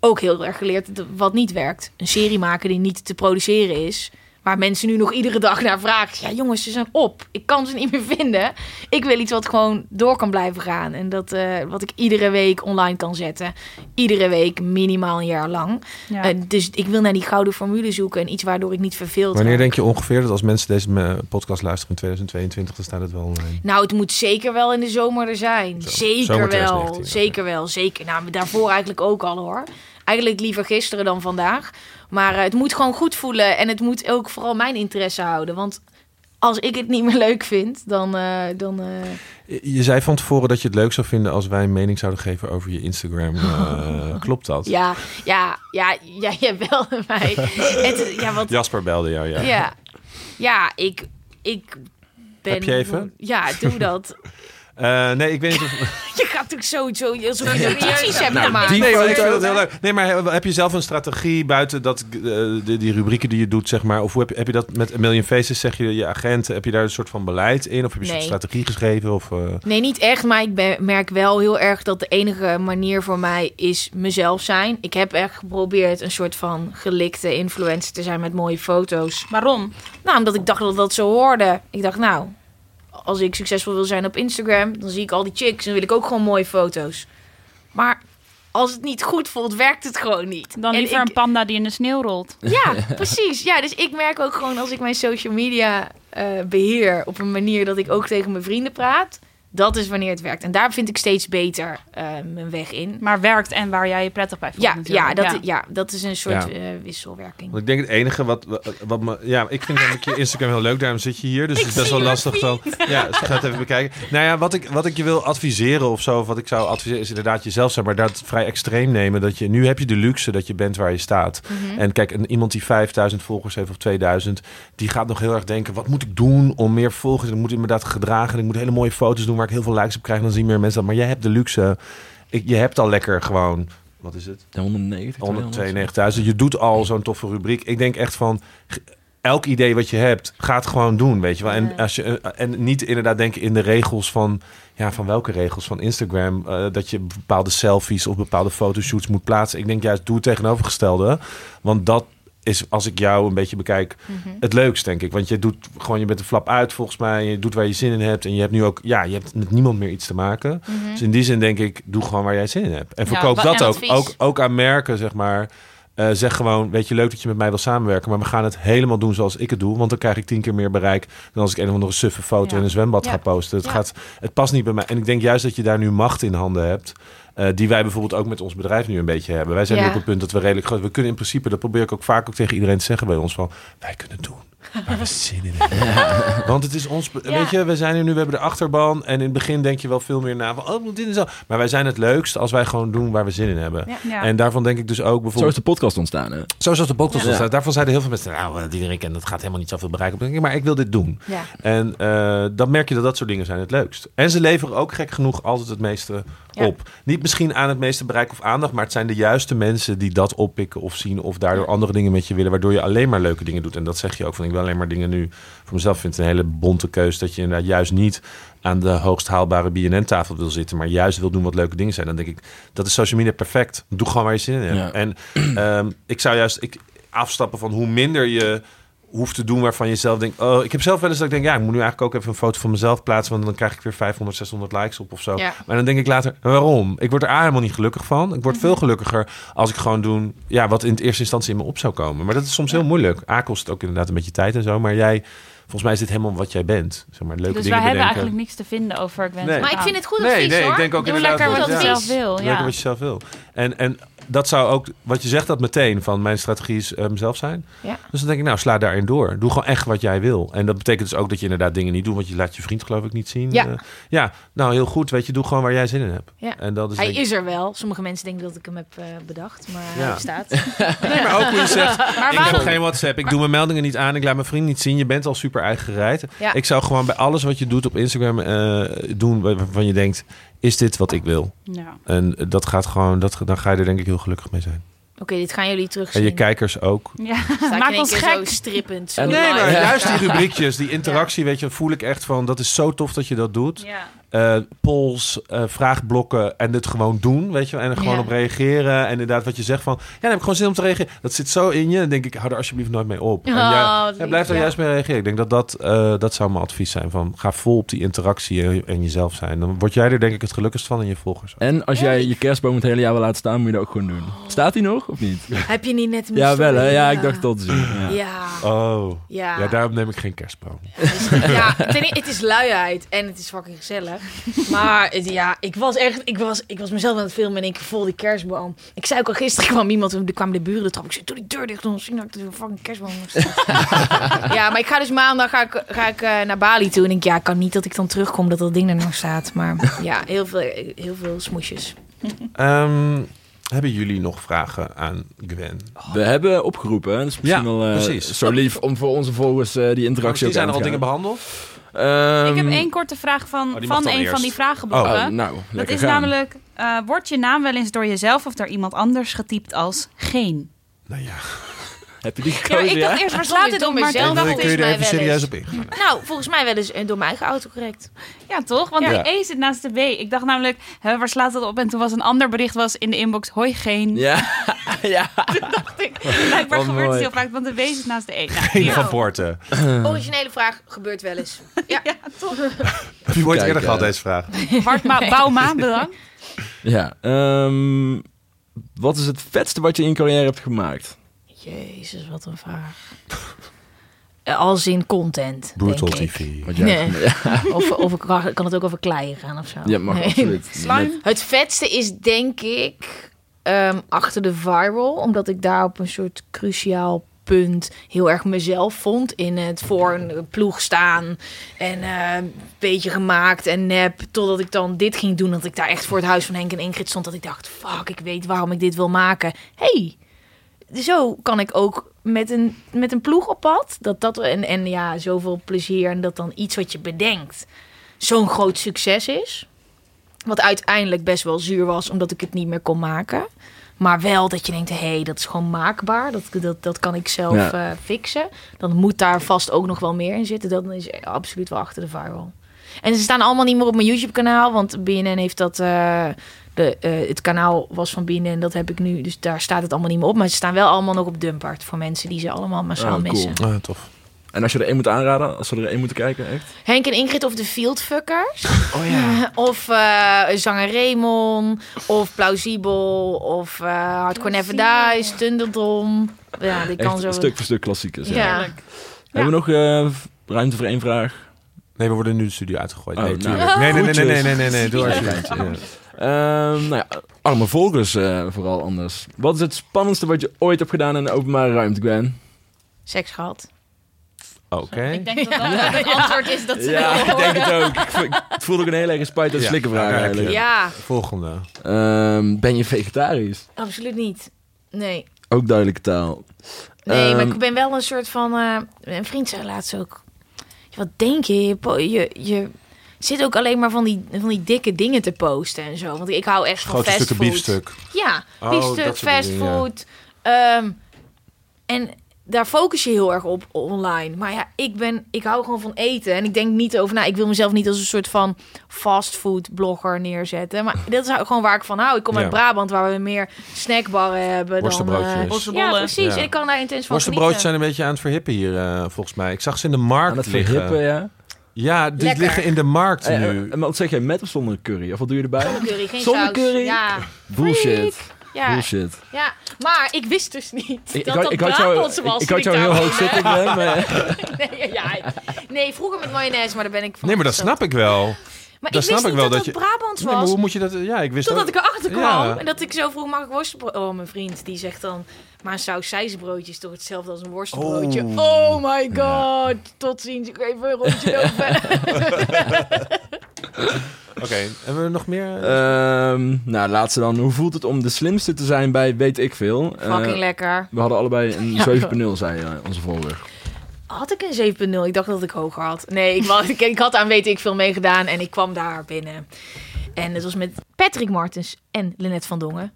Ook heel erg geleerd wat niet werkt. Een serie maken die niet te produceren is. Waar mensen nu nog iedere dag naar vragen. Ja, jongens, ze zijn op. Ik kan ze niet meer vinden. Ik wil iets wat gewoon door kan blijven gaan. En dat eh, wat ik iedere week online kan zetten. Iedere week minimaal een jaar lang. Ja. Eh, dus ik wil naar die gouden formule zoeken. En iets waardoor ik niet verveeld Wanneer raak. denk je ongeveer dat als mensen deze eh, podcast luisteren in 2022, dan staat het wel online? Nou, het moet zeker wel in de zomer er zijn. Zo, zeker zomer wel. 2019, oké. Zeker wel. Zeker. Nou, daarvoor eigenlijk ook al hoor. Eigenlijk liever gisteren dan vandaag. Maar eh, het moet gewoon goed voelen. En het moet ook vooral mijn interesse houden. Want als ik het niet meer leuk vind, dan... eh, dan eh, Je zei van tevoren dat je het leuk zou vinden als wij een mening zouden geven over je Instagram. Eh, klopt dat? ja, ja, ja, ja, jij belde mij. Het, ja, wat, Jasper belde jou, ja. ja. ja, ik, ik ben... Heb je even? Ja, doe dat. Eh, nee, ik weet niet of... Je gaat toch sowieso alsof je hebt Nou, gemaakt. Nee, maar ik foto- vind dat heel leuk. Nee, maar heb je zelf een strategie buiten dat, eh, die rubrieken die je doet, zeg maar? Of hoe heb, je- heb je dat met A Million Faces? Zeg je je agent, heb je daar een soort van beleid in? Of heb je een soort strategie geschreven? Of, eh, Nee, niet echt, maar ik ben- merk wel heel erg dat de enige manier voor mij is mezelf zijn. Ik heb echt geprobeerd een soort van gelikte influencer te zijn met mooie foto's. Waarom? Nou, omdat ik dacht dat dat zo hoorde. Ik dacht, nou, als ik succesvol wil zijn op Instagram, dan zie ik al die chicks en wil ik ook gewoon mooie foto's. Maar als het niet goed voelt, werkt het gewoon niet. Dan liever ik- een panda die in de sneeuw rolt. Ja, precies. Ja, dus ik merk ook gewoon als ik mijn social media eh, beheer op een manier dat ik ook tegen mijn vrienden praat, dat is wanneer het werkt. En daar vind ik steeds beter eh, mijn weg in. Maar werkt en waar jij je prettig bij voelt Ja, natuurlijk. ja, dat, ja. dat is een soort Ja. eh, wisselwerking. Want ik denk het enige wat, wat, wat me... Ja, ik vind namelijk je Instagram heel leuk. Daarom zit je hier. Dus het is best wel lastig dan... Ja, dus ga het even bekijken. Nou ja, wat ik, wat ik je wil adviseren of zo... Of wat ik zou adviseren is inderdaad jezelf zijn. Maar dat vrij extreem nemen. Dat je, nu heb je de luxe dat je bent waar je staat. Mhm. En kijk, een, iemand die 5000 volgers heeft of 2000... Die gaat nog heel erg denken... Wat moet ik doen om meer volgers... Ik moet inderdaad gedragen. Ik moet hele mooie foto's doen waar ik heel veel likes op krijg. Dan zien meer mensen dat. Maar jij hebt de luxe. Ik, je hebt al lekker gewoon... Wat is het? 190, 192.000. Je doet al zo'n toffe rubriek. Ik denk echt van elk idee wat je hebt, ga het gewoon doen, weet je wel. En, als je, eh, en niet inderdaad denken in de regels van, ja, van welke regels van Instagram, eh, dat je bepaalde selfies of bepaalde fotoshoots moet plaatsen. Ik denk juist, doe het tegenovergestelde. Want dat is, als ik jou een beetje bekijk, Mhm. het leukst, denk ik. Want je doet gewoon, je bent een flap uit volgens mij. Je doet waar je zin in hebt. En je hebt nu ook, ja, je hebt met niemand meer iets te maken. Mhm. Dus in die zin denk ik, doe gewoon waar jij zin in hebt. En verkoop dat en ook. advies. ook. Ook aan merken, zeg maar. Eh, zeg gewoon, weet je, leuk dat je met mij wil samenwerken. Maar we gaan het helemaal doen zoals ik het doe. Want dan krijg ik tien keer meer bereik dan als ik een of andere suffe foto Ja. in een zwembad Ja. ga posten. Het, Ja. gaat, het past niet bij mij. En ik denk juist dat je daar nu macht in handen hebt. Eh, die wij bijvoorbeeld ook met ons bedrijf nu een beetje hebben. Wij zijn Ja. nu op het punt dat we redelijk groot... We kunnen in principe, dat probeer ik ook vaak ook tegen iedereen te zeggen bij ons. Van, wij kunnen doen waar we zin in hebben. Want het is ons... Ja. Weet je, we zijn er nu, we hebben de achterban. En in het begin denk je wel veel meer na van... Oh, dit is zo. Maar wij zijn het leukst als wij gewoon doen waar we zin in hebben. Ja. Ja. En daarvan denk ik dus ook Zo bijvoorbeeld... is de podcast ontstaan. Hè? Zo is de podcast Ja. ontstaan. Daarvan zeiden heel veel mensen... Nou, eh, die iedereen kent, dat gaat helemaal niet zoveel bereiken. Dan denk ik, Maar ik wil dit doen. Ja. En eh, dan merk je dat dat soort dingen zijn het leukst. En ze leveren ook gek genoeg altijd het meeste Ja. op. Niet misschien aan het meeste bereik of aandacht... maar het zijn de juiste mensen die dat oppikken of zien... of daardoor andere dingen met je willen... waardoor je alleen maar leuke dingen doet. En dat zeg je ook van... ik wil alleen maar dingen nu... voor mezelf vind het een hele bonte keus... dat je inderdaad juist niet aan de hoogst haalbare BNN-tafel wil zitten... maar juist wil doen wat leuke dingen zijn. Dan denk ik, dat is social media perfect. Doe gewoon waar je zin in hebt. Ja. En ehm, ik zou juist ik, afstappen van hoe minder je hoeft te doen waarvan je zelf denkt... Oh, ik heb zelf wel eens dat ik denk, ja, ik moet nu eigenlijk ook even een foto van mezelf plaatsen... want dan krijg ik weer 500, 600 likes op of zo. Ja. Maar dan denk ik later, waarom? Ik word er A, helemaal niet gelukkig van. Ik word veel gelukkiger als ik gewoon doe ja, wat in het eerste instantie in me op zou komen. Maar dat is soms heel moeilijk. A, kost het ook inderdaad een beetje tijd en zo. Maar jij volgens mij is dit helemaal wat jij bent. Zeg maar, leuke Dus dingen wij hebben eigenlijk niks te vinden over Gwen. Nee. Maar ik vind het goed Nee, advies nee, hoor. ik denk ook Doe inderdaad lekker wat wat je zelf wil. Lekker Ja. wat je zelf wil. En, en dat zou ook, wat je zegt dat meteen, van mijn strategie is eh, mezelf zijn. Ja. Dus dan denk ik, nou, sla daarin door. Doe gewoon echt wat jij wil. En dat betekent dus ook dat je inderdaad dingen niet doet, want je laat je vriend geloof ik niet zien. Ja. Eh, ja, nou heel goed, weet je, doe gewoon waar jij zin in hebt. Ja. En dat is Hij denk ik- is er wel. Sommige mensen denken dat ik hem heb eh, bedacht, maar Ja. hij bestaat. Nee, maar ook hoe je zegt, Maar ik heb geen WhatsApp, ik doe mijn meldingen niet aan, ik laat mijn vriend niet zien. Je bent al super eigen gereid. Ja. Ik zou gewoon bij alles wat je doet op Instagram eh, doen waarvan je denkt, is dit wat ik wil? Ja. En dat gaat gewoon, dat, dan ga je er denk ik heel gelukkig mee zijn. Oké, dit gaan jullie terugzien. En je kijkers ook. Ja, maak ons gek. zo strippend. Zo Nee, maar juist die rubriekjes, die interactie, weet je, voel ik echt van, dat is zo tof dat je dat doet. Ja. Eh, polls, eh, vraagblokken en het gewoon doen, weet je, en er gewoon Ja. op reageren. En inderdaad, wat je zegt van, ja, dan heb ik gewoon zin om te reageren. Dat zit zo in je, dan denk ik, hou er alsjeblieft nooit mee op. En Oh, ja, lief, blijf er ja. juist mee reageren. Ik denk dat dat, eh, dat zou mijn advies zijn, van ga vol op die interactie en, en jezelf zijn. Dan word jij er denk ik het gelukkigst van en je volgers. ook. En als jij je kerstboom het hele jaar wil laten staan, moet je dat ook gewoon doen. Staat die nog of niet? Heb je niet net een Ja, wel hè? Ja, ik dacht te zien. Ja. Ja. Oh, Ja. ja, daarom neem ik geen kerstboom. ja, ten het is luiheid en het is fucking gezellig. Maar ja, ik was echt, ik was, ik was mezelf aan het filmen en ik vol die kerstboom. Ik zei ook al gisteren kwam iemand, er kwamen de buren de trap. Ik zei, doe die deur dicht, dan zien dat ik de fucking kerstboom ja, maar ik ga dus maandag ga ik, ga ik eh, naar Bali toe en ik, ja, kan niet dat ik dan terugkom dat dat ding er nog staat. Maar ja, heel veel, heel veel smoesjes. Ehm, hebben jullie nog vragen aan Gwen? We hebben opgeroepen, dat is misschien Ja, wel eh, precies. zo lief om voor onze volgers eh, die interactie Die zijn ook er al dingen te behandeld? Ehm, Ik heb één korte vraag van, Oh, van een eerst. van die vragenboeken. Oh, nou, dat is gaan. namelijk, eh, wordt je naam wel eens door jezelf of door iemand anders getypt als geen? Nou ja, Heb je die Ja, ik ja? dacht eerst, waar slaat dit op? Maar mezelf toen dan dacht kun je ik, er even serieus op ingaan. Nou, volgens mij wel eens door mijn eigen autocorrect. ja toch? Want Ja. de E zit naast de B. Ik dacht namelijk, hè, waar slaat dat op? En toen was een ander bericht was in de inbox, hoi geen. Ja, ja. Blijkbaar Oh, gebeurt het heel vaak, want de W zit naast de E. Nou, Geen van Poorten. Originele vraag gebeurt wel eens. Ja. Ja, toch? Heb je ooit eerder gehad eh, deze vraag? Bart Ma- Bauma, bedankt. ja ehm, wat is het vetste wat je in je carrière hebt gemaakt? Jezus, wat een vraag. Eh, Als in content, Brutal denk ik. TV. Wat jij Nee. ja, Of, of ik kan het ook over kleien gaan of zo. ja, mag Nee. absoluut. Slime. Het vetste is denk ik ehm, achter de viral. Omdat ik daar op een soort cruciaal punt heel erg mezelf vond. In het voor een ploeg staan. En een beetje gemaakt en nep. Totdat ik dan dit ging doen. Dat ik daar echt voor het huis van Henk en Ingrid stond. Dat ik dacht, fuck, ik weet waarom ik dit wil maken. hey, zo kan ik ook met een, met een ploeg op pad. Dat dat, en, en ja, zoveel plezier. En dat dan iets wat je bedenkt zo'n groot succes is. Wat uiteindelijk best wel zuur was, omdat ik het niet meer kon maken. Maar wel dat je denkt, hé, hey, dat is gewoon maakbaar. Dat, dat, dat kan ik zelf Ja. eh, fixen. Dan moet daar vast ook nog wel meer in zitten. Dat is absoluut wel achter de viral. En ze staan allemaal niet meer op mijn YouTube-kanaal. Want BNN heeft dat... eh, de, eh, het kanaal was van BNN, dat heb ik nu. Dus daar staat het allemaal niet meer op. Maar ze staan wel allemaal nog op Dumpart. Voor mensen die ze allemaal massaal Oh, cool. missen. Ah, tof. En als je er één moet aanraden, als we er één moeten kijken, echt? Henk en Ingrid of de Fieldfuckers. Oh ja. Of eh zanger Raymond. Of Plausibel. Of eh Hardcore Never Dies. Thunderdom. Ja, die kan Echt zo... stuk voor stuk klassiekers. Ja. Ja. Hebben we nog eh, ruimte voor één vraag? Nee, we worden nu de studio uitgegooid. Oh, nee, nou. tuurlijk. nee, nee, nee, nee, nee, Groetjes. nee, nee, nee, Ehm, nou ja, arme volgers eh, vooral anders. Wat is het spannendste wat je ooit hebt gedaan in de openbare ruimte, Gwen? Seks gehad. Oké. Ik denk dat dat Het antwoord is dat ze Ja, ik denk het ook. Ik vo- Ik voelde ook een hele erge spijt uit Ja, slikken vraag daar heb je eigenlijk. Ja, Volgende. Ehm, ben je vegetarisch? absoluut niet. Nee. Ook duidelijke taal. Nee, maar Ehm, ik ben wel een soort van... eh, een vriend zei laatst ook... Wat denk je? Je, je zit ook alleen maar van die, van die dikke dingen te posten en zo. Want ik hou echt van Grote stukken fastfood. biefstuk. Ja, Oh, biefstuk, dat soort dingen, ja. fastfood. Ehm, en daar focus je heel erg op online. Maar ja, ik, ben, ik hou gewoon van eten. En ik denk niet over na. Ik wil mezelf niet als een soort van fastfood blogger neerzetten. Maar dat is gewoon waar ik van hou. Ik kom Ja. uit Brabant, waar we meer snackbarren hebben. Dan, Worstenbroodjes. Worstenbollen. ja, precies. Ja. En ik kan daar intens van Worstenbroodjes zijn een beetje aan het verhippen hier, eh, volgens mij. Ik zag ze in de aan markt het liggen. verhippen, ja. Ja, die Lekker. liggen in de markt Eh, nu. eh, maar wat zeg jij, met of zonder curry? Of wat doe je erbij? Zonder curry, geen Zonder saus. curry? Ja. Bullshit. Ja, Bullshit. ja, maar ik wist dus niet Ik, ik, dat had- dat ik had jou, Brabants was. ik had jou heel hoog zitten, Glenn, maar... Nee, ja, nee, vroeger met mayonaise, maar daar ben ik van Nee, maar dat afgestapt. snap ik wel. Maar dat ik wist snap ik niet wel dat dat het je- Brabants Nee, maar was. hoe moet je dat... Ja, ik wist Totdat dat... ik erachter kwam. Ja. En dat ik zo vroeg, mag ik worstenbrood? Oh, mijn vriend, die zegt dan... Maar een saus is toch hetzelfde als een worstenbroodje? Oh. Oh, my god. Tot ziens. Ik ga even een rondje lopen. Oké, hebben we nog meer? Ehm, nou, laatste dan. Hoe voelt het om de slimste te zijn bij weet ik veel? Eh, Fucking lekker. we hadden allebei een Ja. 7.0, zei eh, onze volger. Had ik een 7.0? Ik dacht dat ik hoger had. Nee, ik, ik, ik had aan weet ik veel meegedaan en ik kwam daar binnen. En het was met Patrick Martens en Lynette van Dongen.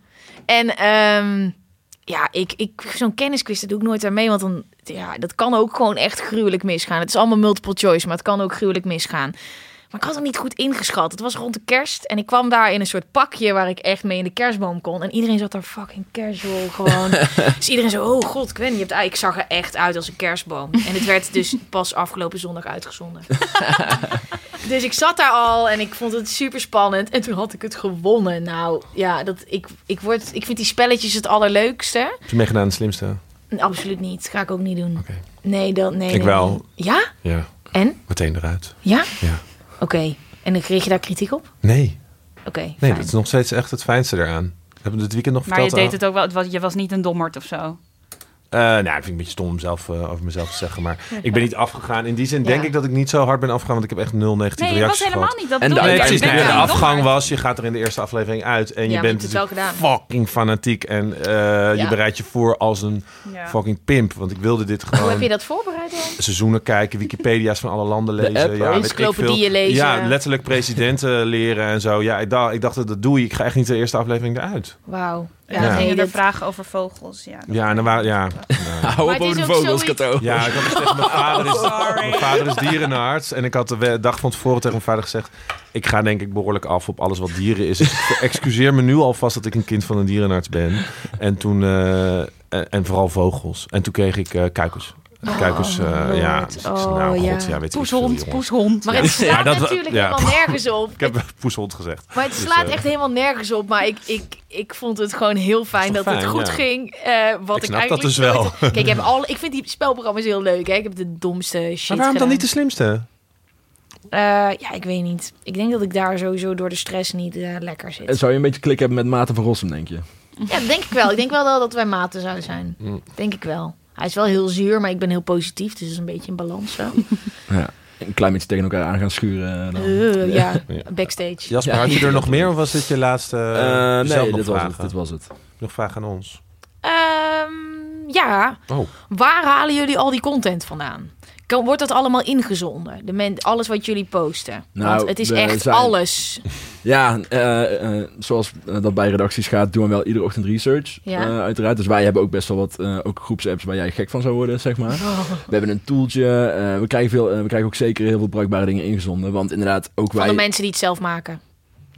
En ehm, ja, ik, ik, zo'n kennisquiz, dat doe ik nooit aan mee. Want dan, ja, dat kan ook gewoon echt gruwelijk misgaan. Het is allemaal multiple choice, maar het kan ook gruwelijk misgaan. Maar ik had het niet goed ingeschat. Het was rond de kerst en ik kwam daar in een soort pakje waar ik echt mee in de kerstboom kon. En iedereen zat daar fucking casual gewoon. dus iedereen zo, oh god, Gwen, je hebt, ik zag er echt uit als een kerstboom. En het werd dus pas afgelopen zondag uitgezonden. dus ik zat daar al en ik vond het super spannend. En toen had ik het gewonnen. Nou ja, dat, ik, ik, word, ik vind die spelletjes het allerleukste. Heb je meegedaan aan de slimste? Absoluut niet. Ga ik ook niet doen. Nee, dat, nee. Ik nee, wel. nee. Ja? Ja, En? meteen eruit. Ja? Ja. Oké. En dan kreeg je daar kritiek op? Nee, Oké, nee fijn. dat is nog steeds echt het fijnste eraan. Hebben we dit weekend nog Maar je verteld? deed het ook wel, het was, je was niet een dommerd of zo. Eh, nou, dat vind ik een beetje stom om zelf, eh, over mezelf te zeggen. Maar ik ben niet afgegaan. In die zin denk Ja. ik dat ik niet zo hard ben afgegaan. Want ik heb echt nul negatieve Nee, je was reacties helemaal gehad. niet. Dat En de- ik. Nee, precies. Nee, de afgang was, je gaat er in de eerste aflevering uit. En je Ja, bent fucking fanatiek. En eh, je bereidt je voor als een Ja. fucking pimp. Want ik wilde dit Hoe heb gewoon je dat voorbereid dan? seizoenen kijken. Wikipedia's van alle landen lezen. ja, weet ik encyclopedieën lezen. Ja, letterlijk presidenten leren en zo. Ja, ik dacht, ik dacht dat doe je. Ik ga echt niet de eerste aflevering eruit. Wauw. Ja, Ja. dan gingen dat- er vragen over vogels. Ja, Ja, en dan waren... Ja, ja. Hou Maar op het over is de ook vogels, zoiets- Kato. Ja, ik had tegen mijn vader is, mijn vader is dierenarts. En ik had de dag van tevoren tegen mijn vader gezegd... ik ga denk ik behoorlijk af op alles wat dieren is. Dus ik excuseer me nu alvast dat ik een kind van een dierenarts ben. En toen... eh, en, en vooral vogels. En toen kreeg ik eh kuikens. Kuikens, eh, Lord. ja. Dus ik zei, Oh, nou, ja. god, ja, weet ik veel, Poeshond, jongens. poeshond. Maar het slaat Ja, dat- natuurlijk ja. helemaal nergens op. Ik heb poeshond gezegd. Maar het Dus, slaat eh, echt helemaal nergens op. Maar ik, ik, ik vond het gewoon heel fijn dat, het goed ja. ging. eh, wat Ik ik, snap dat eigenlijk dus wel. nooit- Kijk, ik, heb al, ik vind die spelprogramma's heel leuk. Hè? Ik heb de domste shit Maar waarom dan niet de slimste? Eh, ja, ik weet niet. Ik denk dat ik daar sowieso door de stress niet eh, lekker En zit. zou je een beetje klik hebben met Maarten van Rossum, denk je? Ja, dat denk ik wel. Ik denk wel dat wij maten zouden zijn. Mm. Denk ik wel. Hij is wel heel zuur, maar ik ben heel positief. Dus dat is een beetje in balans zo. Ja. Een klein beetje tegen elkaar aan gaan schuren. dan. Eh, ja, Ja. backstage. Jasper, Ja. had je er nog meer of was dit je laatste? Eh, uh, nee, dit was, het, dit was het. Nog vragen aan ons? Ehm, ja, Oh, waar halen jullie al die content vandaan? Kan- Wordt dat allemaal ingezonden? De men, alles wat jullie posten? Nou, Want het is echt zijn- alles. Ja, eh, eh, zoals eh, dat bij redacties gaat, doen we wel iedere ochtend research. Ja. uiteraard. Dus wij hebben ook best wel wat ook groepsapps waar jij gek van zou worden, zeg maar. Oh. We hebben een tooltje. eh, we, krijgen veel, we krijgen ook zeker heel veel bruikbare dingen ingezonden. Want inderdaad, ook Van wij... de mensen die het zelf maken.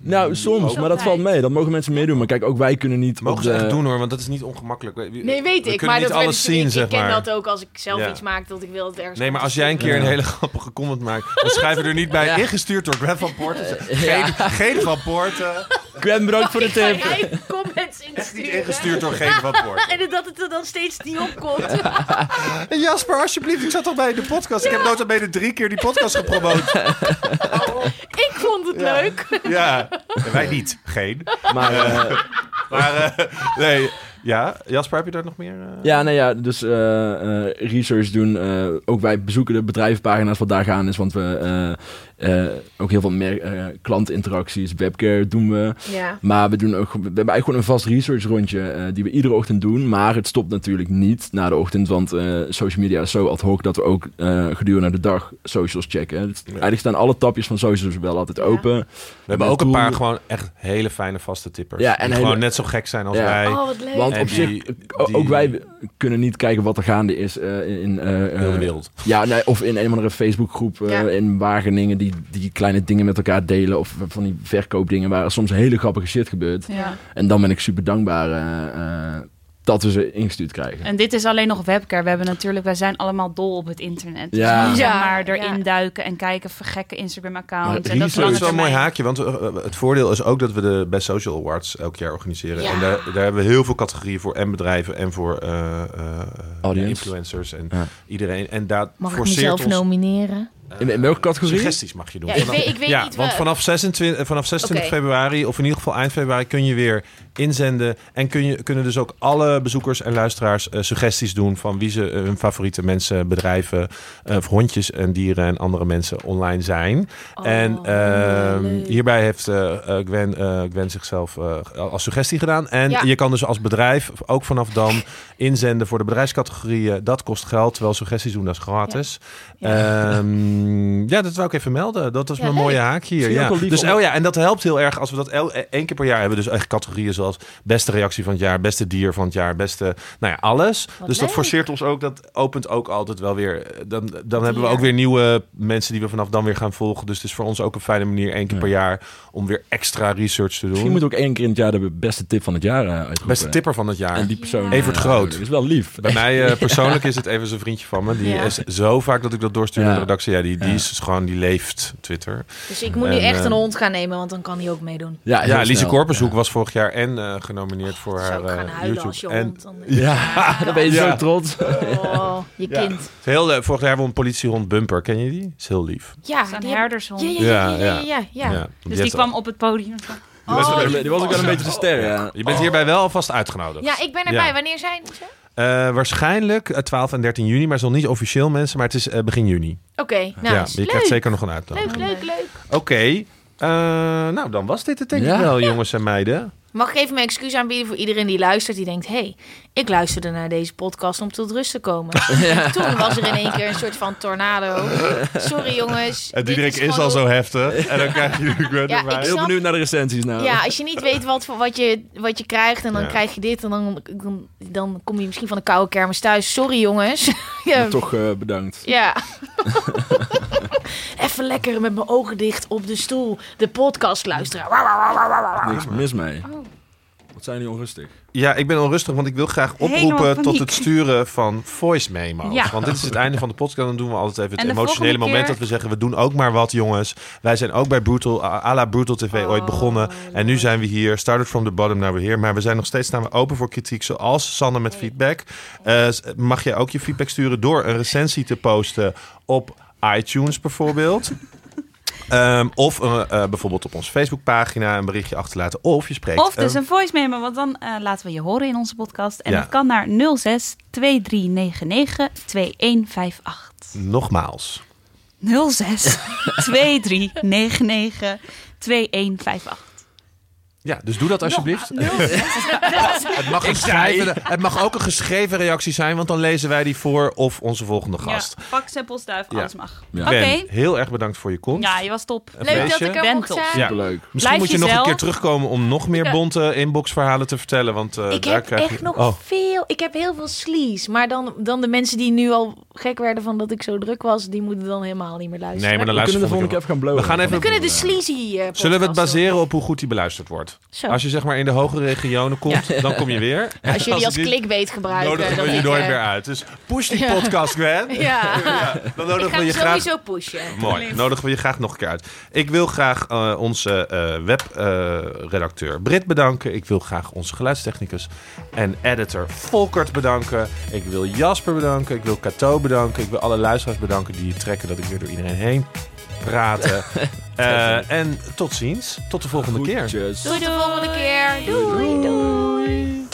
Nou, soms, maar dat valt mee. Dat mogen mensen meedoen. Maar kijk, ook wij kunnen niet mogen ze de... echt doen hoor, want dat is niet ongemakkelijk. We- Nee, weet we ik. Maar niet dat alles ik, zien, ik, zeg ik ken maar. dat ook als ik zelf Ja. iets maak dat ik wil dat ergens. Nee, maar als jij een keer een hele grappige comment maakt, dan schrijf je er niet bij Ja. ingestuurd door Grant van Poorten. Geen, geen van Poorten. Gwen, bedankt voor de Ik ga tip. jij comments Echt niet insturen. ingestuurd door geen van Poorten. En dat het er dan steeds niet opkomt. Jasper, alsjeblieft, ik zat toch bij de podcast. Ik heb nota bene drie keer die podcast gepromoot. ik vond het leuk. Ja, en wij niet. Geen. Maar eh, Maar eh, nee, ja. Jasper, heb je daar nog meer? eh? ja, nee, ja, dus eh, eh, research doen. eh, ook wij bezoeken de bedrijvenpagina's wat daar gaan is. Want we eh, ook heel veel mer- eh, klantinteracties, webcare doen we. Ja. Maar we, doen ook, we hebben eigenlijk gewoon een vast research rondje eh, die we iedere ochtend doen. Maar het stopt natuurlijk niet na de ochtend, want eh, social media is zo ad hoc dat we ook eh, gedurende de dag socials checken. Het- Eigenlijk staan alle tapjes van socials wel altijd Ja. open. We hebben ook een paar gewoon echt hele fijne vaste tippers. Ja, en die hele- gewoon net zo gek zijn als Ja. wij. Oh, wat leuk. Want En op die- zich, die- ook wij kunnen niet kijken wat er gaande is eh, in... eh, Heel de wereld. Ja, nee, of in een of andere Facebookgroep eh, Ja. in Wageningen die, die kleine dingen met elkaar delen. Of van die verkoopdingen waar soms hele grappige shit gebeurt. Ja. En dan ben ik super dankbaar. eh, eh, dat we ze ingestuurd krijgen. En dit is alleen nog webcare. We hebben natuurlijk, wij zijn allemaal dol op het internet. Dus Ja. ja. Ja, maar erin ja. duiken en kijken voor gekke Instagram-accounts. En dat is wel een mooi haakje, want uh, het voordeel is ook dat we de Best Social Awards elk jaar organiseren. Ja. En daar, daar hebben we heel veel categorieën voor en bedrijven en voor eh, eh, Audience. influencers en Ja. iedereen. En daar Mag ik mezelf ons... nomineren? In, in welke categorie? Suggesties mag je doen. Ja, ik weet, ik weet ja, niet want wa- vanaf 26, eh, vanaf 26 Oké. februari, of in ieder geval eind februari, kun je weer inzenden. En kun je, kunnen dus ook alle bezoekers en luisteraars eh, suggesties doen van wie ze eh, hun favoriete mensen, bedrijven, eh, of hondjes en dieren en andere mensen online zijn. Oh, en ehm, hierbij heeft eh, eh, Gwen, eh, Gwen zichzelf eh, als suggestie gedaan. En Ja. je kan dus als bedrijf ook vanaf dan inzenden voor de bedrijfscategorieën. Dat kost geld, terwijl suggesties doen dat is gratis. Ehm, ja, dat wou ik even melden. Dat was Ja, mijn mooie haakje hier. Ja. Dus oh ja, en dat helpt heel erg als we dat el- e- één keer per jaar hebben. Dus echt categorieën zoals beste reactie van het jaar, beste dier van het jaar, beste, nou ja, alles. Wat dus dat forceert ons ook. Dat opent ook altijd wel weer. eh, Dan, dan hebben we ook weer nieuwe mensen die we vanaf dan weer gaan volgen. Dus het is voor ons ook een fijne manier één keer Ja. per jaar om weer extra research te Misschien doen. moet ook één keer in het jaar de beste tip van het jaar uh, uitroepen. Beste tipper van het jaar. En die persoon... Ja. Evert eh, Groot. Dat is wel lief. Bij mij eh, persoonlijk is het even zo'n vriendje van me. Die Ja. is zo vaak dat ik dat doorstuur naar de redactie. Ja, die, die Ja. is gewoon, die leeft Twitter. Dus ik moet nu echt eh, een hond gaan nemen, want dan kan hij ook meedoen. Ja, Ja, Lise. Korpershoek Ja. was vorig jaar en eh, genomineerd voor haar eh, huilen YouTube. als je en hond... Dan, Ja, dan ben je Ja. zo trots. Oh, je Ja. kind. heel. Vorig jaar won een politiehond Bumper. Ken je die? Is heel lief. Ja, heb- herdershond. Ja, ja, ja, ja, Ja, ja, ja, ja. Dus die kwam op het podium. Die was, Oh, Die was ook wel een beetje de ster, ja. Je bent hierbij wel alvast uitgenodigd. Ja, ik ben erbij. Ja. Wanneer zijn ze? Eh, waarschijnlijk eh, 12 en 13 juni, maar het is nog niet officieel mensen, maar het is eh, begin juni. Oké, nou, ja, je leuk. krijgt zeker nog een uitnodiging. Leuk, leuk, leuk. Oké, eh, nou dan was dit het denk Ja. ik wel, jongens en meiden. Mag ik even mijn excuus aanbieden voor iedereen die luistert, die denkt... hey, ik luisterde naar deze podcast om tot rust te komen. Toen was er in één keer een soort van tornado. Sorry jongens. En Diederik is, al zo heftig. En dan krijg je nu Gwen Ja, erbij. ik Heel snap- benieuwd naar de recensies nou. Ja, als je niet weet wat, voor- wat, je, wat je krijgt en dan Ja. krijg je dit... en dan, dan, dan kom je misschien van de koude kermis thuis. Sorry jongens. ja, Maar toch eh, bedankt. Ja. Even lekker met mijn ogen dicht op de stoel de podcast luisteren. Niks mis mee. Wat zijn jullie onrustig? Ja, ik ben onrustig, want ik wil graag oproepen tot het sturen van voice memo's. Ja. Want dit is het einde van de podcast. Dan doen we altijd even het emotionele moment keer- dat we zeggen, we doen ook maar wat, jongens. Wij zijn ook bij Brutal, à la Brutal TV ooit Oh, begonnen. En nu zijn we hier, started from the bottom, now we're here. Maar we zijn nog steeds staan we open voor kritiek, zoals Sanne met feedback. Eh, mag jij ook je feedback sturen door een recensie te posten op iTunes bijvoorbeeld. Ehm, of eh, eh, bijvoorbeeld op onze Facebookpagina een berichtje achterlaten. Of je spreekt... Of dus een- een voice memo, want dan eh, laten we je horen in onze podcast. En Ja. dat kan naar 06 2399 2158. Nogmaals. 06 2399 2158. Ja, dus doe dat alsjeblieft. Nog- 06. Het mag, een geschreven, het mag ook een geschreven reactie zijn, want dan lezen wij die voor of onze volgende gast. Ja, fax en postduif, Ja. alles mag. Ja. Oké. Ben, heel erg bedankt voor je komst. Ja, je was top. Een Leuk dat ik er Ben mocht zijn. Ja. Superleuk. Misschien Blijf moet je nog een keer terugkomen om nog meer Ja. bonte inboxverhalen te vertellen. Want eh, Ik daar heb krijg echt je... nog Oh, veel. Ik heb heel veel sleaze. Maar dan, dan de mensen die nu al gek werden van dat ik zo druk was, die moeten dan helemaal niet meer luisteren. Nee, maar dan We kunnen de volgende keer even gaan blowen. We gaan even- We kunnen de sleazy eh, Zullen we het baseren op hoe goed die beluisterd wordt? Zo. Als je zeg maar in de hogere regionen komt, dan kom je weer. Als jullie als ik niet, clickbait gebruiken. Nodigen dan we je ik, nooit eh, meer uit. Dus push die Ja. podcast, Gwen. Ja, Dan ik nodigen ga we je graag sowieso pushen. Mooi, nodigen we je graag nog een keer uit. Ik wil graag eh, onze webredacteur Brit bedanken. Ik wil graag onze geluidstechnicus en editor Volkert bedanken. Ik wil Jasper bedanken. Ik wil Cato bedanken. Ik wil alle luisteraars bedanken die trekken dat ik weer door iedereen heen praten. Eh, en tot ziens. Tot de volgende keer. Tot de volgende keer. Doei. doei.